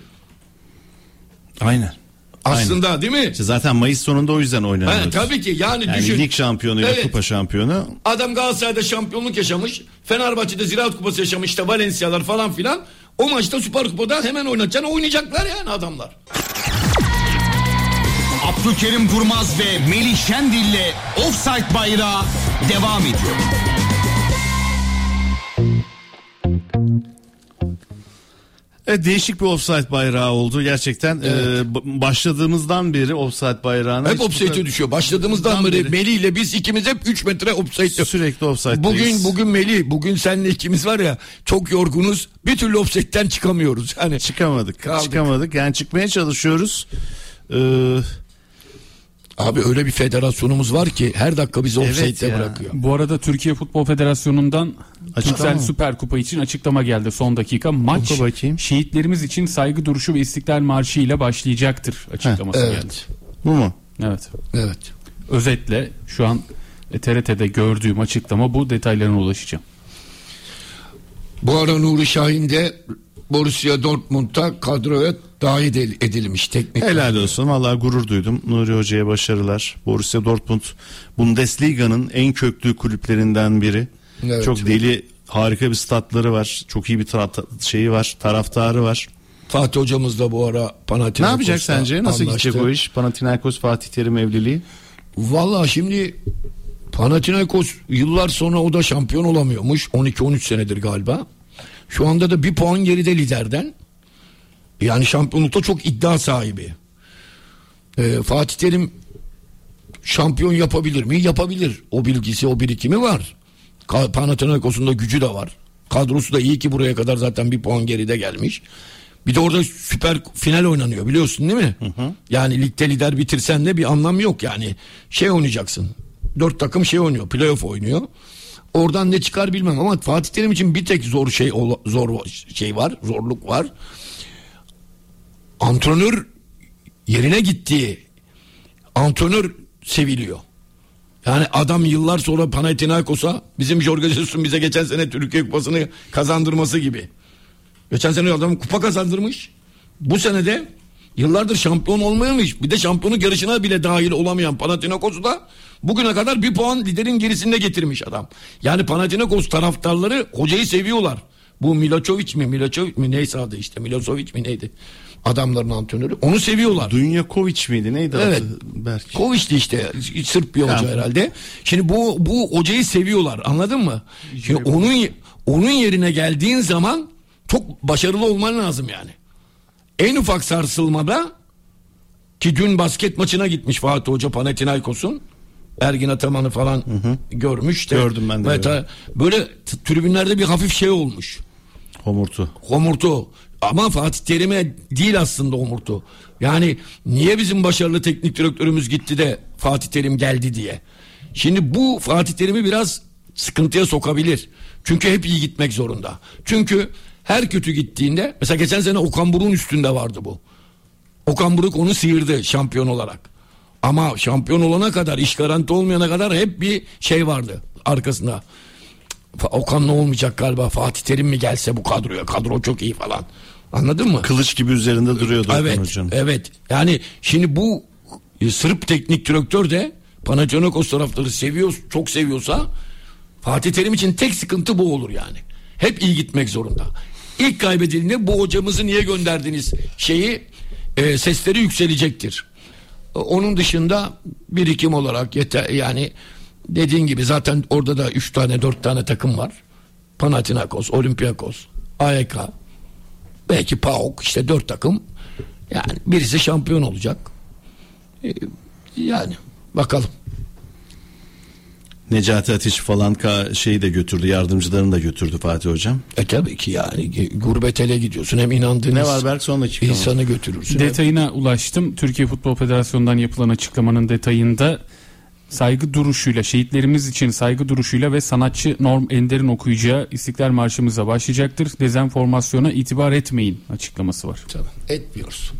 Aynen. Aslında değil mi? İşte zaten Mayıs sonunda o yüzden oynanıyor. Tabii ki yani, Yani düşün. lig şampiyonuyla Evet. kupa şampiyonu. Adam Galatasaray'da şampiyonluk yaşamış. Fenerbahçe'de Ziraat Kupası yaşamış işte Valencia'lar falan filan. O maçta Süper Kupa'da hemen oynatacaksın oynayacaklar yani adamlar. Abdülkerim Durmaz ve Melih Şendil'le Offside Bayrağı devam ediyor. Evet, değişik bir offside bayrağı oldu gerçekten. Ee, b- başladığımızdan beri offside bayrağına Hep offside'e kadar- düşüyor. Başladığımızdan beri beri. Melih ile biz ikimiz hep 3 metre offside'de. sürekli offside'deyiz. Bugün bugün Melih, bugün senle ikimiz var ya çok yorgunuz. Bir türlü offside'den çıkamıyoruz. Yani çıkamadık. Kaldık. Çıkamadık. Yani çıkmaya çalışıyoruz. Ee, abi öyle bir federasyonumuz var ki her dakika bizi Evet offside'de ya. bırakıyor. Bu arada Türkiye Futbol Federasyonu'ndan Türksel? Süper Kupa için açıklama geldi son dakika. Maç şehitlerimiz için saygı duruşu ve istiklal marşı ile başlayacaktır açıklaması geldi. Evet. bu mu? Evet. Evet. Özetle şu an e, TRT'de gördüğüm açıklama bu detaylarına ulaşacağım. Bu ara Nuri Şahin de Borussia Dortmund'a kadroya dahil edilmiş teknik. Helal olsun. Vallahi gurur duydum. Nuri Hoca'ya başarılar. Borussia Dortmund Bundesliga'nın en köklü kulüplerinden biri. Evet. Çok deli harika bir statları var. Çok iyi bir şeyi var. Taraftarı var. Fatih hocamız da bu ara Panathinaikos'ta Ne yapacak sence? Nasıl anlaştı. gidecek o iş? Panathinaikos Fatih Terim evliliği. Valla şimdi Panathinaikos yıllar sonra o da şampiyon olamıyormuş. 12-13 senedir galiba. Şu anda da bir puan geride liderden. Yani şampiyonlukta çok iddia sahibi. Ee, Fatih Terim şampiyon yapabilir mi? Yapabilir. O bilgisi, o birikimi var. Panathinaikos'un da gücü de var. Kadrosu da iyi ki buraya kadar zaten bir puan geride gelmiş. Bir de orada süper final oynanıyor biliyorsun değil mi? Yani ligde lider bitirsen de bir anlam yok yani. Şey oynayacaksın. Dört takım şey oynuyor. Playoff oynuyor. Oradan ne çıkar bilmem ama Fatih Terim için bir tek zor şey zor şey var, zorluk var. Antrenör yerine gittiği antrenör seviliyor. Yani adam yıllar sonra Panathinaikos'a bizim Jorge Jesus'un bize geçen sene Türkiye Kupası'nı kazandırması gibi. Geçen sene adam kupa kazandırmış. Bu sene de yıllardır şampiyon olmayamış. Bir de şampiyonluk yarışına bile dahil olamayan Panathinaikos'u da bugüne kadar bir puan liderin gerisinde getirmiş adam. Yani Panathinaikos taraftarları hocayı seviyorlar. Bu Miločević mi Miločević mi neyse adı işte Milošević mi neydi adamların antrenörü onu seviyorlar. Dunyakovic miydi neydi Evet. adı? Belki. Koviç'ti işte Sırp bir hoca Tamam. herhalde. Şimdi bu bu hocayı seviyorlar anladın mı? Şimdi onun onun yerine geldiğin zaman çok başarılı olman lazım yani. En ufak sarsılmada ki dün basket maçına gitmiş Fatih Hoca Panathinaikos'un Ergin Ataman'ı falan görmüş de. Gördüm ben de, ha, böyle tribünlerde bir hafif şey olmuş. Homurtu. Homurtu. Ama Fatih Terim'e değil aslında homurtu. Yani niye bizim başarılı teknik direktörümüz gitti de Fatih Terim geldi diye. Şimdi bu Fatih Terim'i biraz sıkıntıya sokabilir. Çünkü hep iyi gitmek zorunda. Çünkü her kötü gittiğinde mesela geçen sene Okan Buruk'un üstünde vardı bu. Okan Buruk onu sıyırdı şampiyon olarak. Ama şampiyon olana kadar iş garanti olmayana kadar hep bir şey vardı arkasında. Okan ne olmayacak galiba Fatih Terim mi gelse bu kadroya kadro çok iyi falan. Anladın mı? Kılıç gibi üzerinde duruyordu Okan Evet, Hoca'nın. evet. Yani şimdi bu e, Sırp teknik direktör de Panathinaikos taraftarı seviyor, çok seviyorsa Fatih Terim için tek sıkıntı bu olur yani. Hep iyi gitmek zorunda. İlk kaybedildiğinde bu hocamızı niye gönderdiniz şeyi e, sesleri yükselecektir. Onun dışında birikim olarak yeter yani dediğin gibi zaten orada da 3 tane 4 tane takım var. Panathinaikos, Olympiakos, AYK, belki PAOK işte dört takım. Yani birisi şampiyon olacak. E, Yani bakalım. Necati Ateş falan ka- şeyi de götürdü yardımcılarını da götürdü Fatih Hocam. E tabii ki yani e, gurbet ele gidiyorsun hem inandığınız Ne var Berk son dakika insanı götürürsün. hem- Detayına ulaştım. Türkiye Futbol Federasyonu'ndan yapılan açıklamanın detayında saygı duruşuyla, şehitlerimiz için saygı duruşuyla ve sanatçı Norm Ender'in okuyacağı İstiklal Marşımıza başlayacaktır. Dezenformasyona itibar etmeyin açıklaması var. Tabii, Etmiyoruz.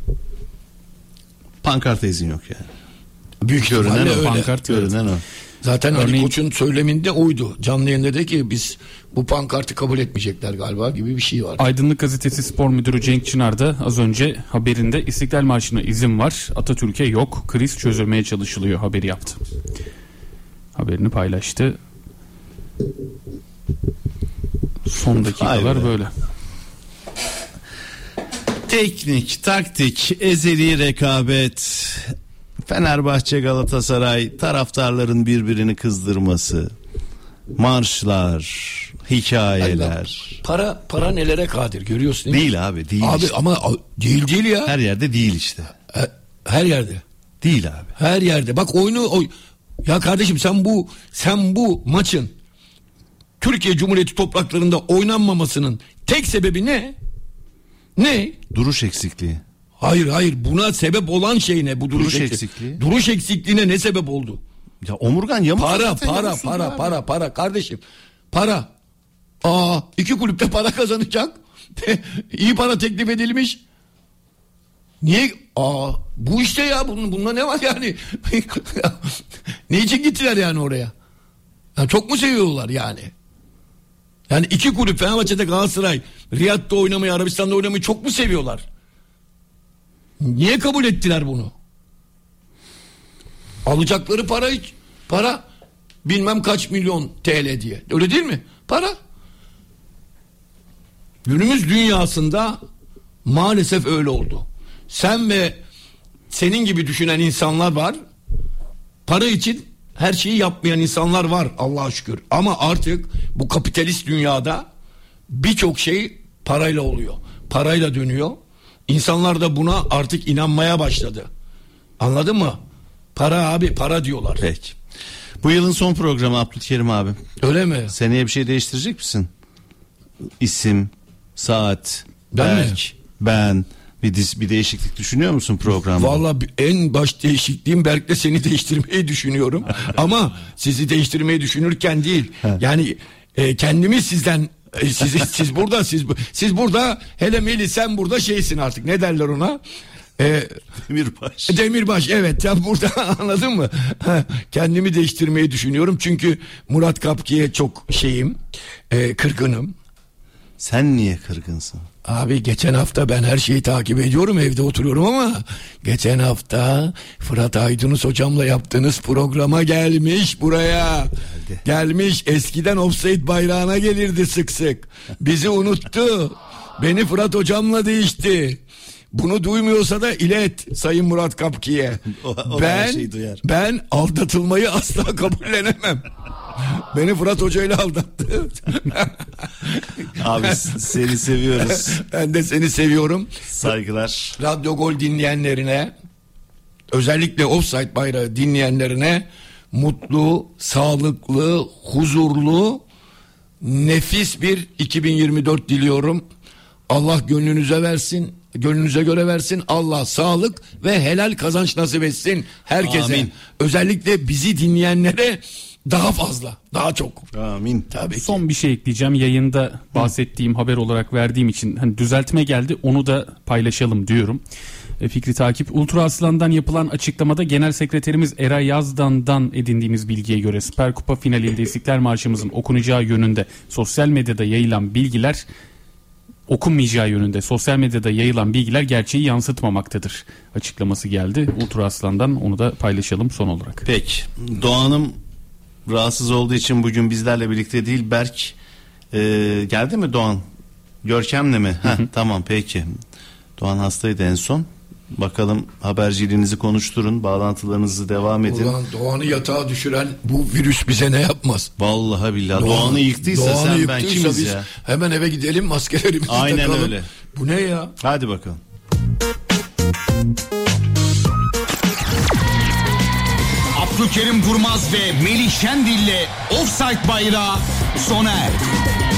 Pankarta izin yok yani. Büyük Görünen o. Pankart Görünen o. Zaten Ali Örneğin- Koç'un söyleminde oydu. Canlı yayında dedi ki biz bu pankartı kabul etmeyecekler galiba gibi bir şey var. Aydınlık Gazetesi Spor Müdürü Cenk Çınar da az önce haberinde İstiklal Marşı'na izin var. Atatürk'e yok. Kriz çözülmeye çalışılıyor haberi yaptı. Haberini paylaştı. Son dakikalar böyle. Teknik, taktik, ezeli rekabet. Fenerbahçe Galatasaray taraftarların birbirini kızdırması. Marşlar, hikayeler. Para para nelere kadir görüyorsun değil mi? Değil abi değil Abi işte. ama değil değil ya. Her yerde değil işte. Her, her yerde. Değil abi. Her yerde. Bak oyunu oy. Ya kardeşim sen bu sen bu maçın Türkiye Cumhuriyeti topraklarında oynanmamasının tek sebebi ne? Ne? Duruş eksikliği. Hayır hayır buna sebep olan şey ne bu duruş, Duruş eksik- eksikliği. Duruş eksikliğine ne sebep oldu? Ya omurgan yamuk. Para para para abi. para para kardeşim. Para. Aa iki kulüpte para kazanacak. İyi para teklif edilmiş. Niye? Aa bu işte ya bunun bunda ne var yani? ne için gittiler yani oraya? Ya çok mu seviyorlar yani? Yani iki kulüp Fenerbahçe'de Galatasaray Riyad'da oynamayı Arabistan'da oynamayı çok mu seviyorlar? Niye kabul ettiler bunu? Alacakları para hiç para bilmem kaç milyon TL diye. Öyle değil mi? Para. Günümüz dünyasında maalesef öyle oldu. Sen ve senin gibi düşünen insanlar var. Para için her şeyi yapmayan insanlar var Allah'a şükür. Ama artık bu kapitalist dünyada birçok şey parayla oluyor. Parayla dönüyor. İnsanlar da buna artık inanmaya başladı. Anladın mı? Para abi para diyorlar. Peki. Bu yılın son programı Abdülkerim abi. Öyle mi? Seneye bir şey değiştirecek misin? İsim, saat, Ben mi? Berk. ben bir, dis, bir değişiklik düşünüyor musun programda? Valla en baş değişikliğim Berk'le seni değiştirmeyi düşünüyorum. Ama sizi değiştirmeyi düşünürken değil. Yani e, kendimi sizden e, siz, siz burada siz siz burada hele Melih sen burada şeysin artık ne derler ona? E, Demirbaş. Demirbaş evet sen burada anladın mı? Kendimi değiştirmeyi düşünüyorum çünkü Murat Kapki'ye çok şeyim e, kırgınım. Sen niye kırgınsın? Abi geçen hafta ben her şeyi takip ediyorum evde oturuyorum ama geçen hafta Fırat Aydınus hocamla yaptığınız programa gelmiş buraya. Gelmiş eskiden offside bayrağına gelirdi sık sık. Bizi unuttu. Beni Fırat hocamla değişti. Bunu duymuyorsa da ilet Sayın Murat Kapki'ye. O- o ben ben aldatılmayı asla kabullenemem. Beni Fırat Hoca ile aldattı. Abi seni seviyoruz. ben de seni seviyorum. Saygılar. Radyo Gol dinleyenlerine özellikle Offside bayrağı dinleyenlerine mutlu, sağlıklı, huzurlu, nefis bir 2024 diliyorum. Allah gönlünüze versin, gönlünüze göre versin. Allah sağlık ve helal kazanç nasip etsin herkese. Amin. Özellikle bizi dinleyenlere daha fazla, daha çok. Amin. Tabii ki. Son bir şey ekleyeceğim. Yayında bahsettiğim haber olarak verdiğim için hani düzeltme geldi. Onu da paylaşalım diyorum. E, Fikri Takip Ultra Aslan'dan yapılan açıklamada Genel Sekreterimiz Eray Yazdan'dan edindiğimiz bilgiye göre Süper Kupa finalinde İstiklal Marşımızın okunacağı yönünde sosyal medyada yayılan bilgiler okunmayacağı yönünde sosyal medyada yayılan bilgiler gerçeği yansıtmamaktadır açıklaması geldi. Ultra Aslan'dan onu da paylaşalım son olarak. Peki. Doğan'ım rahatsız olduğu için bugün bizlerle birlikte değil. Berk e, geldi mi Doğan? Görkem'le mi? Heh, tamam peki. Doğan hastaydı en son. Bakalım haberciliğinizi konuşturun. Bağlantılarınızı devam edin. Ulan Doğan'ı yatağa düşüren bu virüs bize ne yapmaz? Vallahi billahi Doğan'ı yıktıysa Doğan'ı sen ben yıktıysa kimiz biz ya? Hemen eve gidelim maskelerimizi Aynen takalım. öyle. Bu ne ya? Hadi bakalım. Abdülkerim Durmaz ve Melih Şendil'le Offside Bayrağı sona erdi.